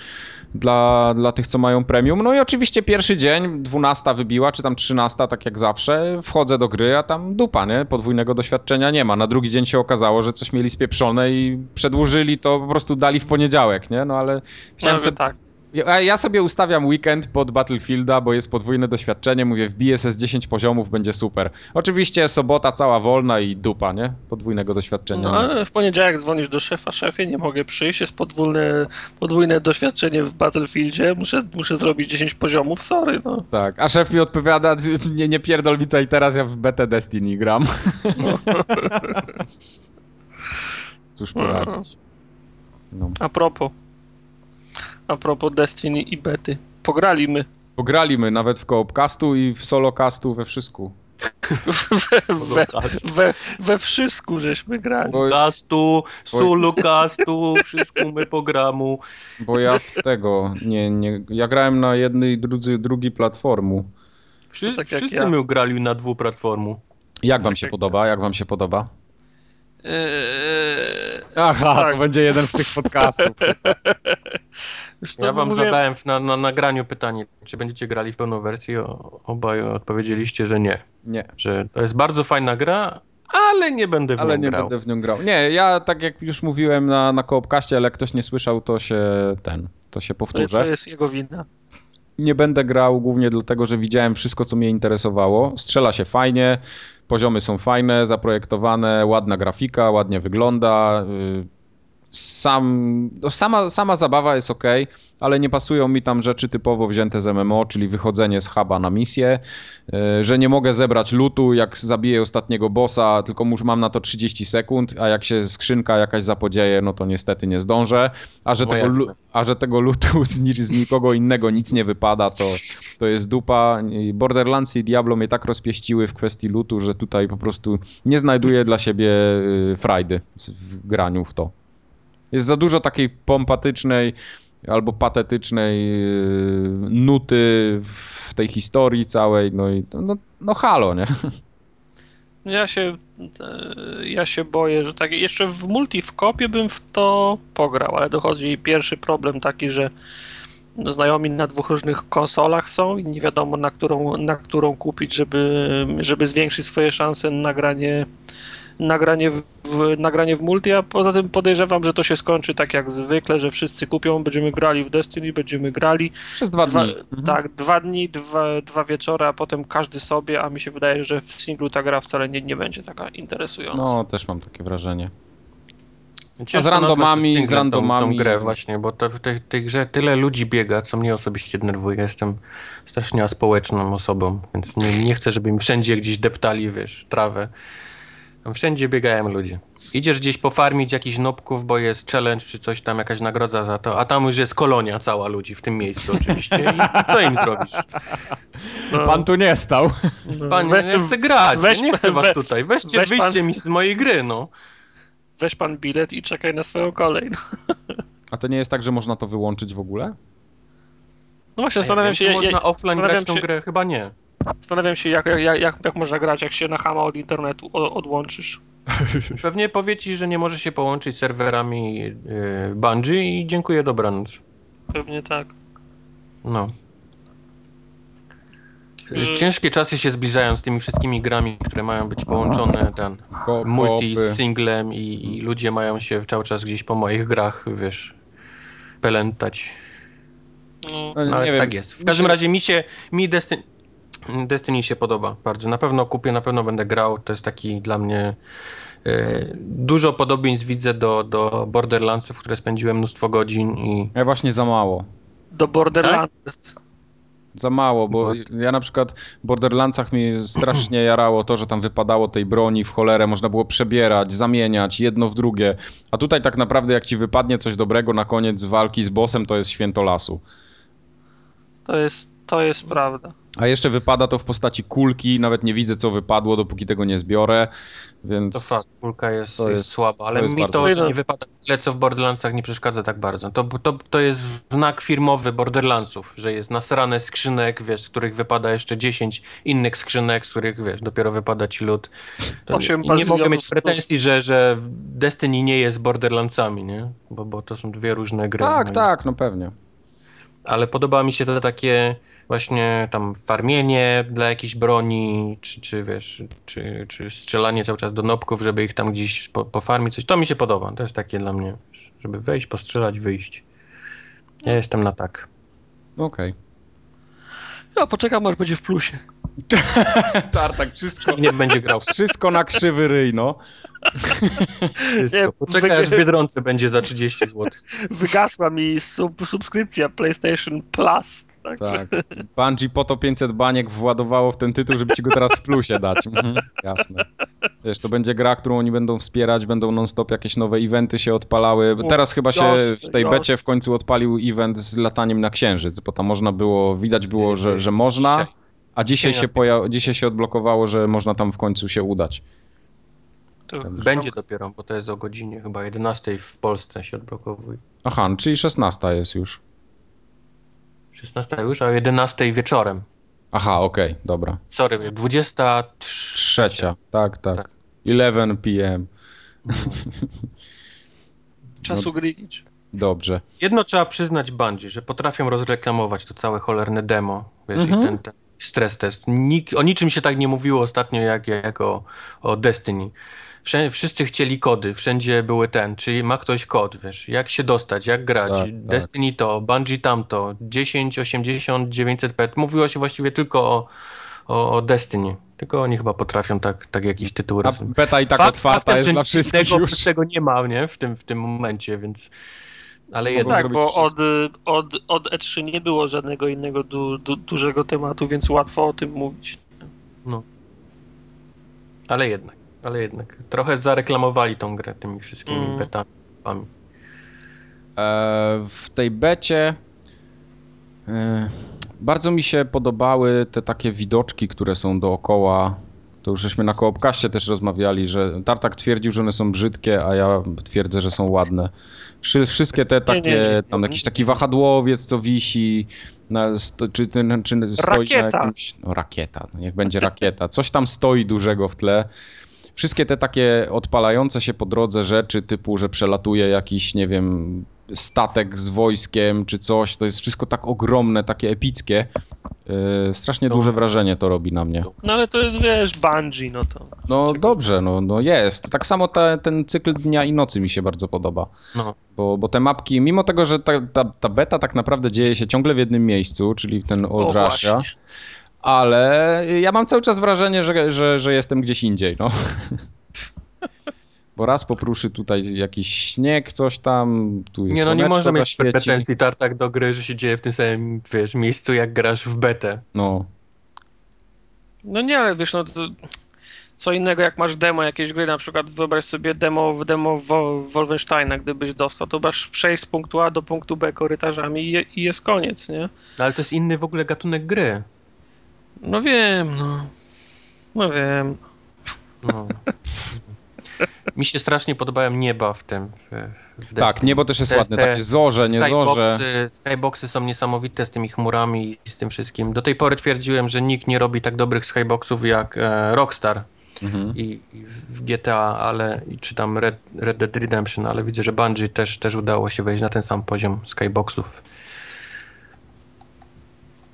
dla, dla tych, co mają premium. No i oczywiście pierwszy dzień, 12 wybiła, czy tam 13, tak jak zawsze, wchodzę do gry, a tam dupa, nie? Podwójnego doświadczenia nie ma. Na drugi dzień się okazało, że coś mieli spieprzone i przedłużyli to, po prostu dali w poniedziałek, nie? No ale chciałem sobie tak. Ja, ja sobie ustawiam weekend pod Battlefielda, bo jest podwójne doświadczenie, mówię wbiję se z 10 poziomów, będzie super. Oczywiście sobota cała wolna i dupa, nie? Podwójnego doświadczenia. No, ale w poniedziałek dzwonisz do szefa, szefie, nie mogę przyjść, jest podwójne, podwójne doświadczenie w Battlefieldzie, muszę, muszę zrobić 10 poziomów, sorry, no. Tak, a szef mi odpowiada, (laughs) nie, nie pierdol mi tutaj teraz, ja w BT Destiny gram. (laughs) Cóż poradzić. No. A propos, a propos Destiny i Bety, pograliśmy. Pograliśmy nawet w koopcastu i w solocastu we wszystku. (laughs) we, we, we wszystku żeśmy grali. Bo, Castu, sulu castu, wszystko my programu. bo ja w tego, nie, nie, ja grałem na jednej, drudzy, drugiej platformu. Wszyscy, tak wszyscy ja. my grali na dwuplatformu. Jak wam się Tak. podoba? Jak wam się podoba? Eee, Aha, Tak. to będzie jeden z tych podcastów. (laughs) już Ja wam mówiłem- zadałem na, na nagraniu pytanie, czy będziecie grali w pełną wersję. O- Obaj odpowiedzieliście, że nie. Nie, Że to jest bardzo fajna gra, ale nie będę w ale nią nie grał. będę w nią grał. Nie, ja tak jak już mówiłem na, na koopkaście, ale jak ktoś nie słyszał, to się ten, to się powtórzę. to jest jego wina. Nie będę grał głównie dlatego, że widziałem wszystko, co mnie interesowało. Strzela się fajnie, poziomy są fajne, zaprojektowane, ładna grafika, ładnie wygląda. y, Sam, no sama, sama zabawa jest ok, ale nie pasują mi tam rzeczy typowo wzięte z MMO, czyli wychodzenie z huba na misję, y, że nie mogę zebrać lutu, jak zabiję ostatniego bossa, tylko już mam na to 30 sekund, a jak się skrzynka jakaś zapodzieje, no to niestety nie zdążę, a że, No tego, a że tego lutu (laughs) z, z nikogo innego nic nie wypada, to, to jest dupa. Borderlands i Diablo mnie tak rozpieściły w kwestii lutu, że tutaj po prostu nie znajduję dla siebie y, frajdy w graniu w to. Jest za dużo takiej pompatycznej albo patetycznej y, nuty w tej historii całej, no i no, no halo, nie? Ja się, e, ja się boję, że tak. Jeszcze w multi w kopie bym w to pograł, ale dochodzi pierwszy problem taki, że znajomi na dwóch różnych konsolach są i nie wiadomo na którą, na którą kupić, żeby, żeby zwiększyć swoje szanse na granie, nagranie w, w, nagranie w multi, a poza tym podejrzewam, że to się skończy tak jak zwykle, że wszyscy kupią, będziemy grali w Destiny, będziemy grali, Przez dwa Dwa, dni. Mhm. Tak, dwa dni, dwa, dwa wieczory, a potem każdy sobie, a mi się wydaje, że w singlu ta gra wcale nie, nie będzie taka interesująca. No, też mam takie wrażenie. Ciężko z randomami, z singlem Tą, randomami. tą grę właśnie, bo to, w tej, tej grze tyle ludzi biega, co mnie osobiście denerwuje. Jestem strasznie aspołeczną osobą, więc nie, nie chcę, żeby mi wszędzie gdzieś deptali, wiesz, trawę. Tam wszędzie biegają ludzie. Idziesz gdzieś pofarmić jakichś nopków, bo jest challenge czy coś tam, jakaś nagrodza za to, a tam już jest kolonia cała ludzi w tym miejscu oczywiście. I co im zrobisz? No, Pan tu nie stał. no, we- nie chcę grać, weź- nie chcę was we- tutaj. Weźcie, weź pan- wyjście mi z mojej gry, no. Weź pan bilet i czekaj na swoją kolej. No, A to nie jest tak, że można to wyłączyć w ogóle? no właśnie, Ja zastanawiam wiem, się, czy ja, można ja, offline grać w tą się- grę? Chyba nie. Zastanawiam się jak, jak, jak, jak można grać, jak się na hama od internetu odłączysz. (laughs) Pewnie powie ci, że nie może się połączyć z serwerami yy, Bungie i dziękuję, dobranoc. Pewnie tak. No. Że- Ciężkie czasy się zbliżają z tymi wszystkimi grami, które mają być połączone ten Ko- multi z singlem i, i ludzie mają się cały czas gdzieś po moich grach, wiesz, pelętać. No, No, ale nie wiem. tak jest. W każdym razie mi się, mi Destiny, Destiny się podoba bardzo. Na pewno kupię, na pewno będę grał. To jest taki dla mnie e, dużo podobieństw widzę do, do Borderlandsów, w które spędziłem mnóstwo godzin i Tak? Tak? Ja właśnie za mało. do Borderlands. Za mało, bo ja na przykład w Borderlandsach mi strasznie jarało to, że tam wypadało tej broni w cholerę, można było przebierać, zamieniać jedno w drugie. A tutaj tak naprawdę jak ci wypadnie coś dobrego na koniec walki z bossem, to jest święto lasu. To jest, to jest prawda. A jeszcze wypada to w postaci kulki, nawet nie widzę co wypadło, dopóki tego nie zbiorę, więc... To fakt, kulka jest, To jest, jest- słaba, ale to jest mi to nie wypada tyle, co w Borderlandsach nie przeszkadza tak bardzo. To, to, to jest znak firmowy Borderlandsów, że jest nasrane skrzynek, wiesz, z których wypada jeszcze 10 innych skrzynek, z których, wiesz, dopiero wypada ci lód. To nie, nie mogę mieć pretensji, że, że Destiny nie jest Borderlandsami, nie? Bo, bo to są dwie różne gry. Tak, No tak, no pewnie. ale podoba mi się to takie właśnie tam farmienie dla jakiejś broni, czy, czy wiesz, czy, czy strzelanie cały czas do nopków, żeby ich tam gdzieś po, pofarmić, coś. To mi się podoba. To jest takie dla mnie, żeby wejść, postrzelać, wyjść. Ja jestem na tak. Okej. Ja poczekam, aż będzie w plusie. (laughs) Tartak, wszystko, nie będzie grał wszystko na krzywy ryj, no. wszystko. Nie, Poczekaj, będzie- aż w Biedronce będzie za 30 zł. Wygasła mi sub, subskrypcja PlayStation Plus. Także Tak. Bungie po to 500 baniek władowało w ten tytuł, żeby ci go teraz w plusie dać. Mhm, jasne. Wiesz, to będzie gra, którą oni będą wspierać, będą non-stop jakieś nowe eventy się odpalały. Teraz chyba się w tej becie w końcu odpalił event z lataniem na księżyc, bo tam można było, widać było, że, że można, a dzisiaj się, poja- dzisiaj się odblokowało, że można tam w końcu się udać. to Będzie dopiero, bo to jest o godzinie chyba 11 w Polsce się odblokowuje. Aha, czyli 16 jest już. 16 już, a o 11 wieczorem. Aha, okej, dobra. Sorry, 23. Trzecia, tak, tak. Tak. 11 p.m. (laughs) czasu Greenwich. Dobrze. Jedno trzeba przyznać Bungie, że potrafią rozreklamować to całe cholerne demo, wiesz, Mhm. i ten, ten stres test. Nik, o niczym się tak nie mówiło ostatnio jak, jak o, o Destiny. Wszyscy chcieli kody, wszędzie były ten, czy ma ktoś kod, wiesz, jak się dostać, jak grać, Tak, tak. Destiny to, Bungie tamto, 10, 80, 900p, mówiło się właściwie tylko o, o, o Destiny. Tylko oni chyba potrafią tak, tak jakieś tytuły A beta i tak Fakt otwarta faktem, jest że dla wszystkich innego już. Tego nie ma, nie? W tym, w tym momencie, więc... Ale jednak... Tak, bo od, od, od E3 nie było żadnego innego du, du, dużego tematu, więc łatwo o tym mówić. Ale jednak, ale jednak. Trochę zareklamowali tą grę tymi wszystkimi Mm. betami. E, w tej becie e, bardzo mi się podobały te takie widoczki, które są dookoła. To już żeśmy na koopkaście też rozmawiali, że Tartak twierdził, że one są brzydkie, a ja twierdzę, że są ładne. Wszy- Wszystkie te takie, tam jakiś taki wahadłowiec, co wisi, na, sto, czy, ten, czy stoi na Rakieta. jakimś... No rakieta, no niech będzie rakieta. Coś tam stoi dużego w tle. Wszystkie te takie odpalające się po drodze rzeczy, typu, że przelatuje jakiś, nie wiem, statek z wojskiem czy coś, to jest wszystko tak ogromne, takie epickie. Yy, strasznie No. duże wrażenie to robi na mnie. No ale to jest, wiesz, Bungie, no to... No dobrze, no, no jest. Tak samo ta, ten cykl dnia i nocy mi się bardzo podoba. No. Bo, bo te mapki, mimo tego, że ta, ta, ta beta tak naprawdę dzieje się ciągle w jednym miejscu, czyli ten Old O, Russia, właśnie. Ale ja mam cały czas wrażenie, że, że, że jestem gdzieś indziej, no. Bo raz popruszy tutaj jakiś śnieg, coś tam, tu jest Nie no, nie można mieć pretensji tartak do gry, że się dzieje w tym samym, wiesz, miejscu jak grasz w betę. No, No nie, ale wiesz, no to, co innego jak masz demo jakiejś gry, na przykład wyobraź sobie demo w demo Wo- Wolfensteina, gdybyś dostał, to masz przejść z punktu A do punktu B korytarzami i, i jest koniec, nie? No, ale to jest inny w ogóle gatunek gry. No wiem, no. No wiem. No. Mi się strasznie podobają nieba w tym. W, w tak, niebo też jest Te- ładne, te takie zorze, nie zorze. Skyboxy, skyboxy są niesamowite z tymi chmurami i z tym wszystkim. Do tej pory twierdziłem, że nikt nie robi tak dobrych skyboxów jak e, Rockstar Mhm. i, i w GTA, ale i czy tam Red, Red Dead Redemption, ale widzę, że Bungie też, też udało się wejść na ten sam poziom skyboxów.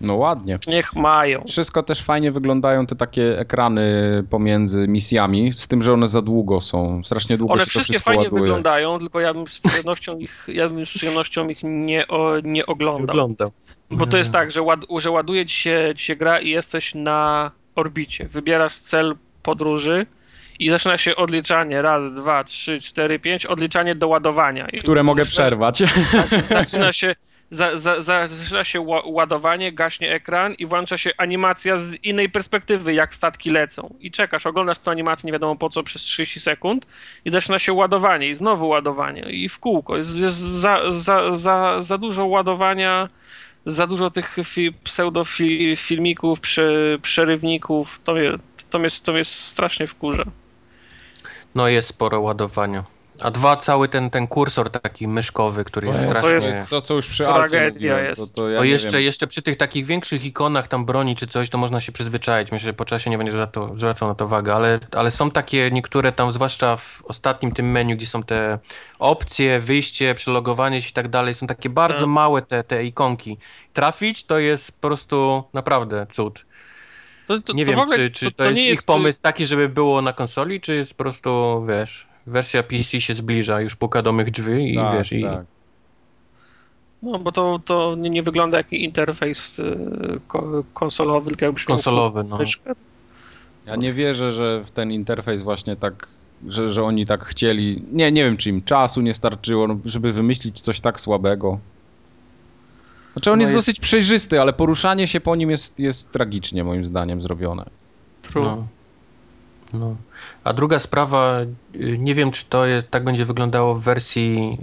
No ładnie. Niech mają. Wszystko też fajnie wyglądają te takie ekrany pomiędzy misjami, z tym, że one za długo są. Strasznie długo One się to wszystkie wszystko fajnie ładuje. wyglądają, tylko ja bym z przyjemnością ich, ja bym z przyjemnością ich nie, o, nie oglądał. Wyglądał. Bo to jest tak, że, ład, że ładuje ci się, ci się gra i jesteś na orbicie. Wybierasz cel podróży i zaczyna się odliczanie. Raz, dwa, trzy, cztery, pięć. Odliczanie do ładowania. I Które mogę zaczyna- przerwać. Zaczyna się, za, za, za, zaczyna się ła- ładowanie, gaśnie ekran i włącza się animacja z innej perspektywy, jak statki lecą. I czekasz, oglądasz tę animację nie wiadomo po co przez 30 sekund i zaczyna się ładowanie i znowu ładowanie i w kółko. Jest, jest za, za, za, za dużo ładowania, za dużo tych fi, pseudofilmików, prze, przerywników. To mnie, to, mnie, to mnie strasznie wkurza. No jest sporo ładowania. A dwa, cały ten, ten kursor taki myszkowy, który jest To strasznie... jest- To, co już przy Tragedia jest. To, to ja jeszcze, jeszcze przy tych takich większych ikonach tam broni czy coś, to można się przyzwyczaić. Myślę, że po czasie nie będzie to, zwracał na to wagę, ale, ale są takie niektóre tam, zwłaszcza w ostatnim tym menu, gdzie są te opcje, wyjście, przelogowanie się i tak dalej, są takie bardzo Tak. małe te, te ikonki. Trafić to jest po prostu naprawdę cud. To, to, Nie to wiem, ogóle, czy, czy to, nie jest ich jest pomysł taki, żeby było na konsoli, czy jest po prostu, wiesz, wersja PC się zbliża, już puka do mych drzwi i tak, wiesz, i tak. No, bo to, to nie, nie wygląda jak interfejs y, ko, konsolowy, tylko jakbyś konsolowy, no. Ja nie wierzę, że w ten interfejs właśnie tak, że, że oni tak chcieli. Nie, nie wiem, czy im czasu nie starczyło, no, żeby wymyślić coś tak słabego. Znaczy on No jest, jest- dosyć przejrzysty, ale poruszanie się po nim jest, jest tragicznie moim zdaniem zrobione. True. No. No. A druga sprawa, y, nie wiem czy to jest, tak będzie wyglądało w wersji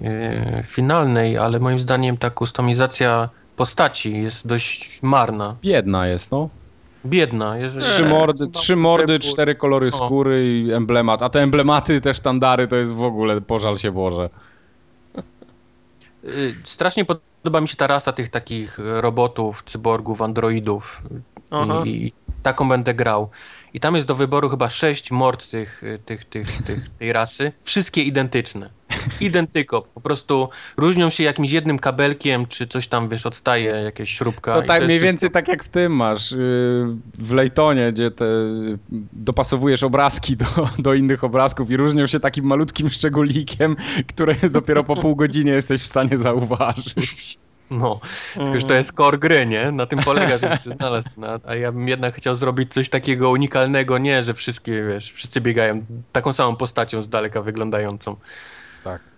y, finalnej, ale moim zdaniem ta kustomizacja postaci jest dość marna. Biedna jest, no. Biedna. Jeżeli Trzy mordy, trzy mordy cztery kolory O. skóry i emblemat. A te emblematy, te sztandary to jest w ogóle, pożal się Boże. Y, Strasznie podoba mi się ta rasa tych takich robotów, cyborgów, androidów. I, i taką będę grał. I tam jest do wyboru chyba sześć mord tych, tych, tych, tych, tej rasy. Wszystkie identyczne. (laughs) Identyko. Po prostu różnią się jakimś jednym kabelkiem, czy coś tam, wiesz, odstaje, jakieś śrubka. To tak jest mniej więcej tak jak w tym masz yy, w Lejtonie, gdzie te dopasowujesz obrazki do, do innych obrazków i różnią się takim malutkim szczególikiem, które dopiero po pół godzinie jesteś w stanie zauważyć. (laughs) No, tylko że to jest core gry, nie? Na tym polega, żeby to znalazł. No, a ja bym jednak chciał zrobić coś takiego unikalnego, nie, że wszystkie, wiesz, wszyscy biegają taką samą postacią z daleka wyglądającą. Tak.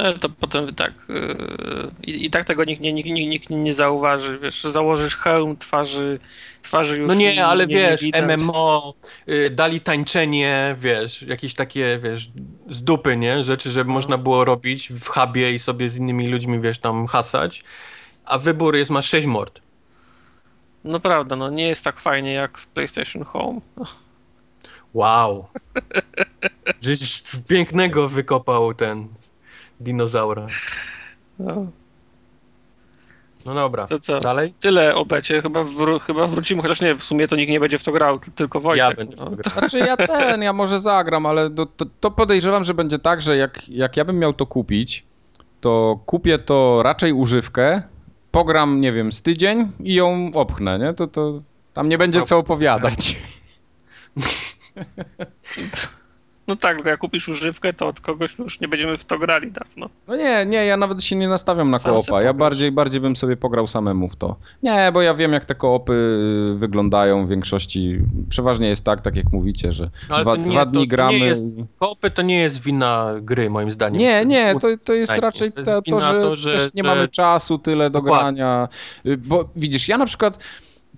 E, To potem tak. yy, I, I tak tego nikt nie, nikt, nikt, nie zauważy. Wiesz, założysz hełm twarzy, twarzy już No nie, ale wiesz, widać. MMO, y, dali tańczenie, wiesz, jakieś takie, wiesz, z dupy, nie? Rzeczy, żeby można było robić w hubie i sobie z innymi ludźmi, wiesz, tam hasać. A wybór jest, masz sześć mord. No prawda, no nie jest tak fajnie jak w PlayStation Home. Wow. (laughs) Żeś pięknego wykopał ten dinozaura. No, No dobra, to co? dalej? Tyle o becie. Chyba, wró- chyba wrócimy, chociaż nie, w sumie to nikt nie będzie w to grał, tylko Wojtek. Ja będę w no. to grał. Znaczy ja ten, ja może zagram, ale to, to, to podejrzewam, że będzie tak, że jak, jak ja bym miał to kupić, to kupię to raczej używkę, pogram, nie wiem, z tydzień i ją opchnę, nie? To, to tam nie będzie co opowiadać. (laughs) No tak, jak kupisz używkę, to od kogoś już nie będziemy w to grali dawno. No nie, nie, ja nawet się nie nastawiam na Sam koopa. Ja bardziej, bardziej bym sobie pograł samemu w to. Nie, bo ja wiem, jak te koopy y, wyglądają w większości. Przeważnie jest tak, tak jak mówicie, że No, ale dwa, to nie- dwa dni to gramy. Jest, kopy to nie jest wina gry, moim zdaniem. Nie, nie, to, to jest raczej To to, jest to, wina że, to, że- też nie mamy czasu tyle do Dokładnie. grania. Y, Bo widzisz, ja na przykład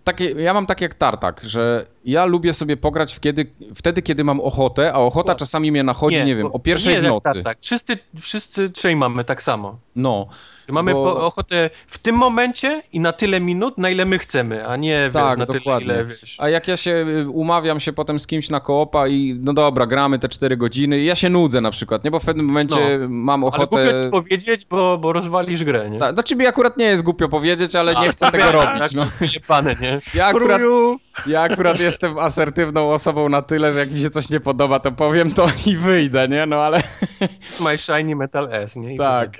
takie, ja mam tak jak Tartak, że ja lubię sobie pograć kiedy, wtedy, kiedy mam ochotę, a ochota czasami mnie nachodzi, nie, wiem, bo- o pierwszej nie, w nocy. Tak, tak. Wszyscy, wszyscy trzej mamy tak samo. No. Mamy Bo- ochotę w tym momencie i na tyle minut, na ile my chcemy, a nie wiesz, Tak, na dokładnie. tyle, ile wiesz. A jak ja się y, umawiam się potem z kimś na koopa i no dobra, gramy te 4 godziny i ja się nudzę na przykład, nie? Bo w pewnym momencie mam Ale ochotę... głupio ci powiedzieć, bo, bo rozwalisz grę, nie? Ta, znaczy mi akurat nie jest głupio powiedzieć, ale nie Ale chcę tego wiesz, robić, tak, no. (laughs) Jebane, nie? Ja akurat! Ja akurat jestem asertywną osobą na tyle, że jak mi się coś nie podoba, to powiem to i wyjdę, nie? No ale It's my shiny metal S, nie? I tak.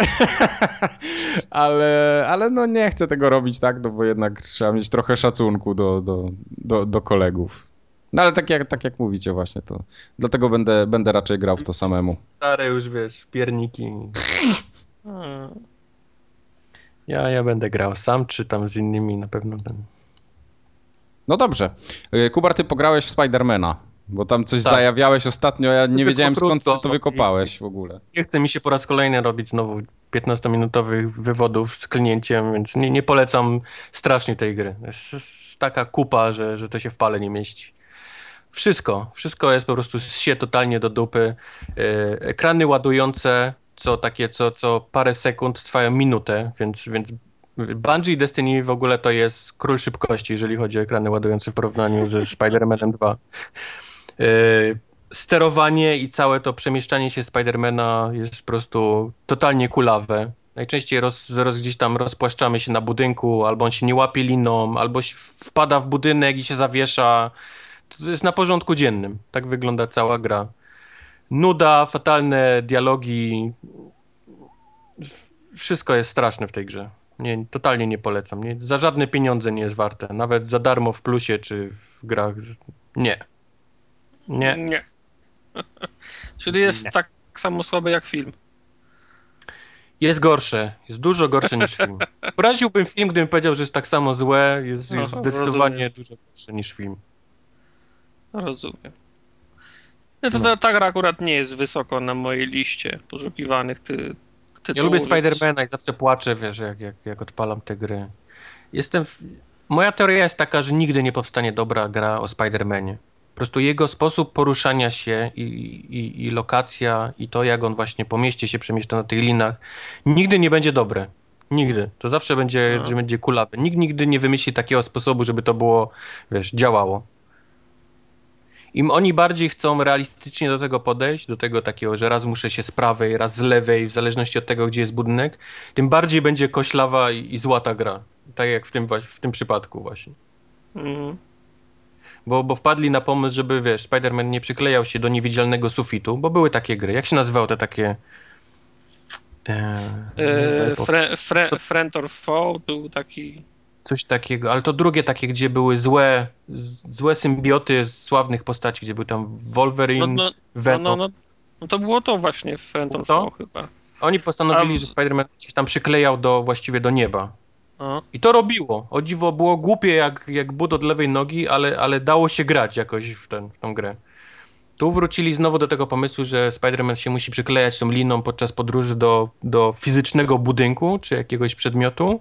(laughs) ale, ale no nie chcę tego robić, tak? No bo jednak trzeba mieć trochę szacunku do, do, do, do kolegów. No ale tak jak, tak jak mówicie właśnie, to dlatego będę, będę raczej grał w to samemu. Stare już, wiesz, pierniki. Hmm. Ja, ja będę grał sam, czy tam z innymi na pewno będę. No dobrze. Y, Kubar, ty pograłeś w Spidermana. Bo tam coś Tak. zajawiałeś ostatnio, ja nie wiedziałem skąd to wykopałeś w ogóle. Nie chce mi się po raz kolejny robić znowu 15-minutowych wywodów z klnięciem, więc nie, nie polecam strasznie tej gry. Jest taka kupa, że, że to się w pale nie mieści. Wszystko, wszystko jest po prostu się totalnie do dupy. E, Ekrany ładujące, co takie, co, co parę sekund trwają minutę, więc, więc Bungie i Destiny w ogóle to jest król szybkości, jeżeli chodzi o ekrany ładujące w porównaniu ze (laughs) Spider-Manem 2. E, sterowanie i całe to przemieszczanie się Spidermana jest po prostu totalnie kulawe. Najczęściej roz, roz, gdzieś tam rozpłaszczamy się na budynku, albo on się nie łapie liną, albo wpada w budynek i się zawiesza. To jest na porządku dziennym. Tak wygląda cała gra. Nuda, fatalne dialogi. Wszystko jest straszne w tej grze. Nie, totalnie nie polecam. Nie, za żadne pieniądze nie jest warte. Nawet za darmo w plusie czy w grach. Nie. Nie. Nie. (laughs) Czyli jest Nie. tak samo słaby jak film. Jest gorsze, jest dużo gorsze niż film. (laughs) Poraziłbym film, gdybym powiedział, że jest tak samo złe, jest, jest Aha, zdecydowanie rozumiem. dużo gorsze niż film. Rozumiem. Nie, to No. ta, ta gra akurat nie jest wysoko na mojej liście poszukiwanych ty, tytułów. Ja lubię Spidermana i zawsze płaczę, wiesz, jak, jak, jak odpalam te gry. Jestem. W... Moja teoria jest taka, że nigdy nie powstanie dobra gra o Spidermanie. Po prostu jego sposób poruszania się i, i, i lokacja i to, jak on właśnie po mieście się przemieszcza na tych linach, nigdy nie będzie dobre. Nigdy. To zawsze będzie, No. że będzie kulawe. Nikt nigdy nie wymyśli takiego sposobu, żeby to było, wiesz, działało. Im oni bardziej chcą realistycznie do tego podejść, do tego takiego, że raz muszę się z prawej, raz z lewej, w zależności od tego, gdzie jest budynek, tym bardziej będzie koślawa i, i zła ta gra. Tak jak w tym, w tym przypadku właśnie. Mhm. Bo, bo wpadli na pomysł, żeby, wiesz, Spider-Man nie przyklejał się do niewidzialnego sufitu, bo były takie gry. Jak się nazywały te takie... E, E, po- fre, fre, friend or foe był taki... Coś takiego, ale to drugie takie, gdzie były złe, złe symbioty sławnych postaci, gdzie był tam Wolverine, No, no, no, Venom. no, no, no to było to właśnie w To? foe chyba. Oni postanowili, A- że Spider-Man się tam przyklejał do, właściwie do nieba. I to robiło. O dziwo było głupie jak, jak but od lewej nogi, ale, ale dało się grać jakoś w, ten, w tą grę. Tu wrócili znowu do tego pomysłu, że Spider-Man się musi przyklejać tą liną podczas podróży do, do fizycznego budynku czy jakiegoś przedmiotu.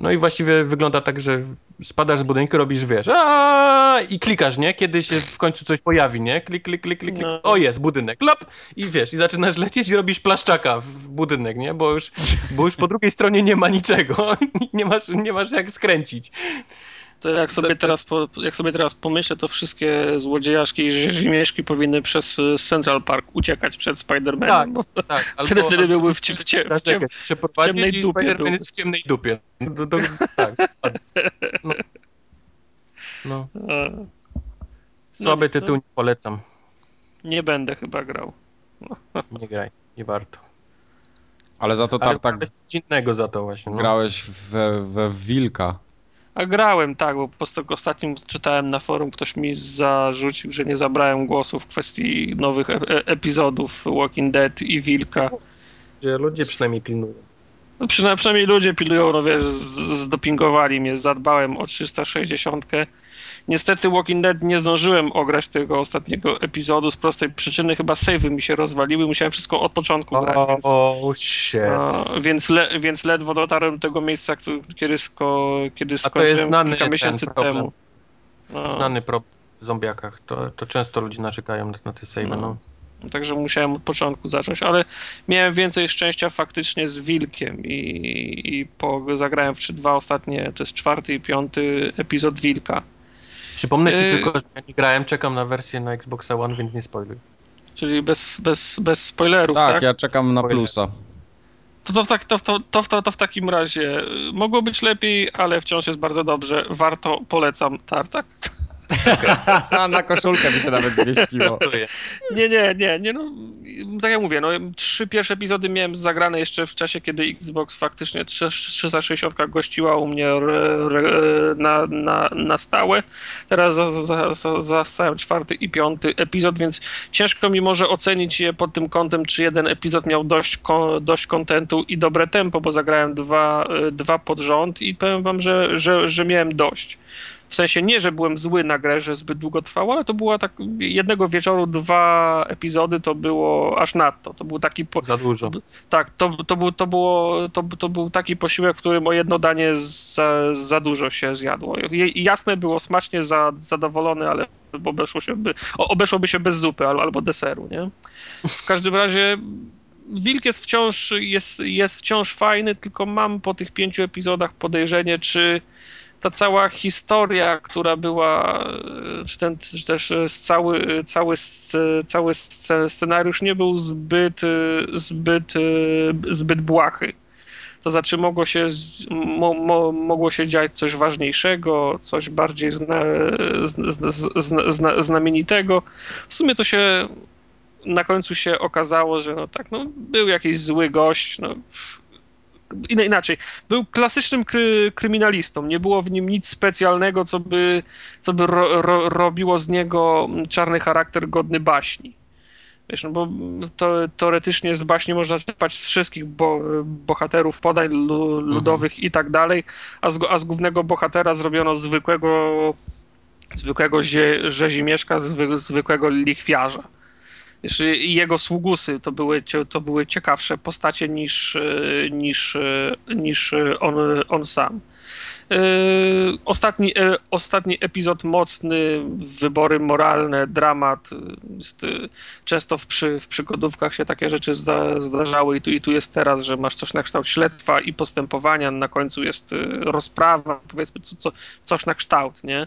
No i właściwie wygląda tak, że spadasz z budynku, robisz, wiesz, "Aaaa!" i klikasz, nie? Kiedy się w końcu coś pojawi, nie? Klik, klik, klik, klik, klik. No. O, jest budynek, lop! I wiesz, i zaczynasz lecieć i robisz plaszczaka w budynek, nie? Bo już, bo już po drugiej stronie nie ma niczego. (laughs) Nie masz, nie masz jak skręcić. To jak sobie, teraz po, jak sobie teraz pomyślę, to wszystkie złodziejaszki i rzezimieszki powinny przez y, Central Park uciekać przed Spider-Manem. Tak, bo tak. (laughs) wtedy, wtedy byłby w, cie- w, cie- w, cie- przeprowadzić ciemnej i dupie Spider-Man jest w ciemnej dupie. No, to, tak. No. no. Słaby No, tytuł, nie polecam. nie będę chyba grał. (laughs) Nie graj, nie warto. Ale za to Ale tak, tak tak coś innego za to właśnie. No. grałeś we, we Wilka. A grałem, tak, bo po prostu ostatnim czytałem na forum, ktoś mi zarzucił, że nie zabrałem głosu w kwestii nowych e- e- epizodów Walking Dead i Wilka. Że ludzie przynajmniej pilnują. No przynajmniej, przynajmniej ludzie pilują, no wiesz, zdopingowali mnie, zadbałem o 360. Niestety Walking Dead nie zdążyłem ograć tego ostatniego epizodu z prostej przyczyny, chyba savey mi się rozwaliły, musiałem wszystko od początku grać, więc, O, shit. no, więc, le, więc ledwo dotarłem do tego miejsca, kiedy, sko, kiedy A to skończyłem jest znany kilka miesięcy problem. temu. No. Znany problem w zombiakach. To, to często ludzie narzekają na, na te save. No. No. Także musiałem od początku zacząć, ale miałem więcej szczęścia faktycznie z Wilkiem i, i po, zagrałem w dwa ostatnie, to jest czwarty i piąty epizod Wilka. Przypomnę ci Yy. tylko, że ja nie grałem, czekam na wersję na Xboxa One, więc nie spoiluj. Czyli bez, bez, bez spoilerów, tak? Tak, ja czekam na Spoiler. plusa. To, to, w tak, to, to, to, to, to w takim razie y, mogło być lepiej, ale wciąż jest bardzo dobrze. Warto, polecam Tartak. (laughs) na koszulkę by się nawet zmieściło. Nie, nie, nie, nie, no, tak jak mówię, no, trzy pierwsze epizody miałem zagrane jeszcze w czasie, kiedy Xbox faktycznie 3- 360 gościła u mnie re, re, na, na, na stałe. Teraz za, za, za, zastałem czwarty i piąty epizod, więc ciężko mi może ocenić je pod tym kątem, czy jeden epizod miał dość, dość kontentu i dobre tempo, bo zagrałem dwa, dwa pod rząd i powiem wam, że, że, że miałem dość. W sensie nie, że byłem zły na grę, że zbyt długo trwało, ale to była tak jednego wieczoru dwa epizody to było aż nadto. To był taki po... Za dużo. Tak, to, to, był, to, było, to, to był taki posiłek, w którym o jedno danie za, za dużo się zjadło. Jasne było smacznie za, zadowolony, ale obeszło się by, obeszłoby się bez zupy albo, albo deseru, nie? W każdym razie Wilk jest wciąż, jest, jest wciąż fajny, tylko mam po tych pięciu epizodach podejrzenie, czy ta cała historia, która była, czy, ten, czy też cały, cały, cały scenariusz nie był zbyt, zbyt, zbyt błahy. To znaczy mogło się, mo, mo, mogło się dziać coś ważniejszego, coś bardziej zna, zna, zna, znamienitego. W sumie to się na końcu się okazało, że no tak, no był jakiś zły gość, no inaczej, był klasycznym kry, kryminalistą, nie było w nim nic specjalnego, co by, co by ro, ro, robiło z niego czarny charakter godny baśni. Wiesz, no bo to, teoretycznie z baśni można czerpać z wszystkich bo, bohaterów, podań ludowych mhm. i tak dalej, a z, a z głównego bohatera zrobiono zwykłego zwykłego zie, rzezimieszka, zwy, zwykłego lichwiarza jego sługusy to były, to były ciekawsze postacie niż, e, niż, e, niż on, on sam. E, ostatni, ostatni epizod mocny, wybory moralne, dramat. Często w, przy, w przygodówkach się takie rzeczy zda, zdarzały i tu, i tu jest teraz, że masz coś na kształt śledztwa i postępowania, na końcu jest rozprawa, powiedzmy co, co, coś na kształt, nie?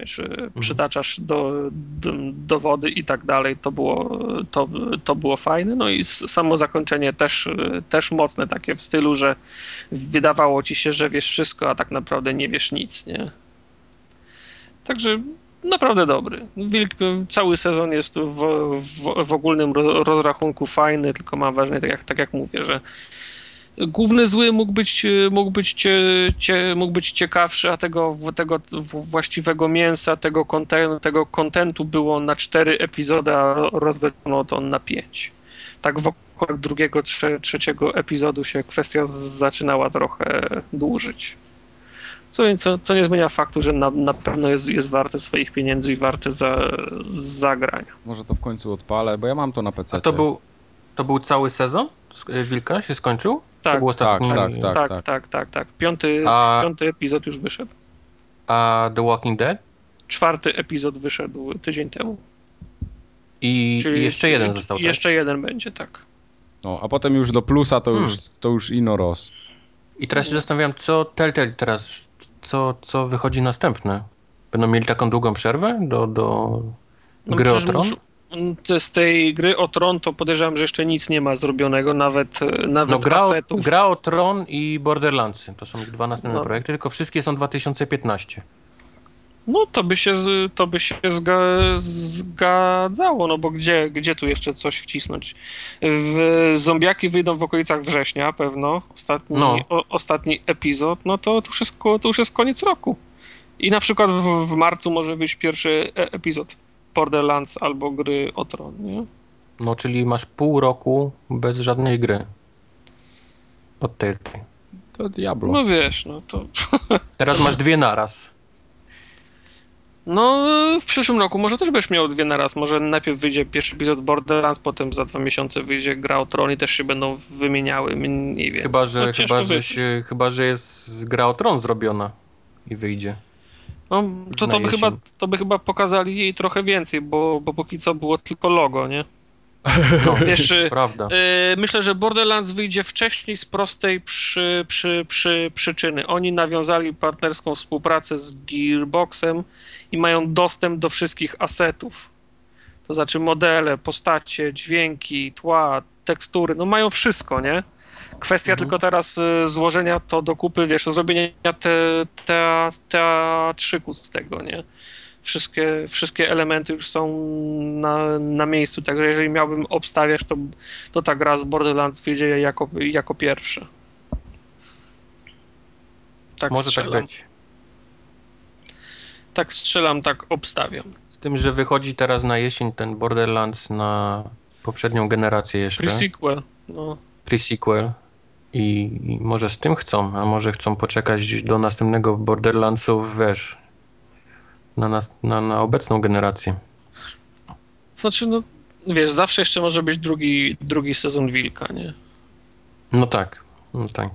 Wiesz, mhm. przytaczasz do, do, dowody i tak dalej, to było, to, to było fajne. No i samo zakończenie też, też mocne, takie w stylu, że wydawało ci się, że wiesz wszystko, a tak naprawdę nie wiesz nic, nie? Także naprawdę dobry. Wilk, cały sezon jest w, w, w ogólnym rozrachunku fajny, tylko mam ważne, tak jak, tak jak mówię, że główny zły mógł być, mógł być, cie, cie, mógł być ciekawszy, a tego, tego właściwego mięsa, tego kontentu, tego kontentu było na cztery epizody, a rozlecono to na pięć. Tak wokół drugiego, trze, trzeciego epizodu się kwestia zaczynała trochę dłużyć. Co, co, co nie zmienia faktu, że na, na pewno jest, jest warte swoich pieniędzy i warte za, zagrania. Może to w końcu odpalę, bo ja mam to na PC. A to był, to był cały sezon? Wilka się skończył? tak. Tak tak, tak, tak, tak, tak, tak, tak, tak. Piąty, a, piąty epizod już wyszedł. A The Walking Dead? Czwarty epizod wyszedł tydzień temu. I Czyli jeszcze jeden został, tak? Jeszcze jeden będzie, tak. No, a potem już do plusa to, hmm. już, to już ino roz. I teraz się zastanawiam, co Telltale teraz, co, co wychodzi następne? Będą mieli taką długą przerwę do, do no, gry o tron? Muszą, z tej gry o Tron to podejrzewam, że jeszcze nic nie ma zrobionego, nawet, nawet no, gra, asetów. gra o Tron i Borderlands to są dwa następne no. projekty, tylko wszystkie są 2015. No to by się, to by się zga, zgadzało, no bo gdzie, gdzie tu jeszcze coś wcisnąć? W, zombiaki wyjdą w okolicach września pewno, ostatni, no. o, ostatni epizod, no to, to, już jest, to już jest koniec roku. I na przykład w, w marcu może być pierwszy e, epizod. Borderlands albo gry o tron, nie? No, czyli masz pół roku bez żadnej gry. Od Telltale. To Diablo. No wiesz, no to... (laughs) Teraz masz dwie naraz. No, w przyszłym roku może też będziesz miał dwie naraz. Może najpierw wyjdzie pierwszy epizod Borderlands, potem za dwa miesiące wyjdzie gra o Tron i też się będą wymieniały mniej więcej. Chyba, że, no, chyba, że, się, chyba, że jest gra o Tron zrobiona i wyjdzie. No, to, to, by chyba, to by chyba pokazali jej trochę więcej, bo, bo póki co było tylko logo, nie? No, (laughs) wiesz, prawda. Y, myślę, że Borderlands wyjdzie wcześniej z prostej przy, przy, przy, przyczyny. Oni nawiązali partnerską współpracę z Gearboxem i mają dostęp do wszystkich asetów. To znaczy modele, postacie, dźwięki, tła, tekstury, no mają wszystko, nie? Kwestia mhm. tylko teraz y, złożenia to do kupy, wiesz, zrobienia te, te, teatrzyku z tego, nie? Wszystkie, wszystkie elementy już są na, na miejscu, także jeżeli miałbym obstawiać, to, to ta gra z Borderlands wyjdzie jako, jako pierwsza. Tak Może tak strzelam. tak być. Tak strzelam, tak obstawiam. Z tym, że wychodzi teraz na jesień ten Borderlands na poprzednią generację jeszcze. Pre-sequel, no. Pre-sequel. I, I, może z tym chcą, a może chcą poczekać do następnego Borderlandsów, wiesz, na, nas, na, na obecną generację. Znaczy, no wiesz, zawsze jeszcze może być drugi, drugi sezon Wilka, nie? No tak, no tak.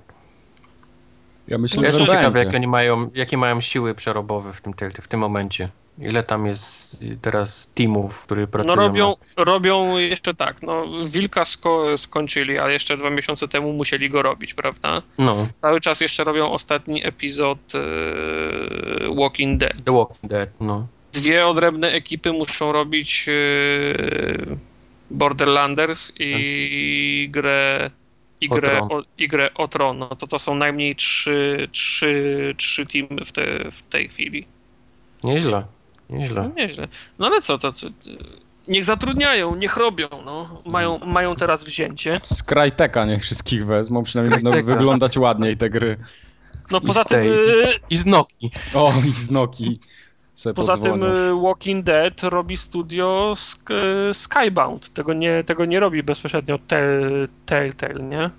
Ja myślę, Ja że jestem ciekawy, będzie. jak oni mają, jakie mają siły przerobowe w tym, w tym momencie. Ile tam jest teraz teamów, które pracują No robią, robią jeszcze tak, no Wilka sko skończyli, ale jeszcze dwa miesiące temu musieli go robić, prawda? No, Cały czas jeszcze robią ostatni epizod e, Walking Dead. The Walking Dead, no. Dwie odrębne ekipy muszą robić e, Borderlanders i grę i grę, o, i grę o Tron. No to to są najmniej trzy, trzy, trzy teamy w, te, w tej chwili. Nieźle, No nieźle. nieźle. No ale co, to co? Niech zatrudniają, niech robią, no. Mają, mają teraz wzięcie. Z Cryteka niech wszystkich wezmą, przynajmniej będą wyglądać ładniej te gry. No I poza tym, tej- e, I z Noki. O, i z Noki poza tym podzwonią. e, Walking Dead robi studio Sk e, Skybound. Tego nie, tego nie robi bezpośrednio Tell- Telltale, nie?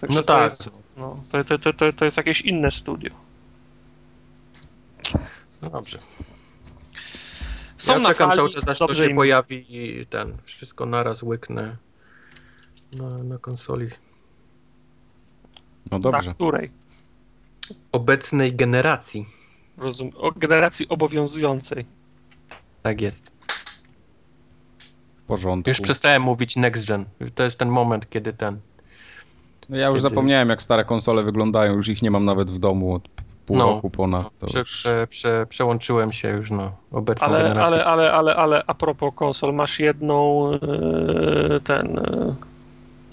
Także No to tak. Jest, no, to, to, to, to jest jakieś inne studio. No dobrze. Są ja na czekam fali, cały czas, aż to się im. pojawi i ten, wszystko naraz łyknę na, na konsoli No Na dobrze. której? obecnej generacji. Rozum, o generacji obowiązującej. Tak jest. W porządku. Już przestałem mówić next gen. To jest ten moment, kiedy ten. No ja już kiedy- zapomniałem, jak stare konsole wyglądają. Już ich nie mam nawet w domu od pół No, roku ponad. To Prze, prze, prze, przełączyłem się już na obecną Ale, generację. ale, ale, ale, ale a propos konsol, masz jedną e, ten e,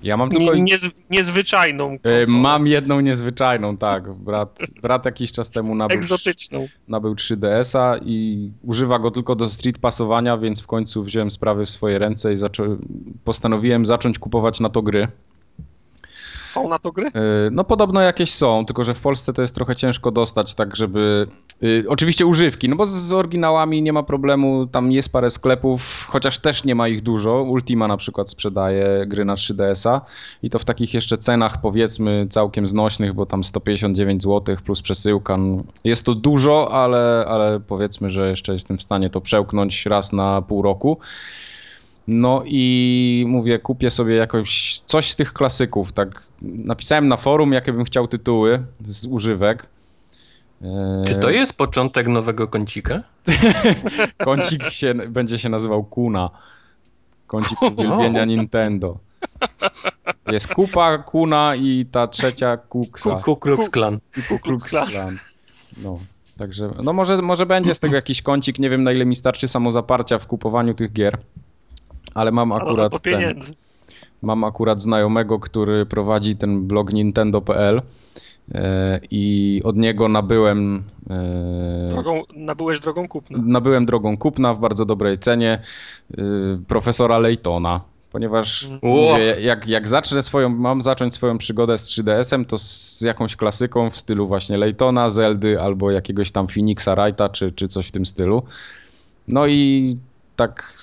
Ja mam tylko... nie, niez, niezwyczajną E, konsolę. Mam jedną niezwyczajną, tak. Brat, brat jakiś czas temu nabył, egzotyczną. nabył 3DS-a i używa go tylko do street pasowania, więc w końcu wziąłem sprawy w swoje ręce i zaczą... postanowiłem zacząć kupować na to gry. Są na to gry? E, No podobno jakieś są, tylko że w Polsce to jest trochę ciężko dostać, tak żeby... y, Oczywiście używki, no bo z- z oryginałami nie ma problemu, tam jest parę sklepów, chociaż też nie ma ich dużo. Ultima na przykład sprzedaje gry na 3DS-a i to w takich jeszcze cenach powiedzmy całkiem znośnych, bo tam 159 zł plus przesyłka. no, Jest to dużo, ale, ale powiedzmy, że jeszcze jestem w stanie to przełknąć raz na pół roku. No i mówię, kupię sobie jakoś coś z tych klasyków. Tak napisałem na forum, jakie bym chciał tytuły z używek. Czy to jest początek nowego kącika? (laughs) Kącik się, będzie się nazywał Kuna. Kącik uwielbienia Nintendo. Jest Kupa, Kuna i ta trzecia Kuksa. Ku Klux Klan. I Ku Klux Klan. Klan. No, także, no może, może będzie z tego jakiś kącik, nie wiem na ile mi starczy samozaparcia w kupowaniu tych gier, ale mam Ale akurat po ten, mam akurat znajomego, który prowadzi ten blog nintendo.pl e, i od niego nabyłem e, Drogą, nabyłeś drogą kupna. nabyłem drogą kupna w bardzo dobrej cenie y, profesora Laytona. Ponieważ Ło. mówię, jak, jak zacznę swoją, mam zacząć swoją przygodę z 3DS-em, to z jakąś klasyką w stylu właśnie Laytona, Zeldy albo jakiegoś tam Phoenixa Wrighta, czy, czy coś w tym stylu. No i tak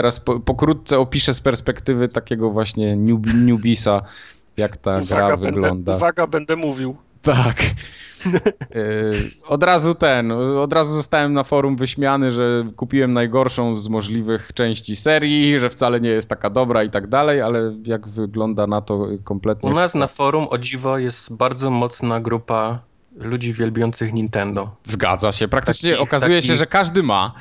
teraz po, pokrótce opiszę z perspektywy takiego właśnie newb, newbisa, jak ta gra Uwaga, wygląda. będę, uwaga, będę mówił. Tak. Yy, (laughs) od razu ten, od razu zostałem na forum wyśmiany, że kupiłem najgorszą z możliwych części serii, że wcale nie jest taka dobra i tak dalej, ale jak wygląda na to kompletnie. U nas na forum o dziwo jest bardzo mocna grupa ludzi wielbiących Nintendo. Zgadza się. Praktycznie Takich- okazuje się, takich- że każdy ma.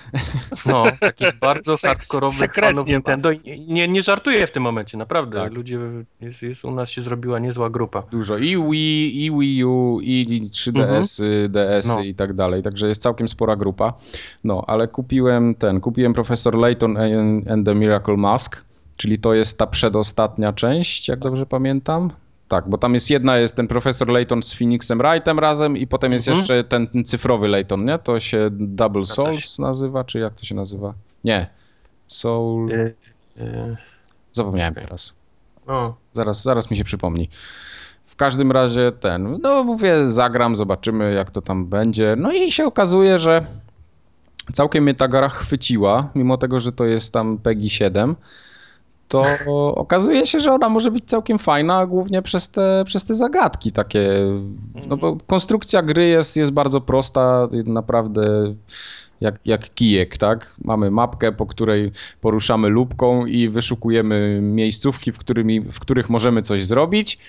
No, takich bardzo hardkorowych fanów ma. Nintendo. Nie, nie żartuję w tym momencie, naprawdę. Tak. Ludzie, jest, jest, u nas się zrobiła niezła grupa. Dużo i Wii, i Wii U, i 3DS, y, DS No. i tak dalej. Także jest całkiem spora grupa. No, ale kupiłem ten, kupiłem Professor Layton and the Miracle Mask, czyli to jest ta przedostatnia część, jak dobrze pamiętam. Tak, bo tam jest jedna, jest ten profesor Layton z Phoenixem Wrightem razem i potem jest Mhm. jeszcze ten, ten cyfrowy Layton, nie? To się Double. Souls nazywa, czy jak to się nazywa? Nie. Soul... Y, y, Zapomniałem teraz. no. Zaraz, zaraz mi się przypomni. W każdym razie ten, no mówię, zagram, zobaczymy jak to tam będzie. No i się okazuje, że całkiem mnie ta gra chwyciła, mimo tego, że to jest tam PEGI 7, to okazuje się, że ona może być całkiem fajna, głównie przez te, przez te zagadki takie. No bo konstrukcja gry jest, jest bardzo prosta, naprawdę jak, jak kijek, tak? Mamy mapkę, po której poruszamy lubką i wyszukujemy miejscówki, w, którymi, w których możemy coś zrobić.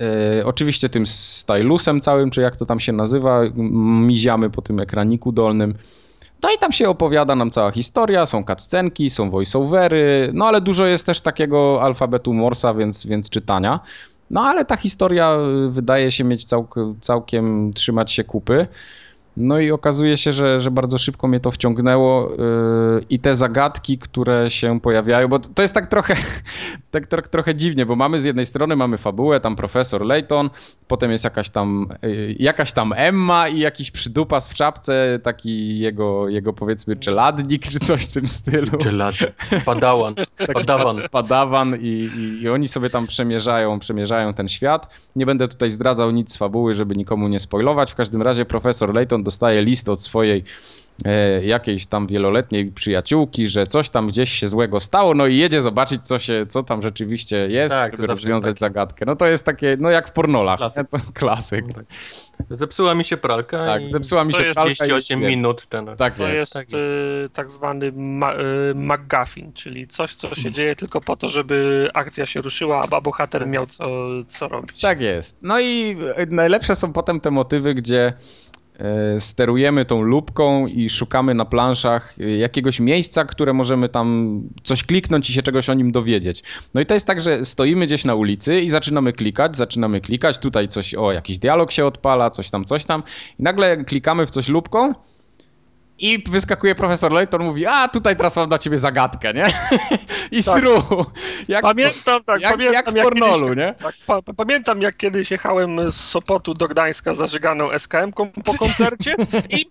E, oczywiście tym stylusem całym, czy jak to tam się nazywa, miziamy po tym ekraniku dolnym. No i tam się opowiada nam cała historia, są cutscenki, są voiceovery, no ale dużo jest też takiego alfabetu Morsa, więc, więc czytania. No ale ta historia wydaje się mieć całk, całkiem trzymać się kupy. No i okazuje się, że, że bardzo szybko mnie to wciągnęło yy, i te zagadki, które się pojawiają, bo to jest tak trochę, (laughs) tak, tak trochę dziwnie, bo mamy z jednej strony mamy fabułę, tam profesor Layton, potem jest jakaś tam, yy, jakaś tam Emma i jakiś przydupas w czapce, taki jego, jego powiedzmy czeladnik czy coś w tym stylu. Czeladnik, (laughs) padawan, padawan. Padawan i, i, i oni sobie tam przemierzają, przemierzają ten świat. Nie będę tutaj zdradzał nic z fabuły, żeby nikomu nie spoilować. W każdym razie profesor Layton dostaje list od swojej e, jakiejś tam wieloletniej przyjaciółki, że coś tam gdzieś się złego stało, no i jedzie zobaczyć, co, się, co tam rzeczywiście jest, tak, żeby rozwiązać zagadkę. No to jest takie, no jak w pornolach. Klasyk. To (laughs) klasyk. Tak. Zepsuła mi się pralka. Tak, zepsuła mi się pralka. 38 minut. Ten, tak to jest, jest tak, y, tak zwany ma, y, McGuffin, czyli coś, co się dzieje tylko po to, żeby akcja się ruszyła, a bohater tak. miał co, co robić. Tak jest. No i najlepsze są potem te motywy, gdzie sterujemy tą lubką i szukamy na planszach jakiegoś miejsca, które możemy tam coś kliknąć i się czegoś o nim dowiedzieć. No i to jest tak, że stoimy gdzieś na ulicy i zaczynamy klikać, zaczynamy klikać, tutaj coś, o, jakiś dialog się odpala, coś tam, coś tam i nagle klikamy w coś lubką i wyskakuje profesor Layton, mówi, a tutaj teraz mam dla ciebie zagadkę, nie? I tak. sru. Jak, pamiętam, tak, jak, pamiętam, jak w pornolu, kiedyś, nie? Tak, pa, pamiętam, jak kiedyś jechałem z Sopotu do Gdańska zażyganą SKM-ką po koncercie i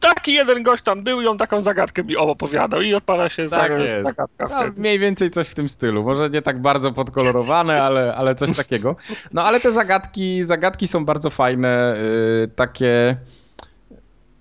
taki jeden gość tam był i on taką zagadkę mi opowiadał i odpala się tak za, zagadka no, wtedy. Mniej więcej coś w tym stylu. Może nie tak bardzo podkolorowane, ale, ale coś takiego. No ale te zagadki, zagadki są bardzo fajne, yy, takie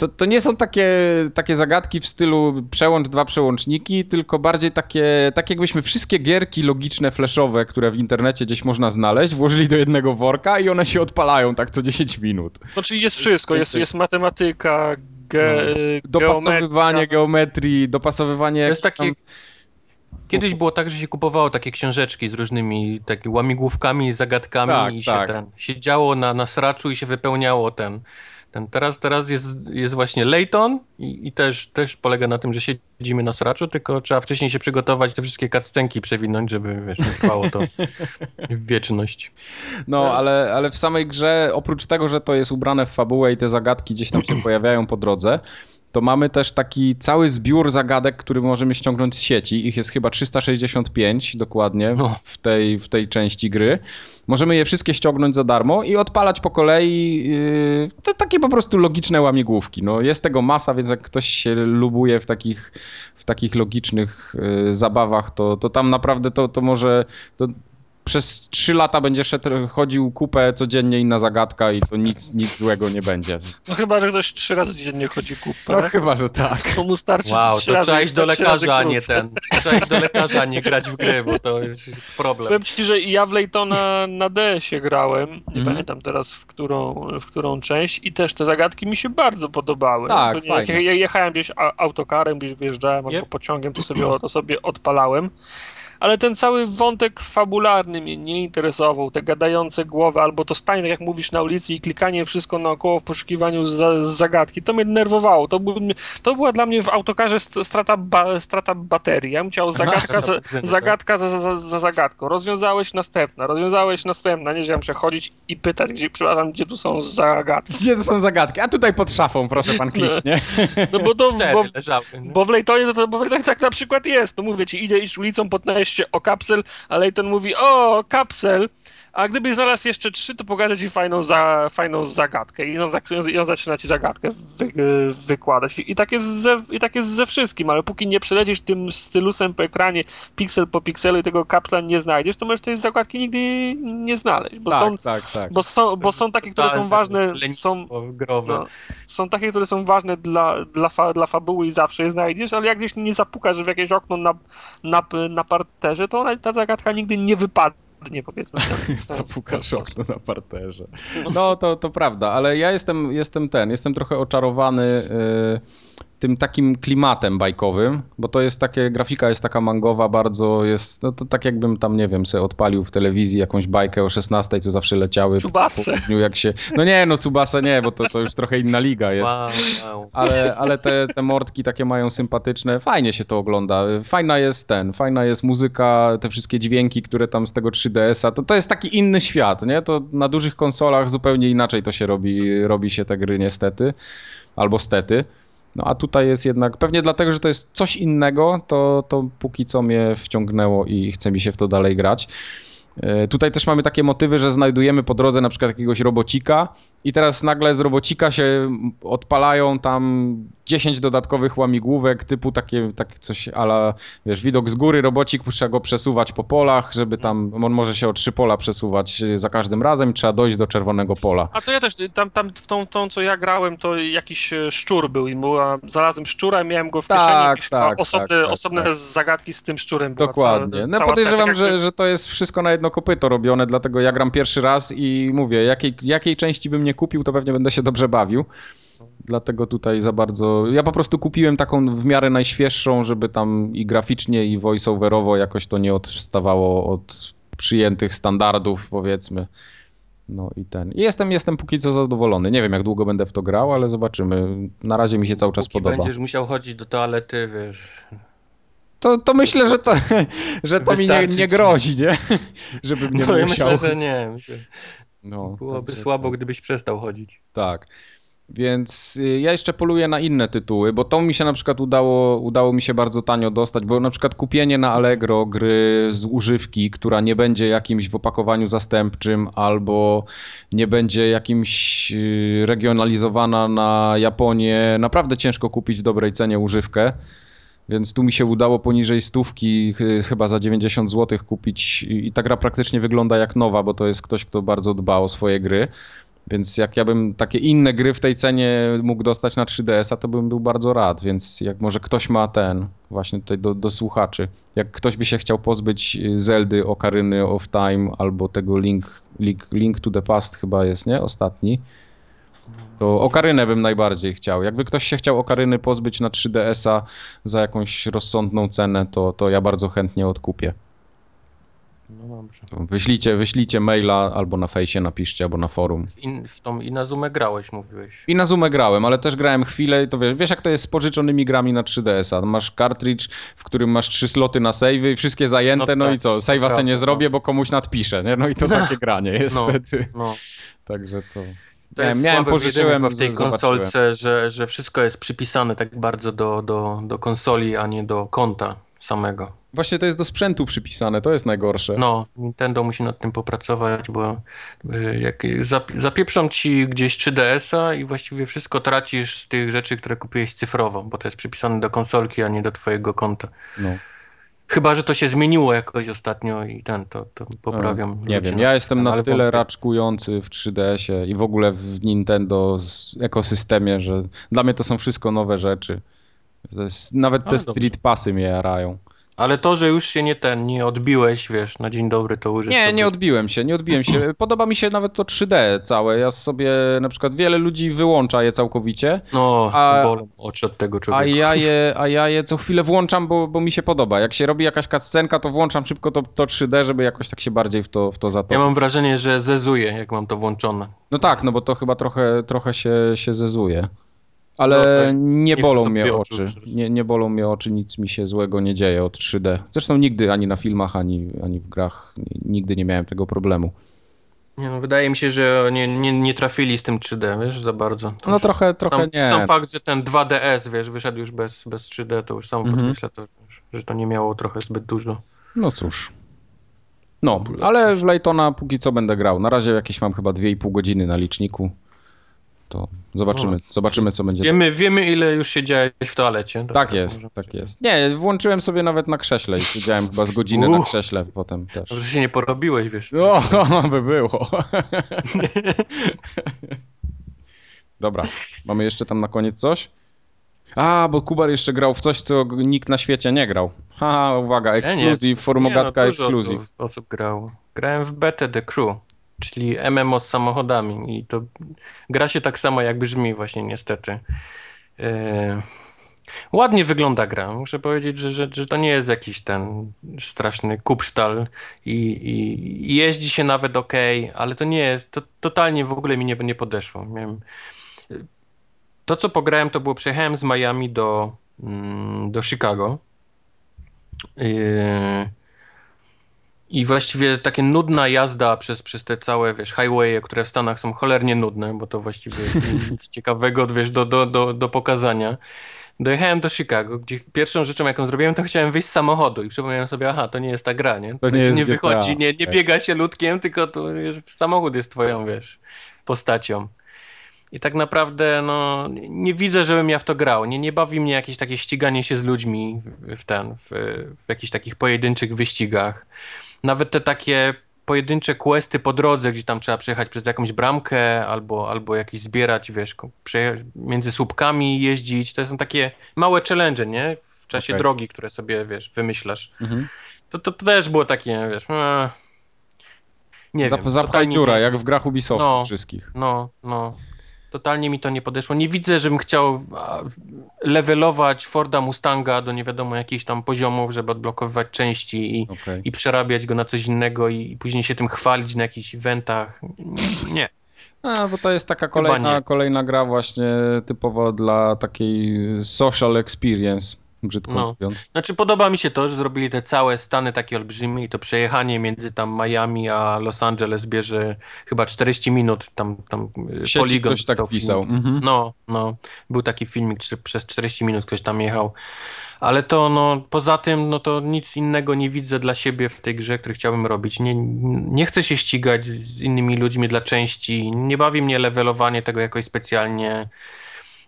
to, to nie są takie, takie zagadki w stylu przełącz dwa przełączniki, tylko bardziej takie, tak jakbyśmy wszystkie gierki logiczne, flashowe, które w internecie gdzieś można znaleźć, włożyli do jednego worka i one się odpalają tak co 10 minut. Znaczy jest wszystko, jest, jest matematyka, ge, no. dopasowywanie geometrii, dopasowywanie... To jest takie... Kiedyś było tak, że się kupowało takie książeczki z różnymi takimi łamigłówkami, zagadkami tak, i się tak. ten, siedziało na, na sraczu i się wypełniało ten ten, teraz teraz jest, jest właśnie Layton i, i, też, też polega na tym, że siedzimy na sraczu, tylko trzeba wcześniej się przygotować, te wszystkie cutscenki przewinąć, żeby wiesz, nie trwało to (laughs) w wieczność. No, ale, ale w samej grze, oprócz tego, że to jest ubrane w fabułę i te zagadki gdzieś tam się (clears throat) pojawiają po drodze, to mamy też taki cały zbiór zagadek, który możemy ściągnąć z sieci. Ich jest chyba 365 dokładnie no. w, tej, w tej części gry. Możemy je wszystkie ściągnąć za darmo i odpalać po kolei. Yy, to takie po prostu logiczne łamigłówki. No, jest tego masa, więc jak ktoś się lubuje w takich, w takich logicznych yy, zabawach, to, to tam naprawdę to, to może. To, przez trzy lata będzie szedł, chodził kupę codziennie inna zagadka i to nic, nic złego nie będzie. No chyba, że ktoś trzy razy dziennie chodzi kupę. No chyba, że tak. To mu starczy Wow, to razy, trzeba iść do lekarza, a nie ten. Trzeba iść do lekarza, a nie grać w gry, bo to jest problem. Powiem ci, że ja w Laytona na DS-ie grałem, nie mm. pamiętam teraz w którą, w którą część i też te zagadki mi się bardzo podobały. Tak, Jak jechałem gdzieś autokarem, gdzieś wyjeżdżałem yep. albo pociągiem, to sobie, to sobie odpalałem ale ten cały wątek fabularny mnie nie interesował, te gadające głowy, albo to stanie, jak mówisz, na ulicy i klikanie wszystko naokoło w poszukiwaniu za, zagadki, to mnie denerwowało. To, był, to była dla mnie w autokarze strata, ba, strata baterii. Ja bym chciał (laughs) zagadka, za, zagadka za, za, za, zagadką. Rozwiązałeś następna, rozwiązałeś następna, nie, że ja muszę chodzić i pytać, gdzie, przepraszam, gdzie tu są zagadki. Gdzie tu są zagadki? A tutaj pod szafą, proszę pan kliknie. No, no bo to, bo, bo w Lejtonie to, to bo w Lejtonie tak na przykład jest. No mówię ci, idzie iść ulicą, podnajesz się o kapsel, a Leighton mówi, o, kapsel, a gdybyś znalazł jeszcze trzy, to pokażę ci fajną, za, fajną zagadkę i on, i on zaczyna ci zagadkę wy, wykładać. I tak, jest ze, I tak jest ze wszystkim, ale póki nie przelecisz tym stylusem po ekranie, piksel po pikselu i tego kapsla nie znajdziesz, to możesz tej zagadki nigdy nie znaleźć, bo, tak, są, tak, tak. bo, są, bo są takie, które są ważne, są, no, są takie, które są ważne dla, dla, fa, dla fabuły i zawsze je znajdziesz, ale jak gdzieś nie zapukasz w jakieś okno na, na, na parterze, to ona, ta zagadka nigdy nie wypadnie nie powiedzmy. (laughs) Zapukasz okno na parterze. No to, to prawda, ale ja jestem, jestem ten, jestem trochę oczarowany. Tym takim klimatem bajkowym, bo to jest takie, grafika jest taka mangowa bardzo, jest, no to tak jakbym tam, nie wiem, sobie odpalił w telewizji jakąś bajkę o 16, co zawsze leciały. Czubasę. jak się, no nie, no Cubasa nie, bo to, to już trochę inna liga jest. Wow, wow. Ale, ale te, te mordki takie mają sympatyczne, fajnie się to ogląda. Fajna jest ten, fajna jest muzyka, te wszystkie dźwięki, które tam z tego 3DS-a, to, to jest taki inny świat, nie? To na dużych konsolach zupełnie inaczej to się robi, robi się te gry niestety, albo stety. No a tutaj jest jednak, pewnie dlatego, że to jest coś innego, to, to póki co mnie wciągnęło i chce mi się w to dalej grać. E, tutaj też mamy takie motywy, że znajdujemy po drodze na przykład jakiegoś robocika i teraz nagle z robocika się odpalają tam 10 dodatkowych łamigłówek, typu takie, takie coś ala, wiesz, widok z góry, robocik, trzeba go przesuwać po polach, żeby tam, on może się o trzy pola przesuwać za każdym razem trzeba dojść do czerwonego pola. A to ja też, tam, tam w tą, tą co ja grałem, to jakiś e, szczur był i była, znalazłem szczura i miałem go w kieszeni, tak, tak, osobne, tak, tak, osobne tak. zagadki z tym szczurem. Dokładnie. Cała, no cała podejrzewam, że, że to jest wszystko na jedno kopyto robione, dlatego ja gram pierwszy raz i mówię, jakiej, jakiej części bym nie kupił, to pewnie będę się dobrze bawił. Dlatego tutaj za bardzo. Ja po prostu kupiłem taką w miarę najświeższą, żeby tam i graficznie, i voiceoverowo jakoś to nie odstawało od przyjętych standardów, powiedzmy. No i ten. I jestem, jestem póki co zadowolony. Nie wiem, jak długo będę w to grał, ale zobaczymy. Na razie mi się cały czas podoba. Będziesz musiał chodzić do toalety, wiesz. To, to myślę, że to, (laughs) że to mi nie, nie grozi, nie? (laughs) Żebym nie no, musiał. Ja myślę, że nie. Myślę. No, Byłoby słabo, tak. gdybyś przestał chodzić. Tak. Więc y, ja jeszcze poluję na inne tytuły, bo to mi się na przykład udało, udało mi się bardzo tanio dostać, bo na przykład kupienie na Allegro gry z używki, która nie będzie jakimś w opakowaniu zastępczym albo nie będzie jakimś y, regionalizowana na Japonię, naprawdę ciężko kupić w dobrej cenie używkę. Więc tu mi się udało poniżej stówki, chyba za 90 zł kupić i ta gra praktycznie wygląda jak nowa, bo to jest ktoś, kto bardzo dba o swoje gry. Więc jak ja bym takie inne gry w tej cenie mógł dostać na 3DS-a, to bym był bardzo rad. Więc jak może ktoś ma ten, właśnie tutaj do, do słuchaczy, jak ktoś by się chciał pozbyć Zeldy, Ocariny of Time albo tego Link, Link, Link to the Past chyba jest, nie? Ostatni. To Okarynę bym najbardziej chciał. Jakby ktoś się chciał Okaryny pozbyć na 3DS-a za jakąś rozsądną cenę, to, to ja bardzo chętnie odkupię. No dobrze. Wyślijcie, wyślijcie maila albo na fejsie napiszcie, albo na forum. W, in, w tą Inazumę grałeś, mówiłeś. Inazumę grałem, ale też grałem chwilę i to wiesz, wiesz jak to jest z pożyczonymi grami na 3DS-a. Masz cartridge, w którym masz trzy sloty na save i wszystkie zajęte, no, no tak, i co, save'a se nie zrobię, bo komuś nadpiszę, nie? No i to takie granie jest no, wtedy. No. Także to... To jest miałem, pożyczyłem w tej konsolce, że, że wszystko jest przypisane tak bardzo do, do, do konsoli, a nie do konta samego. Właśnie to jest do sprzętu przypisane, to jest najgorsze. No, Nintendo musi nad tym popracować, bo y, jak zapieprzą ci gdzieś 3DS-a i właściwie wszystko tracisz z tych rzeczy, które kupiłeś cyfrowo, bo to jest przypisane do konsolki, a nie do twojego konta. No. Chyba, że to się zmieniło jakoś ostatnio i ten, to, to poprawiam. Nie wiem, ja jestem na tyle wątpię. raczkujący w 3DS-ie i w ogóle w Nintendo ekosystemie, że dla mnie to są wszystko nowe rzeczy. Nawet te Street Passy mnie jarają. Ale to, że już się nie ten, nie odbiłeś, wiesz, na dzień dobry to użyć. Nie, sobie... nie odbiłem się, nie odbiłem się. (clears throat) Podoba mi się nawet to 3D całe. Ja sobie, na przykład wiele ludzi wyłącza je całkowicie. No, a, bolą oczy od tego człowieka. A ja (laughs) je, a ja je co chwilę włączam, bo, bo mi się podoba. Jak się robi jakaś cutscenka, to włączam szybko to, to 3D, żeby jakoś tak się bardziej w to, w to zatopić. Ja mam wrażenie, że zezuje, jak mam to włączone. No tak, no bo to chyba trochę, trochę się, się zezuje. Ale no, nie bolą mnie oczy. Nie, nie bolą mnie oczy, nic mi się złego nie dzieje od 3D. Zresztą nigdy ani na filmach, ani, ani w grach nigdy nie miałem tego problemu. Nie, no, wydaje mi się, że nie, nie, nie trafili z tym 3D, wiesz, za bardzo. To no trochę, trochę sam, nie. Sam fakt, że ten 2DS, wiesz, wyszedł już bez, bez 3D, to już samo mhm. podkreśla to, że to nie miało trochę zbyt dużo. No cóż. No, ale w Laytona póki co będę grał. Na razie jakieś mam chyba 2,5 godziny na liczniku. To zobaczymy, No. zobaczymy co będzie. Wiemy, wiemy ile już siedziałeś w toalecie. To Tak teraz jest, tak jest. Nie, włączyłem sobie nawet na krześle i siedziałem chyba z godziny na Uch. krześle potem też. Dobrze się nie porobiłeś, wiesz. O, (laughs) by było. (laughs) Dobra, mamy jeszcze tam na koniec coś? A, bo Kubar jeszcze grał w coś, co nikt na świecie nie grał. Haha, uwaga, ekskluzyw, formogatka no, ekskluzyw. Osób, osób grał. Grałem w Betę The Crew, czyli MMO z samochodami i to gra się tak samo jak brzmi właśnie niestety. E, ładnie wygląda gra. Muszę powiedzieć, że, że, że to nie jest jakiś ten straszny kupsztal i, i, i jeździ się nawet ok, ale to nie jest, to totalnie w ogóle mi nie, nie podeszło. Miałem, to co pograłem to było, przyjechałem z Miami do, mm, do Chicago. Yy, I właściwie takie nudna jazda przez, przez te całe, wiesz, highwaye, które w Stanach są cholernie nudne, bo to właściwie (laughs) nic ciekawego, wiesz, do, do, do, do pokazania. Dojechałem do Chicago, gdzie pierwszą rzeczą, jaką zrobiłem, to chciałem wyjść z samochodu i przypomniałem sobie, aha, to nie jest ta gra, nie? To nie się jest nie GTA, wychodzi, nie, nie tak. biega się ludkiem, tylko to jest, samochód jest twoją, wiesz, postacią. I tak naprawdę, no, nie widzę, żebym ja w to grał. Nie, nie bawi mnie jakieś takie ściganie się z ludźmi w, w ten, w, w jakichś takich pojedynczych wyścigach. Nawet te takie pojedyncze questy po drodze, gdzie tam trzeba przejechać przez jakąś bramkę albo, albo jakieś zbierać, wiesz, między słupkami jeździć. To są takie małe challenge, nie? W czasie Okej. drogi, które sobie, wiesz, wymyślasz. Mhm. To, to, to też było takie, wiesz, e, nie Zap, wiem. zapchaj dziura, jak w grach Ubisoftu No. wszystkich. no, no. Totalnie mi to nie podeszło. Nie widzę, żebym chciał levelować Forda Mustanga do nie wiadomo jakichś tam poziomów, żeby odblokowywać części i, Okej. i przerabiać go na coś innego i, i później się tym chwalić na jakichś eventach. (laughs) Nie. A, bo to jest taka kolejna, kolejna gra właśnie typowo dla takiej social experience, brzydko No. mówiąc. Znaczy podoba mi się to, że zrobili te całe stany takie olbrzymie i to przejechanie między tam Miami a Los Angeles bierze chyba 40 minut tam, tam sieci poligon ktoś tak pisał. Mhm. No, no. Był taki filmik, czy przez 40 minut ktoś tam jechał. Ale to no, poza tym, no to nic innego nie widzę dla siebie w tej grze, który chciałbym robić. Nie, nie chcę się ścigać z innymi ludźmi dla części. Nie bawi mnie levelowanie tego jakoś specjalnie.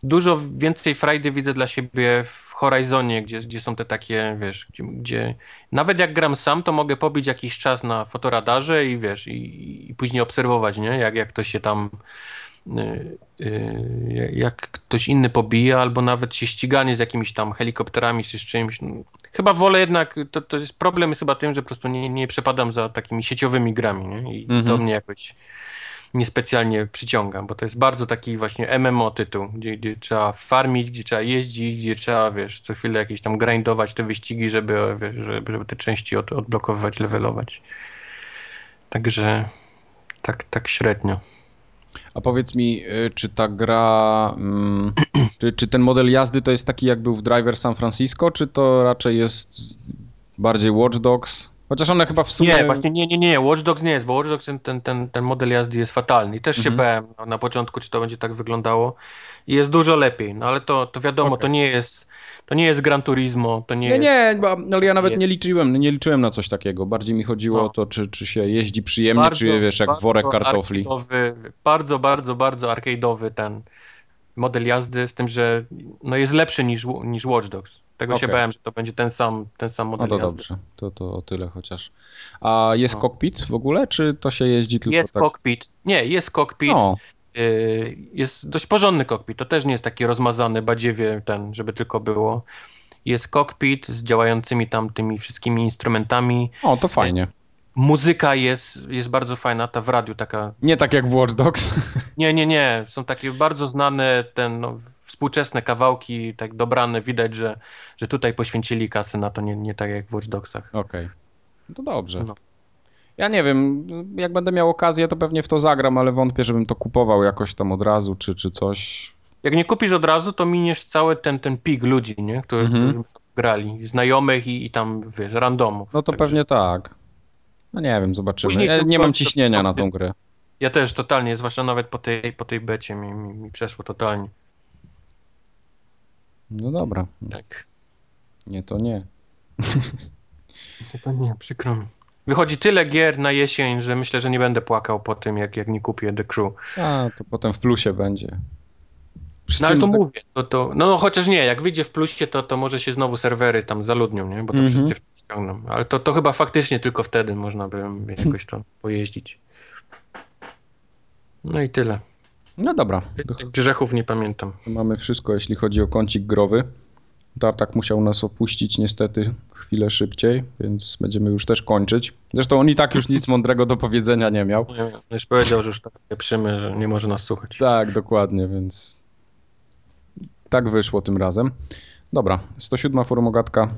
Dużo więcej frajdy widzę dla siebie w Horizonie, gdzie, gdzie są te takie, wiesz, gdzie, gdzie nawet jak gram sam, to mogę pobić jakiś czas na fotoradarze i wiesz, i, i później obserwować, nie? Jak, jak to się tam y, y, jak ktoś inny pobija, albo nawet się ściganie z jakimiś tam helikopterami czy z czymś. No, Chyba wolę jednak, to, to jest problem jest chyba tym, że po prostu nie, nie przepadam za takimi sieciowymi grami, nie? I Mhm. to mnie jakoś niespecjalnie przyciąga, bo to jest bardzo taki właśnie MMO tytuł, gdzie, gdzie trzeba farmić, gdzie trzeba jeździć, gdzie trzeba, wiesz, co chwilę jakieś tam grindować te wyścigi, żeby, wiesz, żeby, żeby te części od, odblokowywać, levelować. Także tak, tak średnio. A powiedz mi, y, czy ta gra, mm, (clears throat) czy, czy ten model jazdy to jest taki jak był w Driver San Francisco, czy to raczej jest bardziej Watch Dogs? Chociaż one chyba w sumie... Nie, właśnie nie, nie, nie, Watch Dogs nie jest, bo Watch Dogs ten, ten, ten, ten model jazdy jest fatalny i też się Mhm. bałem na, na początku, czy to będzie tak wyglądało i jest dużo lepiej, no ale to, to wiadomo, Okej. to nie jest, to nie jest Gran Turismo, to nie, Nie, jest... nie, bo, ale ja nawet nie jest- liczyłem, nie liczyłem na coś takiego. Bardziej mi chodziło No. o to, czy, czy się jeździ przyjemnie, czy wiesz, jak worek kartofli. Bardzo, bardzo, bardzo arcade'owy ten model jazdy, z tym, że no jest lepszy niż, niż Watch Dogs. Tego się Okej. bałem, że to będzie ten sam, ten sam No model to jazdy. dobrze, to, to o tyle chociaż. A jest No. cockpit w ogóle, czy to się jeździ tylko Jest tak? cockpit. Nie, jest cockpit. No, Y, Jest dość porządny kokpit. To też nie jest taki rozmazany, badziewie ten, żeby tylko było. Jest kokpit z działającymi tam tymi wszystkimi instrumentami. o, to fajnie. Muzyka jest, jest bardzo fajna, ta w radiu taka. Nie tak jak w Watch Dogs. (laughs) Nie, nie, nie. Są takie bardzo znane ten, no, współczesne kawałki, tak dobrane. Widać, że, że tutaj poświęcili kasy na to, nie, nie tak jak w Watch Dogsach. Okej, No to dobrze. No. Ja nie wiem, jak będę miał okazję, to pewnie w to zagram, ale wątpię, żebym to kupował jakoś tam od razu, czy, czy coś. Jak nie kupisz od razu, to miniesz cały ten, ten pik ludzi, nie? Którzy, Mhm. którzy grali. Znajomych i, i tam, wiesz, randomów. No to Także- pewnie tak. No nie wiem, zobaczymy. Ja to nie mam ciśnienia na to tą grę. Ja też totalnie, zwłaszcza nawet po tej, po tej becie mi, mi, mi przeszło totalnie. No dobra, Tak. nie to (laughs) nie. To nie, przykro mi. Wychodzi tyle gier na jesień, że myślę, że nie będę płakał po tym, jak, jak nie kupię The Crew. A, to potem w plusie będzie. Przy No ale to tak- mówię, to, to, no chociaż nie, jak wyjdzie w plusie, to, to może się znowu serwery tam zaludnią, nie? Bo to Mhm. wszyscy ściągną. Ale to, to chyba faktycznie tylko wtedy można by jakoś to pojeździć. No i tyle. No dobra, Grzechów nie pamiętam. mamy wszystko, jeśli chodzi o kącik growy. Tartak musiał nas opuścić niestety chwilę szybciej, więc będziemy już też kończyć. Zresztą on i tak już nic mądrego do powiedzenia nie miał. Nie, Już powiedział, że już tak pieprzymy, że nie może nas słuchać. Tak, dokładnie, więc tak wyszło tym razem. Dobra, 107 formogatka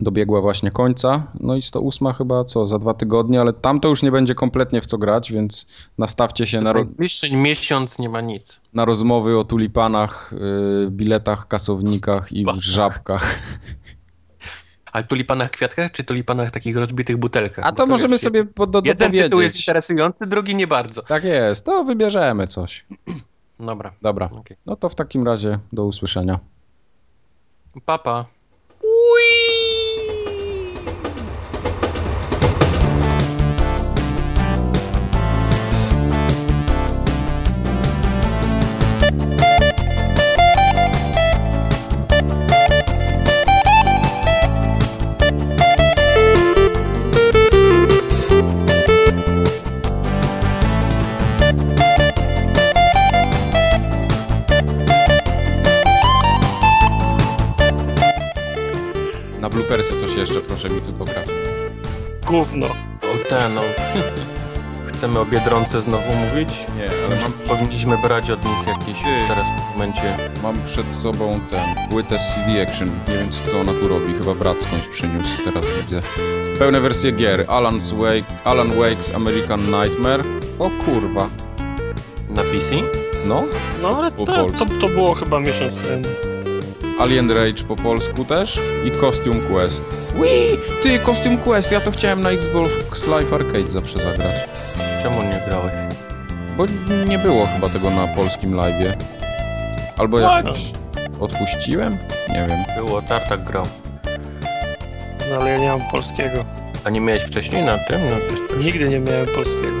dobiegła właśnie końca, no i 108 chyba co, za dwa tygodnie, ale tam to już nie będzie kompletnie w co grać, więc nastawcie się na, Najbliższy miesiąc nie ma nic. na rozmowy o tulipanach, yy, biletach, kasownikach i żabkach. Ale tulipanach kwiatkach, czy tulipanach takich rozbitych butelkach? A Bo to możemy sobie pod- do- Jeden tytuł jest dopowiedzieć. interesujący, drugi nie bardzo. Tak jest, to wybierzemy coś. (clears throat) Dobra, Dobra, okej. no to w takim razie do usłyszenia. Papa. Proszę mi tu poprawić. Gówno. O ten, no. (laughs) Chcemy o Biedronce znowu mówić? Nie, ale mam Powinniśmy brać od nich jakieś Ty. teraz w momencie. Mam przed sobą tę płytę CD Action. Nie wiem co ona tu robi. Chyba brat skądś przyniósł, teraz widzę. Pełne wersje gier. Alan's Wake, Alan Wake's American Nightmare. O kurwa. Na PC? No. No ale Po to, to, to było chyba miesiąc temu. Alien Rage po polsku też. I Costume Quest. Wii! Ty, Costume Quest! Ja to chciałem na Xbox Live Arcade zawsze zagrać. Czemu nie grałeś? Bo nie było chyba tego na polskim live'ie. Albo jakoś odpuściłem? Nie wiem. Było, Tartak grał. No ale ja nie mam polskiego. A nie miałeś wcześniej na tym? No, coś. Nigdy nie miałem polskiego.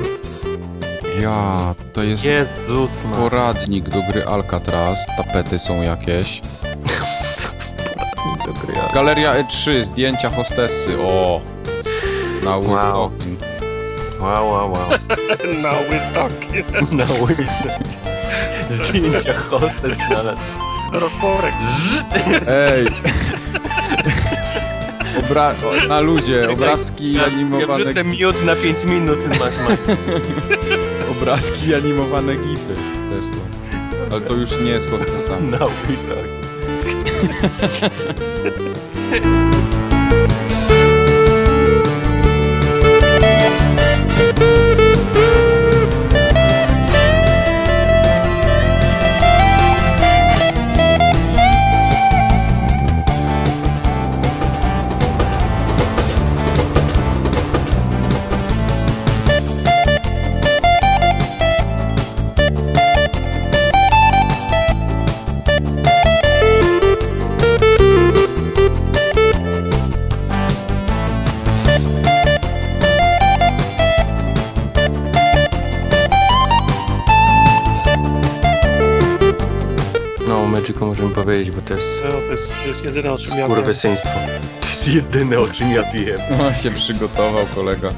Ja, to jest Jezus ma. poradnik do gry Alcatraz. Tapety są jakieś. Galeria E3, zdjęcia hostessy. O! Na Wow. Woodstocking. Wow, wow, wow. We're (laughs) talking. Na. (laughs) Zdjęcia hostes znalazł. Rozporek. Ej! (laughs) Obra na ludzie, obrazki Ja animowane, wrzucę miód na 5 minut masz, masz. obrazki animowane gify też są. Ale to już nie jest hostessami. Na ulicach. No, o episode. (laughs) powiedzieć, bo to jest No, to, jest, to jest jedyne o czym ja wiem. kurwysyństwo. To jest jedyne, o czym ja wiem. (laughs) No się przygotował kolega.